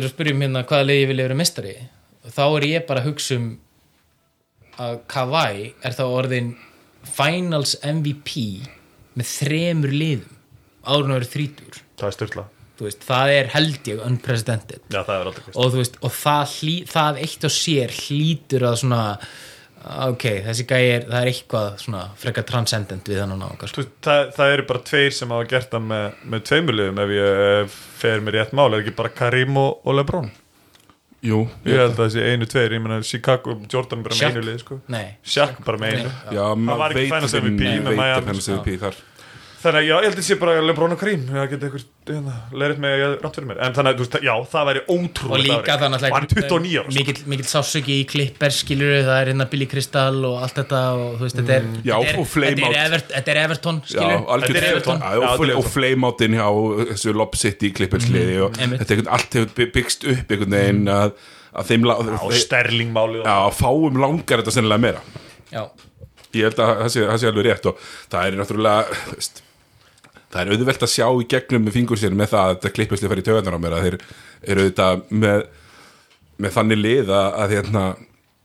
að Kawhi er þá orðin finals MVP með þremur liðum árun að vera þrítur það er styrla, veist, það er held ég unprecedented. Já það og veist, og það, hlý, það eitt og sér hlýtur að svona ok, þessi gæi er, það er eitthvað svona frekar transcendent við hann að ná það, það eru bara tveir sem hafa gert það með, með tveimurliðum ef ég fer með rétt mál, er ekki bara Karim og, og Lebron Jú, ég held að þessi einu, tveir, ég meina Chicago Jordan bara með einu lið sko. Nei, Shaq bara með einu. Já, maður var ekki vinn- MVP með Miami, þannig að já, ég held að sé bara Lebron og Karim það hérna, leirið mig að ég rátt fyrir mér. En þannig að, já, það væri og ótrúlega líka þannig og hann er 29 ára sko. mikill, mikill sásöki í Clippers skilur það er hérna Billy Crystal og allt þetta og þú veist, þetta er, Mm. Já, þetta er, og flame þetta er, out. Everton, þetta er Everton. Já, skilur, er og, og Everton. flameoutin hjá þessu Lob City og þetta er einhvern allt hefur by- byggst upp einhvern veginn að, að þeim já, fáum langar þetta sennilega meira. Já, ég held að það sé, það sé alveg rétt og það er náttúrulega það er auðvelt að sjá í gegnum með fingur sér með það að þetta klippist að fara í töðanar á mér að þeir eru auðvitað með, með þannig lið að, að, hérna,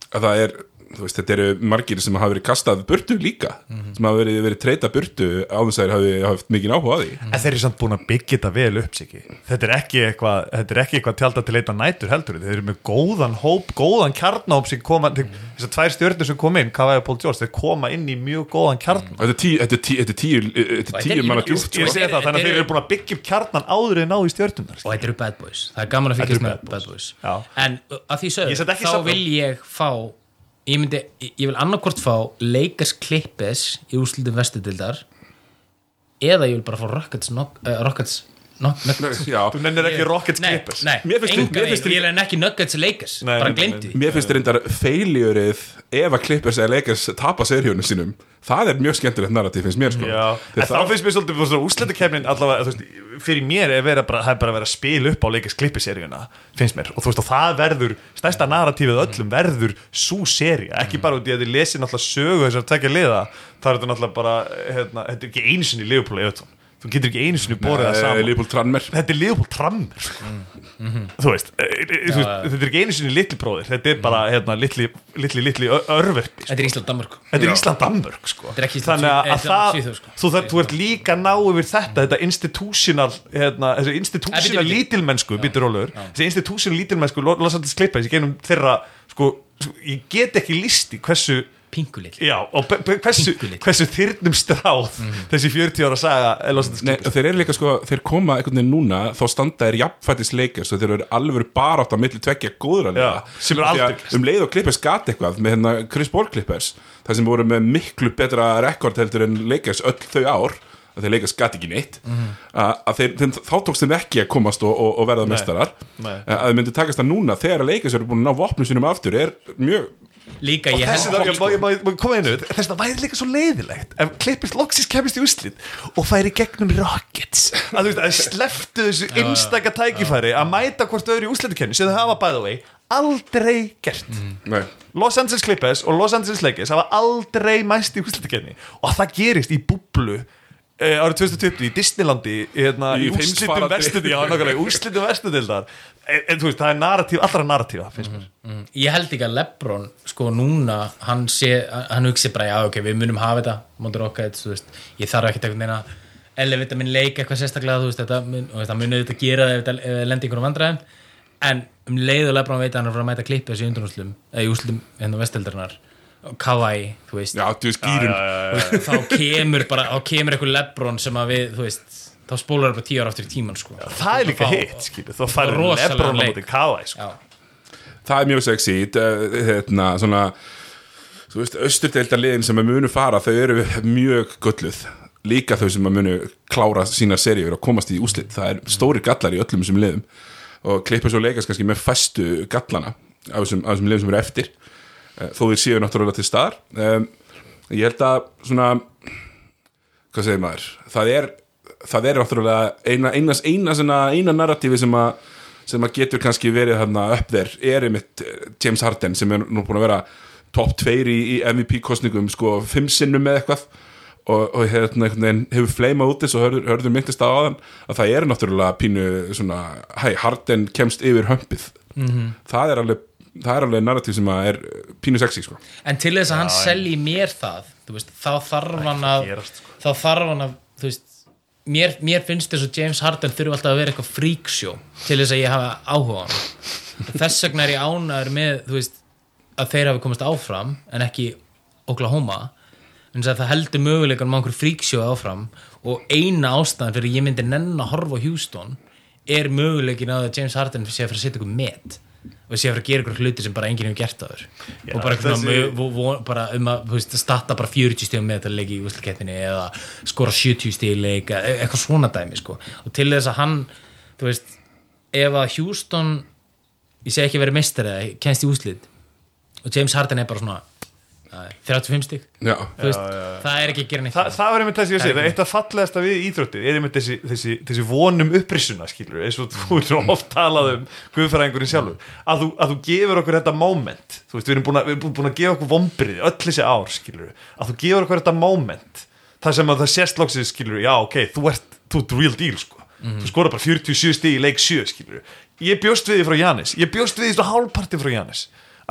að það er veist, þetta eru margir sem hafa verið kastað burtu líka, sem hafa verið, verið treyta burtu á þess að þeir hafi haft mikið áhuga á því. En þeir eru samt búin að byggja þetta vel upp sig Þetta er ekki eitthvað Þetta er ekki eitthvað tjálta til einn nætur heldur. Þeir eru með góðan hóp, góðan kjarnahóp sem koma, þess að tvær stjórnir sem kom inn Kavaði og Paul George, þeir koma inn í mjög góðan kjarnan Þetta er tíu, þetta er tíu, þetta er tíu, þetta er tíu manna djúpt Ég sko. segi það, þannig að Þeir eru- búin að byggja upp kjarnan áður en náðu í stjórnunar og þetta eru bad boys. Það er gaman að fylgjast með bad boys. en uh, að því ekki þá vil ég fá ég myndi, ég vil annarkvort fá Lakers Clippers í úrslutum vestudildar eða ég vil bara fá Rockets uh, Rockets knock, Nuggets. Já, Þú nennir ekki Rockets Nei, Clippers. nei, Mér finnst- enga mér finnst- veginn, ég vil ekki Nuggets Lakers. Nei, bara nei, glemdi því. Mér finnst reyndar feiljörið ef að Clippers eða Lakers tapa serjónu sínum það er mjög skemmtilegt narratív finnst mér sko. Já, en þá finnst mér svolítið úsleitukefnin allavega, þú veist, fyrir mér er vera bara, það er bara að vera að spila upp á leikast klippiseríuna, finnst mér, og þú veist, og það verður stærsta narratífið öllum verður svo seria, ekki bara út í að þið lesi náttúrulega sögu þessar tvekja liða það er þetta náttúrulega bara, hérna, þetta er ekki einu sinni Leopold Everton, þú getur ekki einu sinni borið það saman. Þetta er Leopold Trammer sko. þú veist, e, e, e, þú veist þetta er ekki einu sinni litli bróðir, þetta er bara hérna, litli, litli, litli ö- örverpi sko. þetta er Ísland Danmark Þetta er Já. Ísland Danmörk sko. Þannig að, eh, að það, sko. þú, þar, þú ert líka ná yfir þetta þetta institutional hérna, þessi Eh, institutional lítilmennsku býtur rólur, þessi institutional lítilmennsku Los Angeles Clippers í genum þeirra sko, ég get ekki listi hversu pingulill já, og hversu, hversu þyrnum stráð þessi 40 ára saga Nei, þeir eru líka sko, þeir koma einhvern veginn núna þá standa þeir jafnfættis Lakers og þeir eru alveg bara átt að milli tvekja góðra liða. Já, sem er að aldrei um leið og Clippers gat eitthvað með hérna Chris Paul Clippers það sem voru með miklu betra rekord heldur en Lakers öll þau ár að þeir Lakers gat ekki neitt að, að þeir, þeim, þá tókst þeim ekki að komast og, og, og verða mestarar nei. að þeir myndi takast það núna þegar Lakers eru búin að ná vopnum sínum aftur er mjög líka og þess að það væri líka svo leiðilegt ef Clippers loksins kemist í úslit og færi gegnum Rockets. Að þú veist, að sleftu þessu einstaka tækifæri að mæta hvort öðru í úslitakenni sem þau hafa by the way aldrei gert. Nei, Los Angeles Clippers og Los Angeles Lakers hafa aldrei mæst í úslitakenni og að það gerist í búblu árið 2020 í Disneylandi hérna, Í úrslitum vestudildar en, en þú veist, það er narratív, allra narratífa finnst mér. Ég held ekki að Lebron sko núna, hann sé hann hugsi bara, já ok, við munum hafa þetta mótur okkar, þú veist, ég þarf ekkert einhvern veginn að elevita minn leik eitthvað sérstaklega þú veist, þetta mun, og þetta munið þetta gera ef það lendi einhvern vandræðum. En um leið og Lebron veit að hann er að fara að mæta klippi þessi undrúslum, eða í úslutum hérna vesteldarinnar, Kawhi þú veist, já, þú veist gýrun þá kemur bara, þá kemur eitthvað Lebron sem að við, þú veist þá spólar það bara tíu ára aftur í tíman sko. það er líka hitt, skilur, þá færður rosalega Lebron á móti Kawhi, sko. já, það er mjög sexy hérna, svona þú veist, austurdeildarliðin sem að munu fara þau eru mjög gölluð líka þau sem að munu klára sína seríur og komast í úslit, það er stóri gallar í öllum þessum liðum. Og klippur svo leikast kannski með fæstu gallana af þessum, af þessum liðum sem eru eftir þó þeir séu náttúrulega til staðar. Um, ég held að svona hvað segir maður? Það er, það er náttúrulega eina, eina, eina, eina, eina narratífi sem að sem að getur kannski verið þarna upp þér er einmitt eh, James Harden sem er nú búin að vera top 2 í, í MVP kostningum sko fimm sinnum með eitthvað. Og, og hérna hefur fleima út þess og hörður, hörður myndist á aðan að það er náttúrulega pínu svona hæ, Harden kemst yfir hömpið. -hmm. það er alveg það er alveg narratív sem að er pínu sexy sko. En til þess að hann selji mér það þú veist, þá þarf hann að sko. þá þarf hann að þú veist, mér, mér finnst þess að James Harden þurfi alltaf að vera eitthvað freakshow til þess að ég hafa áhuga á hann þess vegna er ég ánæður með þú veist, að þeir hafi komast áfram en ekki Oklahoma. En að það heldur möguleikanum á einhverju freakshow áfram og eina ástæðan fyrir ég myndi nenn að horfa á Houston er möguleikin að James Harden sé að fyrir að setja ykkur met og sé að fyrir að gera ykkur hluti sem bara enginn hefur gert aður og bara, þessi- bara um að veist, starta bara 40 stíðum með þetta leik í úslikettinni eða skora 70 stíð leik e- eitthvað svona dæmi sko. og til þess að hann þú veist, ef að Houston ég segi ekki verið mistar eða kennst í úslit og James Harden er bara svona 35 stík Já, Þú veist, það er ekki að gera neitt. Þa, það var einmitt þessi að Það er segja, eitt af fallegasta við íþróttir er einmitt þessi, þessi, þessi vonum upprissuna skilur, eins og þú er svo oft talað um guðfæraðingurinn sjálfur, að þú, að þú gefur okkur þetta moment, þú veist, við erum búin að, erum búin að gefa okkur vombriði öll þessi ár skilur, að þú gefur okkur þetta moment það sem að það sést loksið skilur, já ok, þú ert, þú ert real deal sko, þú skora bara 47 stig í leik 7 skilur, ég bjóst við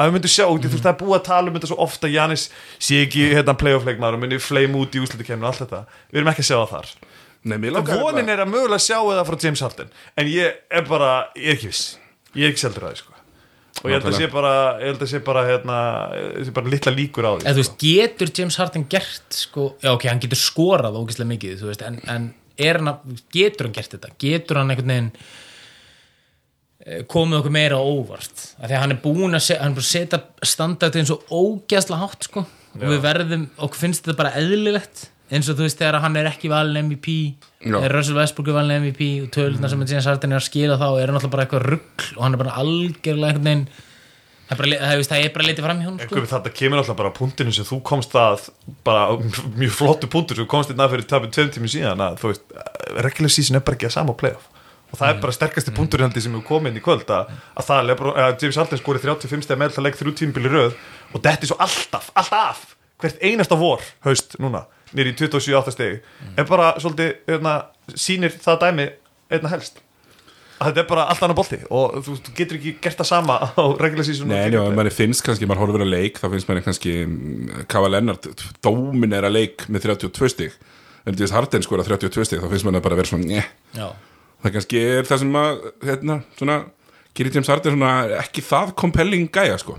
að við myndum sjá, mm. þú veist það er búið að tala um þetta svo ofta að Janis sé ekki hérna playoff-leikmaður og myndi flame út í úslutikemni og allt þetta, við erum ekki að sjá það þar. Nei, vonin er að mögulega sjá það frá James Harden. En ég er bara, ég er ekki viss. Ég er ekki seldur að því sko. Og ég held að sé bara, sé bara hérna, sé bara litla líkur á því eða þú veist, getur James Harden gert sko, já ok, hann getur skorað ógeðslega mikið, þú veist, en, en er hann getur hann gert þetta, getur hann einhvern veginn komið okkur meira á óvart. Af því að hann er búin að, se, hann er búin að setja standardin svo ógeðslega hátt sko, og við verðum, okkur finnst þetta bara eðlilegt, eins og þú veist þegar hann er ekki valin MVP, Já. þegar Russell Westbrook er valin MVP og töluna sem James Harden er að skila þá er hann alltaf bara eitthvað rugg og hann er bara algjörlega einhvern veginn það er bara, er litið fram í hún sko. Þetta kemur alltaf bara að punktinu sem þú komst að bara mjög flottu punktur sem þú komst inn að fyrir tapið tveim tími síðan að þú veist, regular season er bara ekki að sama playoff og það er bara sterkasti punktur heldur sem við komum inn í kvöld að, að það Lebron, að James Harden skori 35 steg með það legg þrjú tímabili röð og þetta er svo alltaf, alltaf hvert einasta vor, haust núna nýri í 27-8 stegi er bara svolítið, hérna, sýnir það dæmi einna helst? Að þetta er bara allt annað bolti og þú, þú getur ekki gert það sama á regular season og Nei, já, manni finnst kannski, maður horfir að leik þá finnst manni kannski mm, Kava Lennart dóminera leik með 32 stig. En þess Harden skora 32 stig þá finnst manni bara að vera svona njeh. Það kannski er það sem að hérna, svona, Kiri James Harden svona, ekki það compelling gæja sko.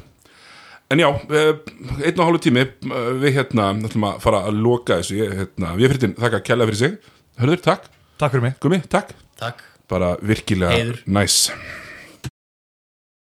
en já, eh, einn og hálfu tími eh, við hérna ætlum að fara að loka þessu. Ég, hérna, við fyrir þakka kella fyrir sig. Hörður, takk, Takk fyrir mig. Gumi, takk. Takk. Bara virkilega Heiður. næs